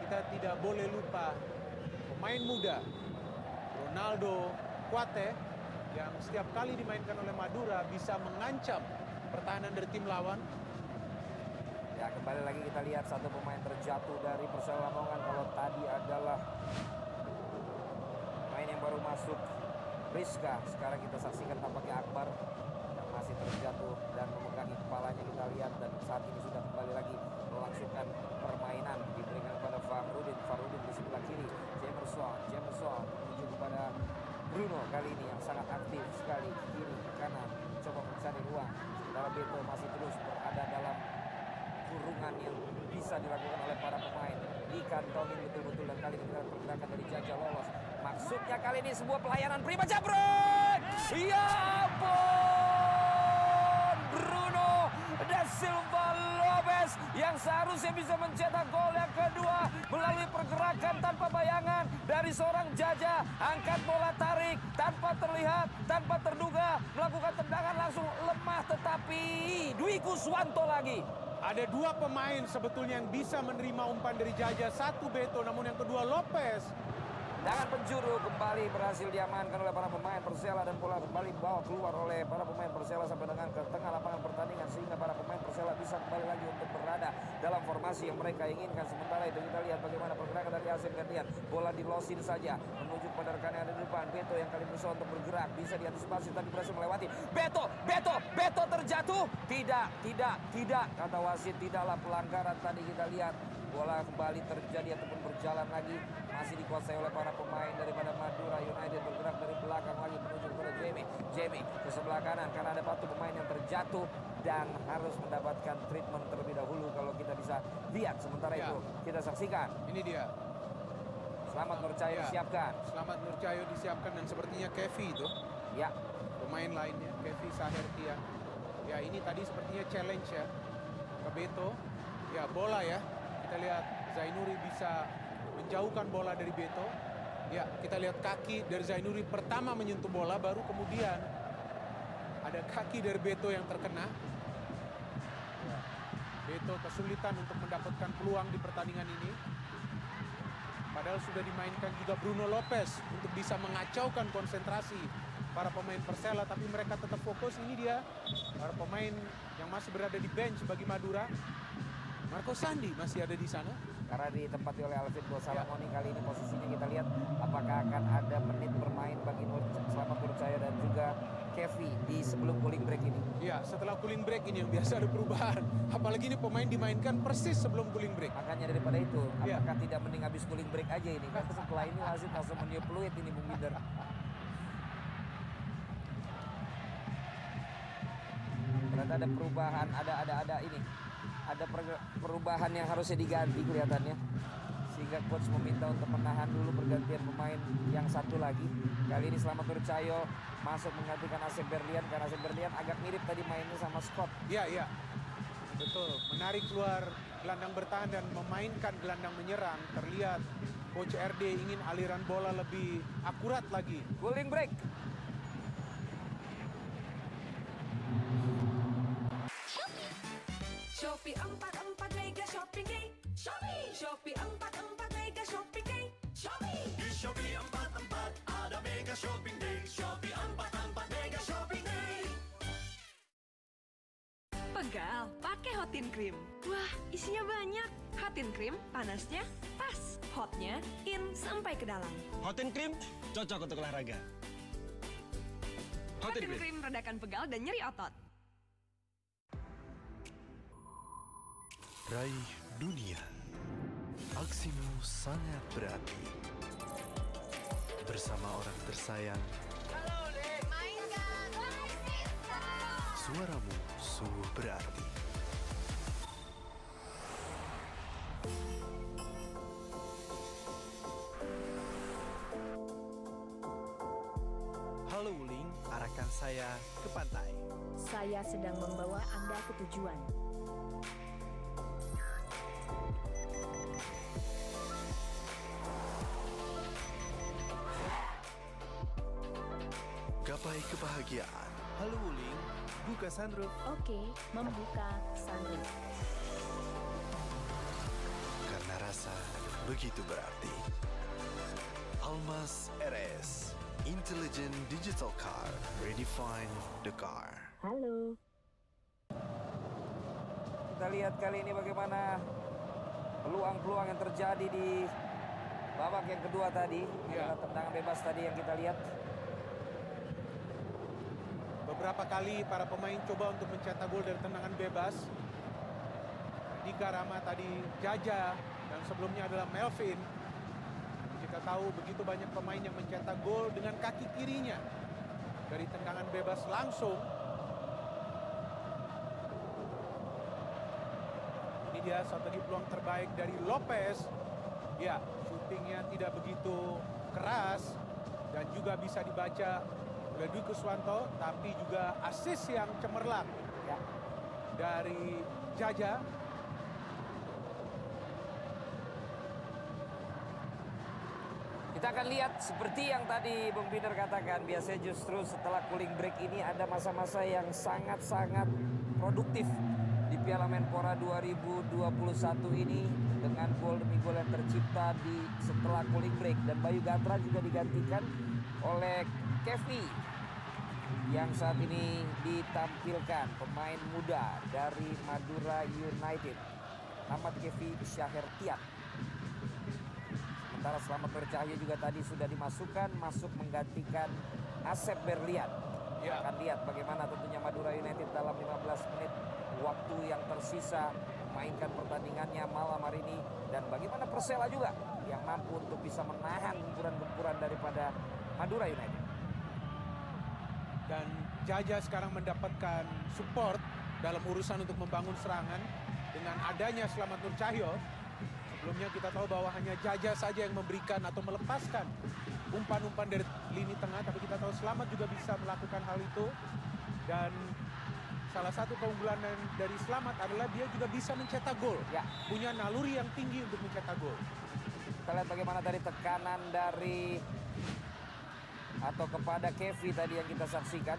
kita tidak boleh lupa pemain muda Ronaldo Kuate yang setiap kali dimainkan oleh Madura bisa mengancam pertahanan dari tim lawan. Kembali lagi kita lihat satu pemain terjatuh dari Persela Lamongan kalau tadi adalah pemain yang baru masuk Rizka. Sekarang kita saksikan tampaknya Akbar yang masih terjatuh dan memegangi kepalanya kita lihat dan saat ini sudah kembali lagi melangsungkan permainan diberikan kepada Fahrudin. Fahrudin di sebelah kiri. Jamerson, Jamerson menuju kepada Bruno kali ini yang sangat aktif sekali kiri kanan coba mencari ruang. Sementara Beto masih terus kurungan yang bisa dilakukan oleh para pemain dikantongin betul-betul dan kali ini pergerakan dari Jaja lolos maksudnya kali ini sebuah pelayanan prima jabret ya ampun Bruno da Silva Lopez yang seharusnya bisa mencetak gol yang kedua melalui pergerakan tanpa bayangan dari seorang Jaja. Angkat bola tarik tanpa terlihat, tanpa terduga. Melakukan tendangan langsung lemah tetapi Dwi Kuswanto lagi. Ada dua pemain sebetulnya yang bisa menerima umpan dari Jaja. Satu Beto, namun yang kedua Lopez. Tangan penjuru kembali berhasil diamankan oleh para pemain Persela dan bola kembali dibawa keluar oleh para pemain Persela sampai dengan ke tengah lapangan pertandingan sehingga para pemain Persela bisa kembali lagi untuk berada dalam formasi yang mereka inginkan. Sementara itu kita lihat bagaimana pergerakan dari Asim gantian. Bola dilosin saja menuju kepada rekan yang ada di depan. Beto yang kali berusaha untuk bergerak bisa diantisipasi tapi berhasil melewati. Beto, Beto, Beto terjatuh. Tidak, tidak, tidak. Kata wasit tidaklah pelanggaran tadi kita lihat. Bola kembali terjadi ataupun berjalan lagi masih dikuasai oleh para pemain daripada Madura United bergerak dari belakang lagi menuju kepada Jamie. Jamie ke sebelah kanan karena ada satu pemain yang terjatuh dan harus mendapatkan treatment terlebih dahulu kalau kita bisa lihat sementara Ya. itu kita saksikan. Ini dia. Selamat Nurcayo Ya, disiapkan. Selamat Nurcayo disiapkan dan sepertinya Kevi itu. Ya. Pemain lainnya, Kevi Sahertia. Ya ini tadi sepertinya challenge ya. Ke Beto. Ya bola ya. Kita lihat Zainuri bisa menjauhkan bola dari Beto. Ya kita lihat kaki dari Zainuri pertama menyentuh bola baru kemudian ada kaki dari Beto yang terkena. Beto kesulitan untuk mendapatkan peluang di pertandingan ini. Padahal sudah dimainkan juga Bruno Lopez untuk bisa mengacaukan konsentrasi para pemain Persela, tapi mereka tetap fokus. Ini dia para pemain yang masih berada di bench bagi Madura. Marco Sandi masih ada di sana. Karena ditempati oleh Alvin Salamoni kali ini posisinya kita lihat apakah akan ada menit bermain bagi Nur Selamat Nurcaya dan juga Kevi di sebelum cooling break ini. Ya, setelah cooling break ini yang biasa ada perubahan. Apalagi ini pemain dimainkan persis sebelum cooling break. Makanya daripada itu, apakah tidak mending habis cooling break aja ini? Kan setelah ini wasit langsung meniup fluid ini Bung Binder. Ternyata ada perubahan, ada ada ada ini. Ada per- perubahan yang harusnya diganti kelihatannya. Sehingga coach meminta untuk menahan dulu pergantian pemain yang satu lagi. Kali ini Selamat Nurcayo masuk menggantikan Asep Berlian karena Asep Berlian agak mirip tadi mainnya sama Scott. Iya, iya. Betul, menarik keluar gelandang bertahan dan memainkan gelandang menyerang. Terlihat Coach RD ingin aliran bola lebih akurat lagi. Cooling break. Mega Shopping Day. Shopee. Shopee 44 Mega Shopping Day. Shopee. Di Shopee 44 ada Mega Shopping Day. Shopee 44 Mega Shopping Day. Pegal, pakai Hotin Cream. Wah, isinya banyak. Hotin Cream, panasnya pas. Hotnya in sampai ke dalam. Hotin Cream cocok untuk olahraga. Hotin Cream redakan pegal dan nyeri otot. Raih dunia. Aksimu sangat berarti. Bersama orang tersayang, suaramu sungguh berarti. Halo Wuling, arahkan saya ke pantai. Saya sedang membawa Anda ke tujuan. Kebahagiaan. Halo Wuling, buka sunroof. Oke, membuka sunroof. Karena rasa begitu berarti. Almas RS, Intelligent Digital Car, redefine the car. Halo. Kita lihat kali ini bagaimana peluang-peluang yang terjadi di babak yang kedua tadi. Adalah tendangan bebas tadi yang kita lihat. Beberapa kali para pemain coba untuk mencetak gol dari tendangan bebas. Dika Rama tadi Jaja dan sebelumnya adalah Melvin. Kita tahu begitu banyak pemain yang mencetak gol dengan kaki kirinya dari tendangan bebas langsung. Ini dia satu lagi peluang terbaik dari Lopez. Ya, syutingnya tidak begitu keras dan juga bisa dibaca Dwi Kuswanto, tapi juga asis yang cemerlang ya. dari Jaja. Kita akan lihat seperti yang tadi Bung Binder katakan, biasanya justru setelah cooling break ini ada masa-masa yang sangat-sangat produktif di Piala Menpora 2021 ini dengan gol demi gol yang tercipta di setelah cooling break dan Bayu Gatra juga digantikan oleh Kevi yang saat ini ditampilkan pemain muda dari Madura United Ahmad Kevi Syahir Tiat sementara Selamat Bercahaya juga tadi sudah dimasukkan masuk menggantikan Asep Berlian ya. akan lihat bagaimana tentunya Madura United dalam 15 menit waktu yang tersisa mainkan pertandingannya malam hari ini dan bagaimana Persela juga yang mampu untuk bisa menahan gempuran-gempuran daripada Madura United. Dan Jaja sekarang mendapatkan support dalam urusan untuk membangun serangan dengan adanya Selamat Nur Cahyo. Sebelumnya kita tahu bahwa hanya Jaja saja yang memberikan atau melepaskan umpan-umpan dari lini tengah, tapi kita tahu Selamat juga bisa melakukan hal itu. Dan salah satu keunggulan dari Selamat adalah dia juga bisa mencetak gol. Ya. Punya naluri yang tinggi untuk mencetak gol. Kita lihat bagaimana tadi tekanan dari atau kepada Kevi tadi yang kita saksikan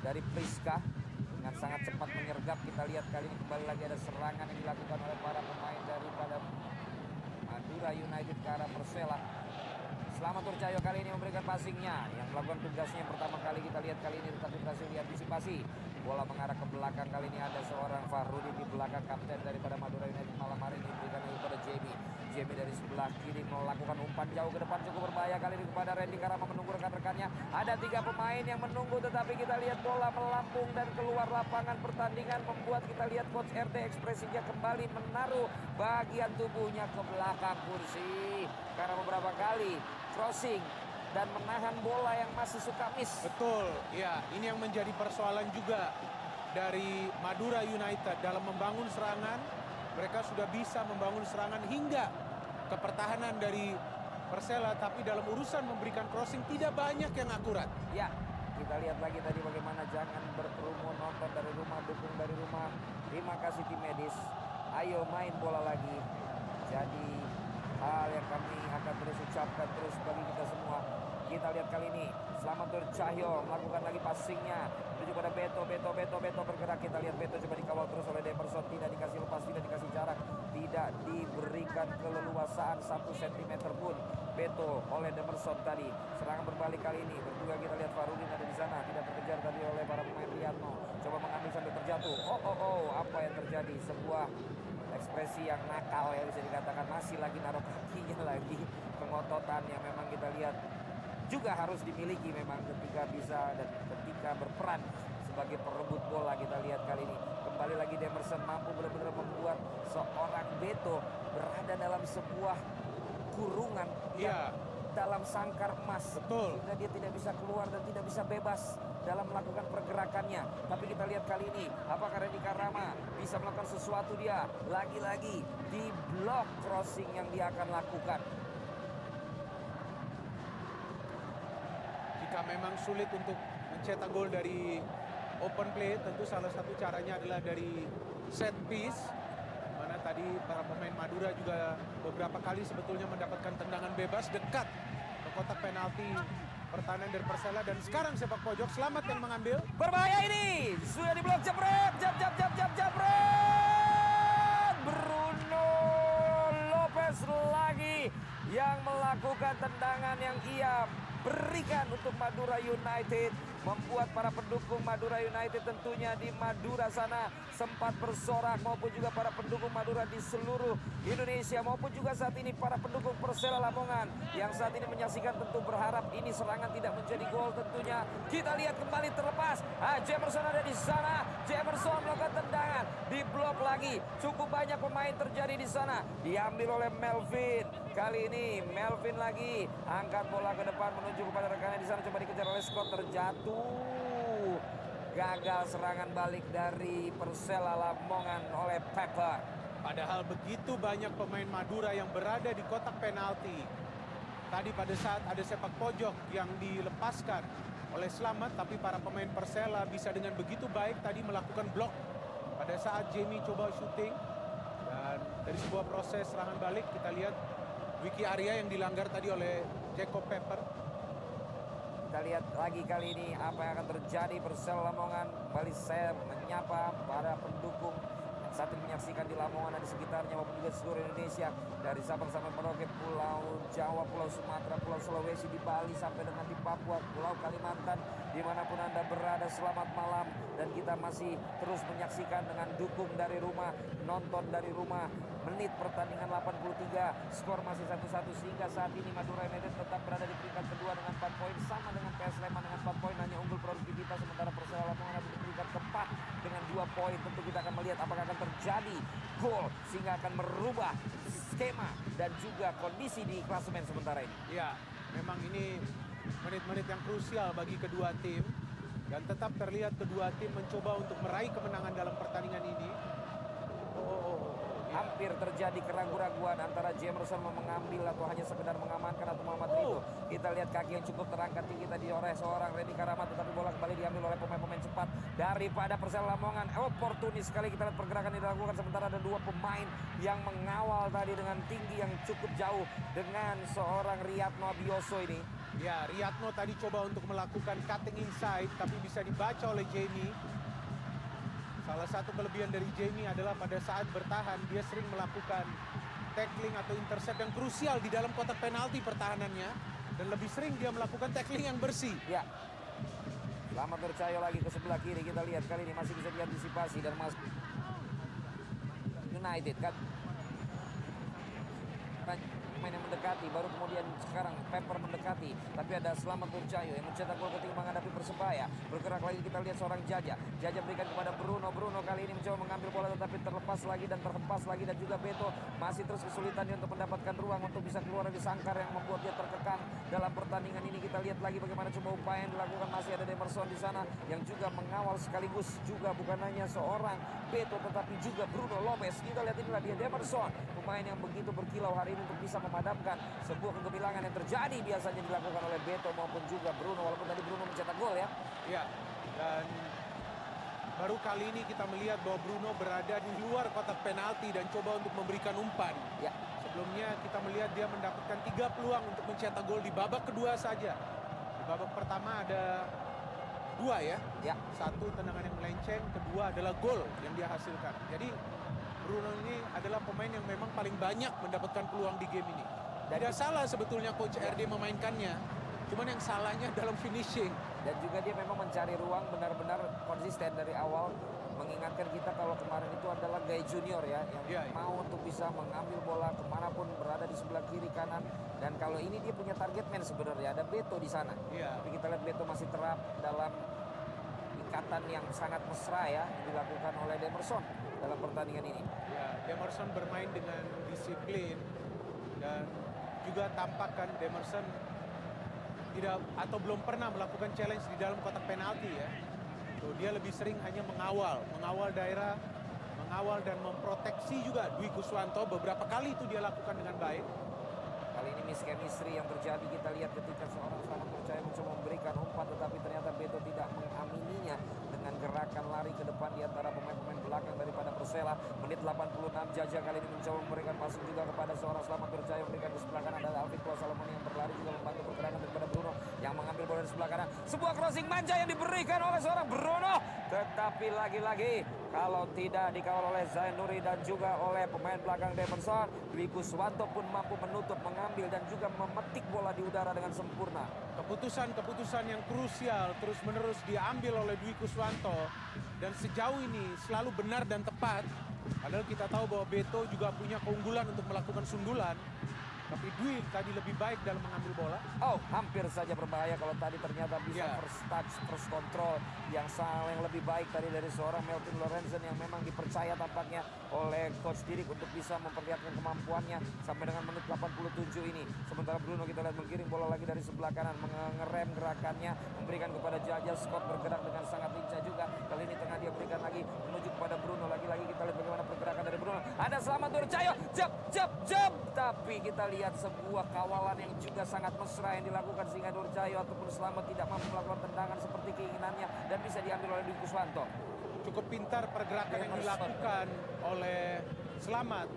dari Priska dengan sangat cepat menyergap kita lihat kali ini kembali lagi ada serangan yang dilakukan oleh para pemain daripada Madura United ke arah Persela. Selamat Turcayo kali ini memberikan passingnya. Yang melakukan tugasnya pertama kali kita lihat kali ini tetapi berhasil diantisipasi. Bola mengarah ke belakang kali ini ada seorang Fahrudin di belakang kapten daripada Madura United malam hari ini kepada Jamie Jamie dari sebelah kiri melakukan umpan jauh ke depan cukup berbahaya kali ini kepada Randy Karama menunggu rekan-rekannya. Ada tiga pemain yang menunggu tetapi kita lihat bola melambung dan keluar lapangan pertandingan membuat kita lihat coach RT ekspresinya kembali menaruh bagian tubuhnya ke belakang kursi karena beberapa kali crossing dan menahan bola yang masih suka miss. Betul, ya ini yang menjadi persoalan juga dari Madura United dalam membangun serangan mereka sudah bisa membangun serangan hingga ke pertahanan dari Persela tapi dalam urusan memberikan crossing tidak banyak yang akurat. Ya, kita lihat lagi tadi bagaimana jangan berkerumun nonton dari rumah, dukung dari rumah. Terima kasih tim medis. Ayo main bola lagi. Jadi hal yang kami akan terus ucapkan terus bagi kita semua. Kita lihat kali ini Selamat Cahyo melakukan lagi passingnya menuju pada Beto, Beto, Beto, Beto bergerak. Kita lihat Beto coba dikawal terus oleh Demerson. Tidak dikasih lepas, tidak dikasih jarak. Tidak diberikan keleluasaan satu sentimeter pun. Beto oleh Demerson tadi. Serangan berbalik kali ini. Berdua kita lihat Farudin ada di sana. Tidak terkejar tadi oleh para pemain Riatno. Coba mengambil sambil terjatuh. Oh, oh, oh. Apa yang terjadi? Sebuah ekspresi yang nakal ya bisa dikatakan masih lagi naruh kakinya lagi pengototan yang memang kita lihat juga harus dimiliki memang ketika bisa dan ketika berperan sebagai perebut bola. Kita lihat kali ini kembali lagi Demerson mampu benar-benar membuat seorang Beto berada dalam sebuah kurungan ya. dalam sangkar emas. Betul. sehingga dia tidak bisa keluar dan tidak bisa bebas dalam melakukan pergerakannya. Tapi kita lihat kali ini apakah Randy Karama bisa melakukan sesuatu dia? Lagi-lagi di blok crossing yang dia akan lakukan jika memang sulit untuk mencetak gol dari open play, tentu salah satu caranya adalah dari set piece. Mana tadi para pemain Madura juga beberapa kali sebetulnya mendapatkan tendangan bebas dekat ke kotak penalti pertahanan dari Persela. Dan sekarang sepak pojok selamat yang mengambil. Berbahaya ini! Sudah diblok jebret! Jab jab jab jab jebret! Bruno Lopez lagi yang melakukan tendangan yang ia berikan untuk Madura United membuat para pendukung Madura United tentunya di Madura sana. Sempat bersorak maupun juga para pendukung Madura di seluruh Indonesia. Maupun juga saat ini para pendukung Persela Lamongan yang saat ini menyaksikan tentu berharap ini serangan tidak menjadi gol tentunya. Kita lihat kembali terlepas. Ah, Jemerson ada di sana. Jemerson melakukan tendangan. Di blok lagi. Cukup banyak pemain terjadi di sana. Diambil oleh Melvin. Kali ini Melvin lagi. Angkat bola ke depan menuju kepada rekannya di sana. Coba dikejar oleh Scott. Terjatuh gagal serangan balik dari Persela Lamongan oleh Pepper. Padahal begitu banyak pemain Madura yang berada di kotak penalti. Tadi pada saat ada sepak pojok yang dilepaskan oleh Selamat, tapi para pemain Persela bisa dengan begitu baik tadi melakukan blok. Pada saat Jamie coba syuting, dan dari sebuah proses serangan balik kita lihat Wiki Arya yang dilanggar tadi oleh Jacob Pepper. Lihat lagi kali ini apa yang akan terjadi Persel Lamongan. Kembali saya menyapa para pendukung saat ini menyaksikan di Lamongan dan di sekitarnya maupun juga seluruh Indonesia. Dari Sabang sampai Merauke, Pulau Jawa, Pulau Sumatera, Pulau Sulawesi, di Bali sampai dengan di Papua, Pulau Kalimantan. Di mana pun Anda berada, selamat malam. Dan kita masih terus menyaksikan dengan dukung dari rumah, nonton dari rumah. Menit pertandingan 83, skor masih satu-satu sehingga saat ini Madura United tetap berada di peringkat kedua dengan 4 poin sama dengan PS Sleman dengan 4 poin hanya unggul produktivitas sementara Persela Lamongan peringkat keempat dengan 2 poin. Tentu kita akan melihat apakah akan terjadi gol sehingga akan merubah skema dan juga kondisi di klasemen sementara ini. Ya, memang ini menit-menit yang krusial bagi kedua tim dan tetap terlihat kedua tim mencoba untuk meraih kemenangan dalam pertandingan ini. Oh, oh, oh. Hampir terjadi keraguan-raguan antara Jamerson mau mengambil atau hanya sekedar mengamankan atau Muhammad Ridho. Kita lihat kaki yang cukup terangkat tinggi tadi oleh seorang Redi Karamat tetapi bola kembali diambil oleh pemain-pemain cepat daripada Persela Lamongan. Oportunis sekali kita lihat pergerakan yang dilakukan sementara ada dua pemain yang mengawal tadi dengan tinggi yang cukup jauh dengan seorang Riyadno Abioso ini. Ya, Riyadno tadi coba untuk melakukan cutting inside tapi bisa dibaca oleh Jamie. Salah satu kelebihan dari Jamie adalah pada saat bertahan dia sering melakukan tackling atau intercept yang krusial di dalam kotak penalti pertahanannya dan lebih sering dia melakukan tackling yang bersih. Ya. Selamat Nurcayo lagi ke sebelah kiri kita lihat kali ini masih bisa diantisipasi dan Mas United kan pemain yang mendekati baru kemudian sekarang Pepper mendekati. Tapi ada Selamat Nurcayo yang mencetak gol ketika menghadapi Persebaya. Bergerak lagi kita lihat seorang Jaja. Jaja berikan kepada Bruno. Bruno kali ini mencoba mengambil bola tetapi terlepas lagi dan terhempas lagi. Dan juga Beto masih terus kesulitan untuk mendapatkan ruang untuk bisa keluar dari sangkar yang membuat dia terkekang dalam pertandingan ini. Kita lihat lagi bagaimana coba upaya yang dilakukan. Masih ada Demerson di sana yang juga mengawal sekaligus juga bukan hanya seorang Beto tetapi juga Bruno Lopez. Kita lihat inilah dia Demerson. Pemain yang begitu berkilau hari ini untuk bisa memadamkan sebuah kegemilangan yang terjadi biasanya dilakukan oleh Beto maupun juga Bruno walaupun tadi Bruno mencetak gol ya. Ya, dan baru kali ini kita melihat bahwa Bruno berada di luar kotak penalti dan coba untuk memberikan umpan. Ya. Sebelumnya kita melihat dia mendapatkan tiga peluang untuk mencetak gol di babak kedua saja. Di babak pertama ada dua ya. Ya. Satu tendangan yang melenceng, kedua adalah gol yang dia hasilkan. Jadi Bruno ini adalah pemain yang memang paling banyak mendapatkan peluang di game ini. Tidak salah sebetulnya coach RD memainkannya. Cuman yang salahnya dalam finishing. Dan juga dia memang mencari ruang benar-benar konsisten dari awal mengingatkan kita kalau kemarin itu adalah Gay Junior ya yang Ya, ya. mau untuk bisa mengambil bola ke mana pun berada di sebelah kiri kanan dan kalau ini dia punya target man sebenarnya ada Beto di sana Iya. tapi kita lihat Beto masih terap dalam ikatan yang sangat mesra ya dilakukan oleh Demerson dalam pertandingan ini Ya, Demerson bermain dengan disiplin dan juga tampakkan Demerson tidak atau belum pernah melakukan challenge di dalam kotak penalti ya. Tuh, dia lebih sering hanya mengawal, mengawal daerah, mengawal dan memproteksi juga Dwi Kuswanto beberapa kali itu dia lakukan dengan baik. Kali ini mischemistry yang terjadi kita lihat ketika seorang Selamat Percaya mencoba memberikan umpan tetapi ternyata Beto tidak mengamininya dengan gerakan lari ke depan di antara pemain-pemain belakang daripada Persela. Menit 86 Jaja kali ini mencoba memberikan passing juga kepada seorang Selamat Percaya memberikan kanan ada Alvin Salomon yang berlari juga membantu pergerakan daripada Bruno yang mengambil bola di sebelah kanan. Sebuah crossing manja yang diberikan oleh seorang Bruno tetapi lagi-lagi kalau tidak dikawal oleh Zain Nuri dan juga oleh pemain belakang Demerson, Dwi Kuswanto pun mampu menutup, mengambil dan juga memetik bola di udara dengan sempurna. Keputusan-keputusan yang krusial terus-menerus diambil oleh Dwi Kuswanto dan sejauh ini selalu benar dan tepat. Padahal kita tahu bahwa Beto juga punya keunggulan untuk melakukan sundulan. Tapi Dwi tadi lebih baik dalam mengambil bola. Oh, hampir saja berbahaya kalau tadi ternyata bisa Ya. first touch, first control yang salah yang lebih baik tadi dari seorang Melvin Lorenzen yang memang dipercaya tampaknya oleh coach Dirik untuk bisa memperlihatkan kemampuannya sampai dengan menit 87 ini. Sementara Bruno kita lihat menggiring bola lagi dari sebelah kanan, mengerem gerakannya, memberikan kepada Jaja Scott bergerak dengan sangat lincah juga. Kali ini tengah dia berikan lagi menuju kepada Bruno. Lagi-lagi kita lihat bagaimana pergerakan dari Bruno. Ada Selamat Nurcayo, jab, jab, jab. Tapi kita lihat sebuah kawalan yang juga sangat mesra yang dilakukan sehingga Nurcayo ataupun Selamat tidak mampu melakukan tendangan seperti keinginannya dan bisa diambil oleh Dwi Kuswanto. Cukup pintar pergerakan yang Demerson. dilakukan oleh Selamat.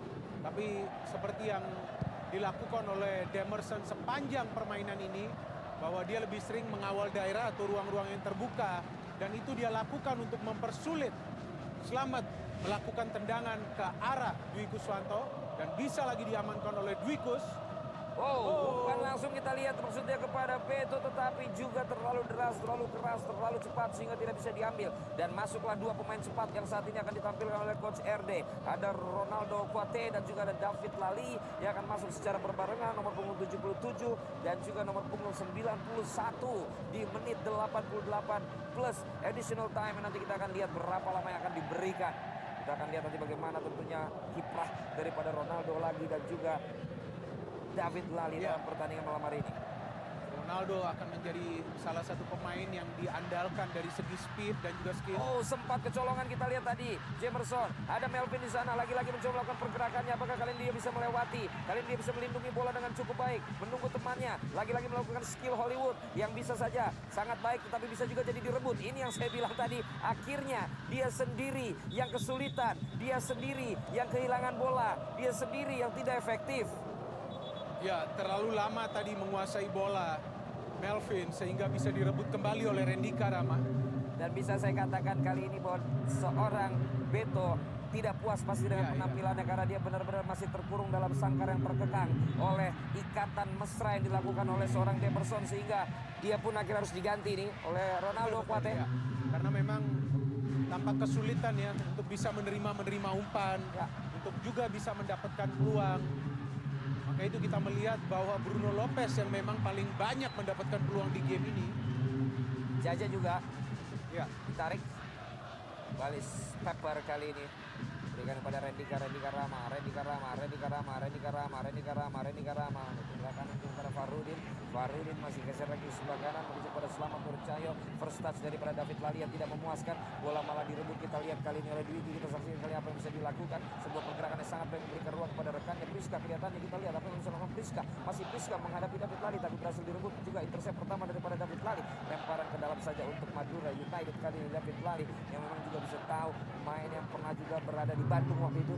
Tapi seperti yang dilakukan oleh Demerson sepanjang permainan ini bahwa dia lebih sering mengawal daerah atau ruang-ruang yang terbuka dan itu dia lakukan untuk mempersulit Selamat melakukan tendangan ke arah Dwi Kuswanto dan bisa lagi diamankan oleh Dwi Kus. Oh, bukan langsung kita lihat maksudnya kepada Beto tetapi juga terlalu deras, terlalu keras, terlalu cepat sehingga tidak bisa diambil. Dan masuklah dua pemain cepat yang saat ini akan ditampilkan oleh Coach RD. Ada Ronaldo Kuate dan juga ada David Lali yang akan masuk secara berbarengan nomor punggung 77 dan juga nomor punggung 91 di menit 88 plus additional time. Nanti kita akan lihat berapa lama yang akan diberikan. Kita akan lihat nanti bagaimana tentunya kiprah daripada Ronaldo lagi dan juga David Lali Ya. dalam pertandingan malam hari ini. Ronaldo akan menjadi salah satu pemain yang diandalkan dari segi speed dan juga skill. Oh, sempat kecolongan kita lihat tadi. Jamerson, ada Melvin di sana lagi-lagi mencoba melakukan pergerakannya. Apakah kali ini dia bisa melewati? Kali ini dia bisa melindungi bola dengan cukup baik, menunggu temannya. Lagi-lagi melakukan skill Hollywood yang bisa saja sangat baik tetapi bisa juga jadi direbut. Ini yang saya bilang tadi, akhirnya dia sendiri yang kesulitan, dia sendiri yang kehilangan bola, dia sendiri yang tidak efektif. Ya, terlalu lama tadi menguasai bola Melvin sehingga bisa direbut kembali oleh Randy Karama. Dan bisa saya katakan kali ini bahwa seorang Beto tidak puas pasti dengan penampilannya karena dia benar-benar masih terkurung dalam sangkar yang terkekang oleh ikatan mesra yang dilakukan oleh seorang Demerson sehingga dia pun akhirnya harus diganti nih oleh Ronaldo Kuate. Ya, karena memang tampak kesulitan ya untuk bisa menerima menerima umpan, untuk juga bisa mendapatkan peluang. Itu kita melihat bahwa Bruno Lopez yang memang paling banyak mendapatkan peluang di game ini. Jaja juga ya. ditarik. Balis Pepper kali ini berikan kepada Randy Ka- Randy Karama, Randy Karama, Randy Karama, Randy Karama, Randy Karama, Randy Karama. Untuk kanan kepada Farudin. Farudin masih geser lagi sebelah kanan menuju pada Selamat Nurcahyo. First touch daripada David Lali yang tidak memuaskan. Bola malah direbut kita lihat kali ini oleh Dwiki. Kita saksikan kali apa yang bisa dilakukan. Sebuah pergerakan yang sangat baik memberikan ruang kepada rekannya Priska. Kelihatannya kita lihat apa yang bisa dilakukan Priska. Masih Priska menghadapi David Lali tapi berhasil direbut juga intercept pertama daripada David Lali. Ke dalam saja untuk Madura United kali ini David Lali yang memang juga bisa tahu pemain yang pernah juga berada di Bandung waktu itu.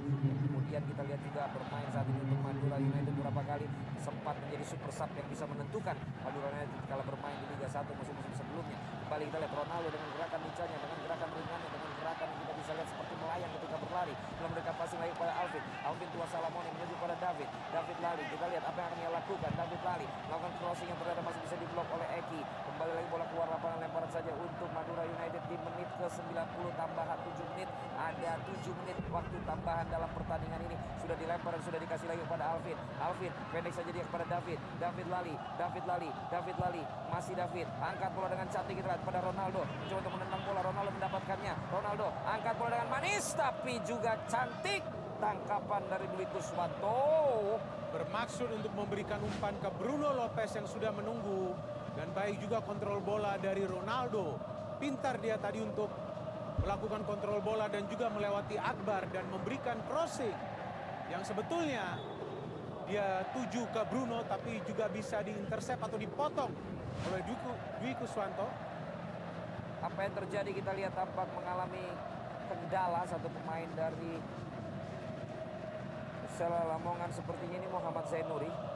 Kemudian kita lihat juga bermain saat ini untuk Madura United beberapa kali sempat menjadi super sub yang bisa menentukan Madura United kalau bermain di Liga 1 musim-musim sebelumnya. Kembali kita lihat Ronaldo dengan gerakan lincahnya, dengan gerakan ringannya, dengan gerakan kita bisa lihat seperti melayang ketika berlari. Belum mereka passing lagi kepada Alvin. Alvin tua Salamoni menuju pada David. David lari. Kita lihat apa yang akan dia lakukan. David lari. Melakukan crossing yang ternyata masih bisa diblok oleh Eki. Kembali lagi bola keluar lapangan lemparan saja untuk Madura United di menit ke 90 tambahan 7 menit. Ada 7 menit waktu tambahan dalam pertandingan ini. Sudah dilempar dan sudah dikasih lagi kepada Alvin. Alvin pendek saja dia kepada David. David lali. David lali. David lali. Masih David. Angkat bola dengan cantik kita pada Ronaldo. Mencoba untuk menendang bola. Ronaldo mendapatkannya. Ronaldo angkat bola dengan manis tapi juga cantik. Tangkapan dari Dwi Kuswanto. Bermaksud untuk memberikan umpan ke Bruno Lopez yang sudah menunggu. Baik juga kontrol bola dari Ronaldo. Pintar dia tadi untuk melakukan kontrol bola dan juga melewati Akbar dan memberikan crossing. Yang sebetulnya dia tuju ke Bruno tapi juga bisa diintercept atau dipotong oleh Dwi, Ku- Dwi Kuswanto. Apa yang terjadi kita lihat tampak mengalami kendala satu pemain dari Persela Lamongan sepertinya ini Muhammad Zainuri.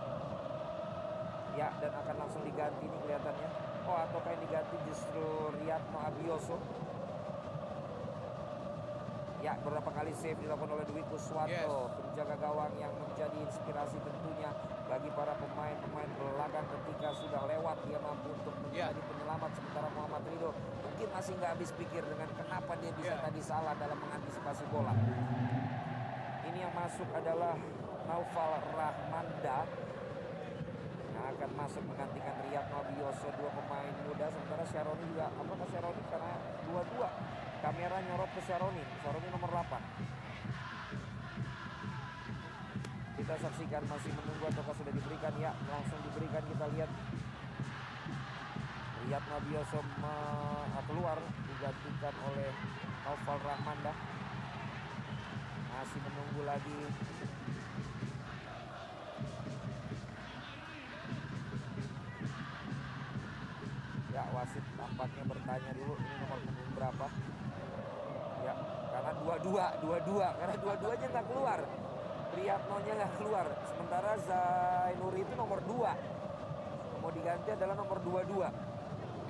Ya, dan akan langsung diganti nih kelihatannya. Oh, ataukah yang diganti justru Riyadno Abioso. Ya, beberapa kali save dilakukan oleh Dwi Kuswanto, penjaga gawang yang menjadi inspirasi tentunya bagi para pemain-pemain belakang ketika sudah lewat dia mampu untuk menjadi penyelamat sementara Muhammad Ridho mungkin masih nggak habis pikir dengan kenapa dia bisa tadi salah dalam mengantisipasi bola. Ini yang masuk adalah Naufal Rahmanda akan masuk menggantikan Riyad Nobioso dua pemain muda. Sementara Syaroni juga apakah Syaroni karena dua-dua. Kamera nyorot ke Syaroni Syaroni nomor 8 kita saksikan masih menunggu ataukah sudah diberikan. Ya langsung diberikan. Kita lihat. Riyad Nobioso me- keluar. Digantikan oleh Naufal Rahmanda. Masih menunggu lagi Ya wasit tampaknya bertanya dulu ini nomor punggung berapa. Ya karena dua-dua, dua-dua karena dua-duanya nggak keluar. Priyatnonya nggak keluar. Sementara Zainuri itu nomor 2. Mau diganti adalah nomor 22.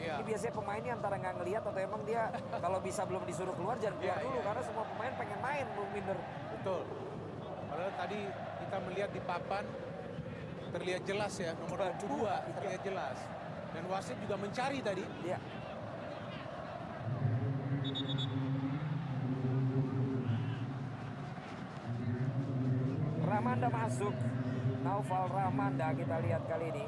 Iya. Ini biasanya pemain ini antara nggak ngelihat atau emang dia kalau bisa belum disuruh keluar jangan keluar Iya, dulu iya. karena semua pemain pengen main Bung Binder. Betul. Padahal tadi kita melihat di papan terlihat jelas ya nomor 22 terlihat jelas. Dan wasit juga mencari tadi. Iya. Ramanda masuk. Naufal Ramanda kita lihat kali ini.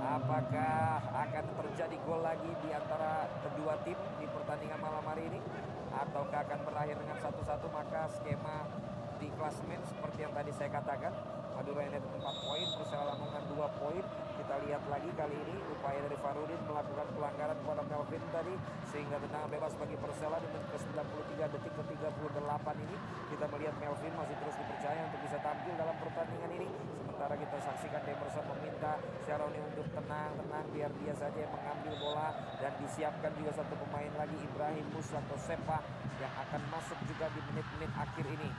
Apakah akan terjadi gol lagi di antara kedua tim di pertandingan malam hari ini? Ataukah akan berakhir dengan satu-satu maka skema di klasmen seperti yang tadi saya katakan. Madura United 4 poin, Persela Lamongan 2 poin. Kita lihat lagi kali ini upaya dari Farudin melakukan pelanggaran kepada Melvin tadi sehingga tendangan bebas bagi Persela di menit ke-93 detik ke-38 ini. Kita melihat Melvin masih terus dipercaya untuk bisa tampil dalam pertandingan ini. Sementara kita saksikan Demerson meminta Syaroni untuk tenang, tenang biar dia saja yang mengambil bola dan disiapkan juga satu pemain lagi Ibrahim Musa atau Sepa yang akan masuk juga di menit-menit akhir ini.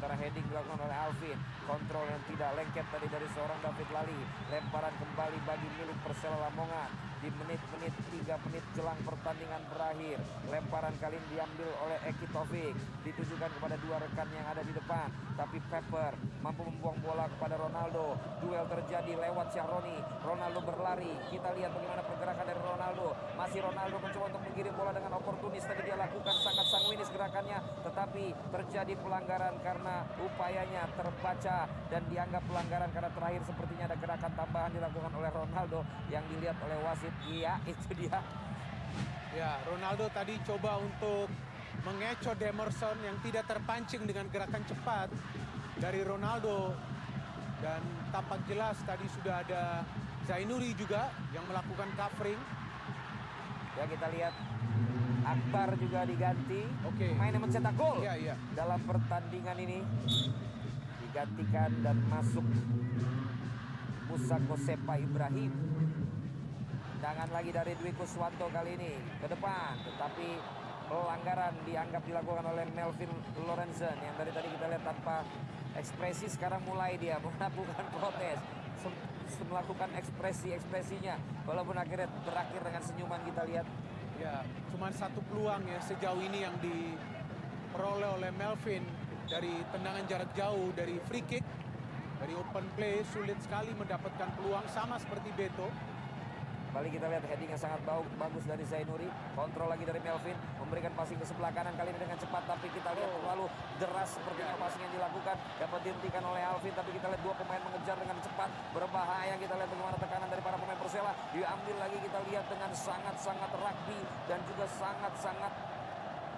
Sementara heading dilakukan oleh Alvin, kontrol yang tidak lengket tadi dari seorang David Lali, lemparan kembali bagi milik Persela Lamongan di menit-menit 3 menit jelang pertandingan berakhir. Lemparan kali ini diambil oleh Eki Taufik, ditujukan kepada dua rekan yang ada di depan. Tapi Pepper mampu membuang bola kepada Ronaldo. Duel terjadi lewat Syahroni. Ronaldo berlari. Kita lihat bagaimana pergerakan dari Ronaldo. Masih Ronaldo mencoba untuk mengirim bola dengan oportunis tadi dia lakukan sangat sanguinis gerakannya. Tetapi terjadi pelanggaran karena upayanya terbaca dan dianggap pelanggaran karena terakhir sepertinya ada gerakan tambahan dilakukan oleh Ronaldo yang dilihat oleh wasit. Iya, itu dia. Ya, Ronaldo tadi coba untuk mengecoh Demerson yang tidak terpancing dengan gerakan cepat dari Ronaldo. Dan tampak jelas tadi sudah ada Zainuri juga yang melakukan covering. Ya kita lihat Akbar juga diganti. Oke. Main yang mencetak gol Iya, iya. dalam pertandingan ini. Digantikan dan masuk Musa Kosepa Ibrahim. Tendangan lagi dari Dwi Kuswanto kali ini ke depan. Tetapi pelanggaran dianggap dilakukan oleh Melvin Lorenzen yang dari tadi kita lihat tanpa ekspresi sekarang mulai dia melakukan protes. Melakukan ekspresi-ekspresinya walaupun akhirnya berakhir dengan senyuman kita lihat Ya, cuma satu peluang ya sejauh ini yang diperoleh oleh Melvin dari tendangan jarak jauh dari free kick dari open play sulit sekali mendapatkan peluang sama seperti Beto. Kembali kita lihat heading yang sangat bagus dari Zainuri. Kontrol lagi dari Melvin. Memberikan passing ke sebelah kanan kali ini dengan cepat. Tapi kita lihat terlalu deras sepertinya passing yang dilakukan. Dapat dihentikan oleh Alvin. Tapi kita lihat dua pemain mengejar dengan cepat. Berbahaya. Kita lihat bagaimana tekanan dari para pemain Persela. Diambil lagi kita lihat dengan sangat-sangat rugby. Dan juga sangat-sangat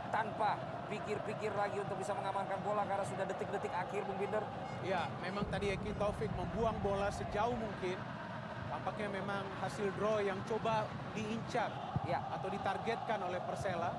tanpa pikir-pikir lagi untuk bisa mengamankan bola karena sudah detik-detik akhir Bung Binder. Ya, memang tadi Eki Taufik membuang bola sejauh mungkin. Tampaknya memang hasil draw yang coba diincar ya. atau ditargetkan oleh Persela.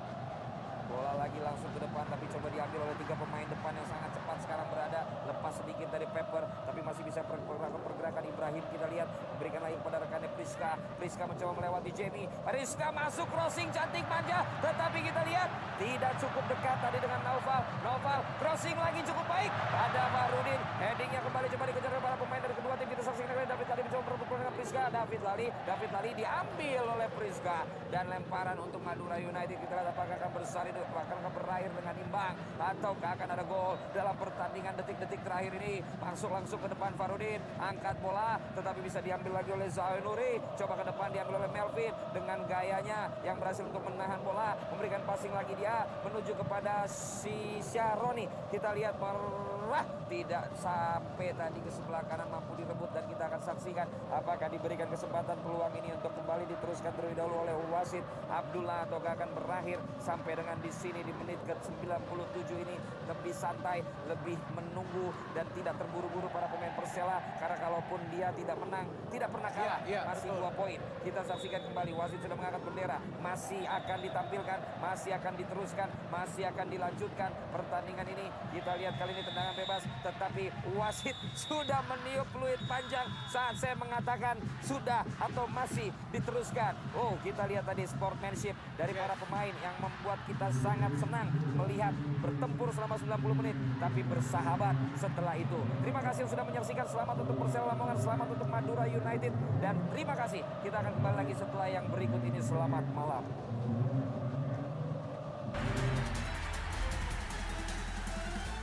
Bola lagi langsung ke depan tapi coba diambil oleh tiga pemain depan yang sangat cepat sekarang berada. Lepas sedikit dari Pepper tapi masih bisa pergerakan, pergerakan Ibrahim kita lihat memberikan lagi kepada rekannya Priska. Priska mencoba melewati Jamie. Priska masuk crossing cantik manja tetapi kita lihat tidak cukup dekat tadi dengan Naufal. Naufal crossing lagi cukup baik. Ada Farudin. Headingnya kembali coba dikejar oleh para pemain dari kedua tim kita saksikan kali David tadi mencoba berpukul dengan Priska. David lali. David lali diambil oleh Priska dan lemparan untuk Madura United kita lihat apakah akan bersari bahkan akan berakhir dengan imbang ataukah akan ada gol dalam pertandingan detik-detik terakhir ini masuk langsung ke depan Farudin angkat bola tetapi bisa diambil lagi oleh Zainuri coba ke depan diambil oleh Melvin dengan gayanya yang berhasil untuk menahan bola memberikan passing lagi dia menuju kepada si Syaroni kita lihat merah tidak sampai tadi ke sebelah kanan mampu direbut dan kita akan saksikan apakah diberikan kesempatan peluang ini untuk kembali diteruskan terlebih dahulu oleh wasit Abdullah ataukah akan berakhir sampai dengan di sini di menit ke-97 ini lebih santai, lebih menunggu dan tidak terburu-buru para pemain Persela karena kalaupun dia tidak menang, tidak pernah kalah, Iya, iya, masih betul. dua poin. Kita saksikan kembali wasit sudah mengangkat bendera, masih akan ditampilkan, masih akan diteruskan, masih akan dilanjutkan pertandingan ini. Kita lihat kali ini tendangan bebas, tetapi wasit sudah meniup peluit panjang saat saya mengatakan sudah atau masih diteruskan. Oh, kita lihat tadi sportmanship dari para pemain yang membuat kita sangat senang melihat bertempur selama 90 menit tapi bersahabat setelah itu. Terima kasih sudah menyaksikan. Selamat untuk Persela Lamongan, selamat untuk Madura United dan terima kasih. Kita akan kembali lagi setelah yang berikut ini. Selamat malam.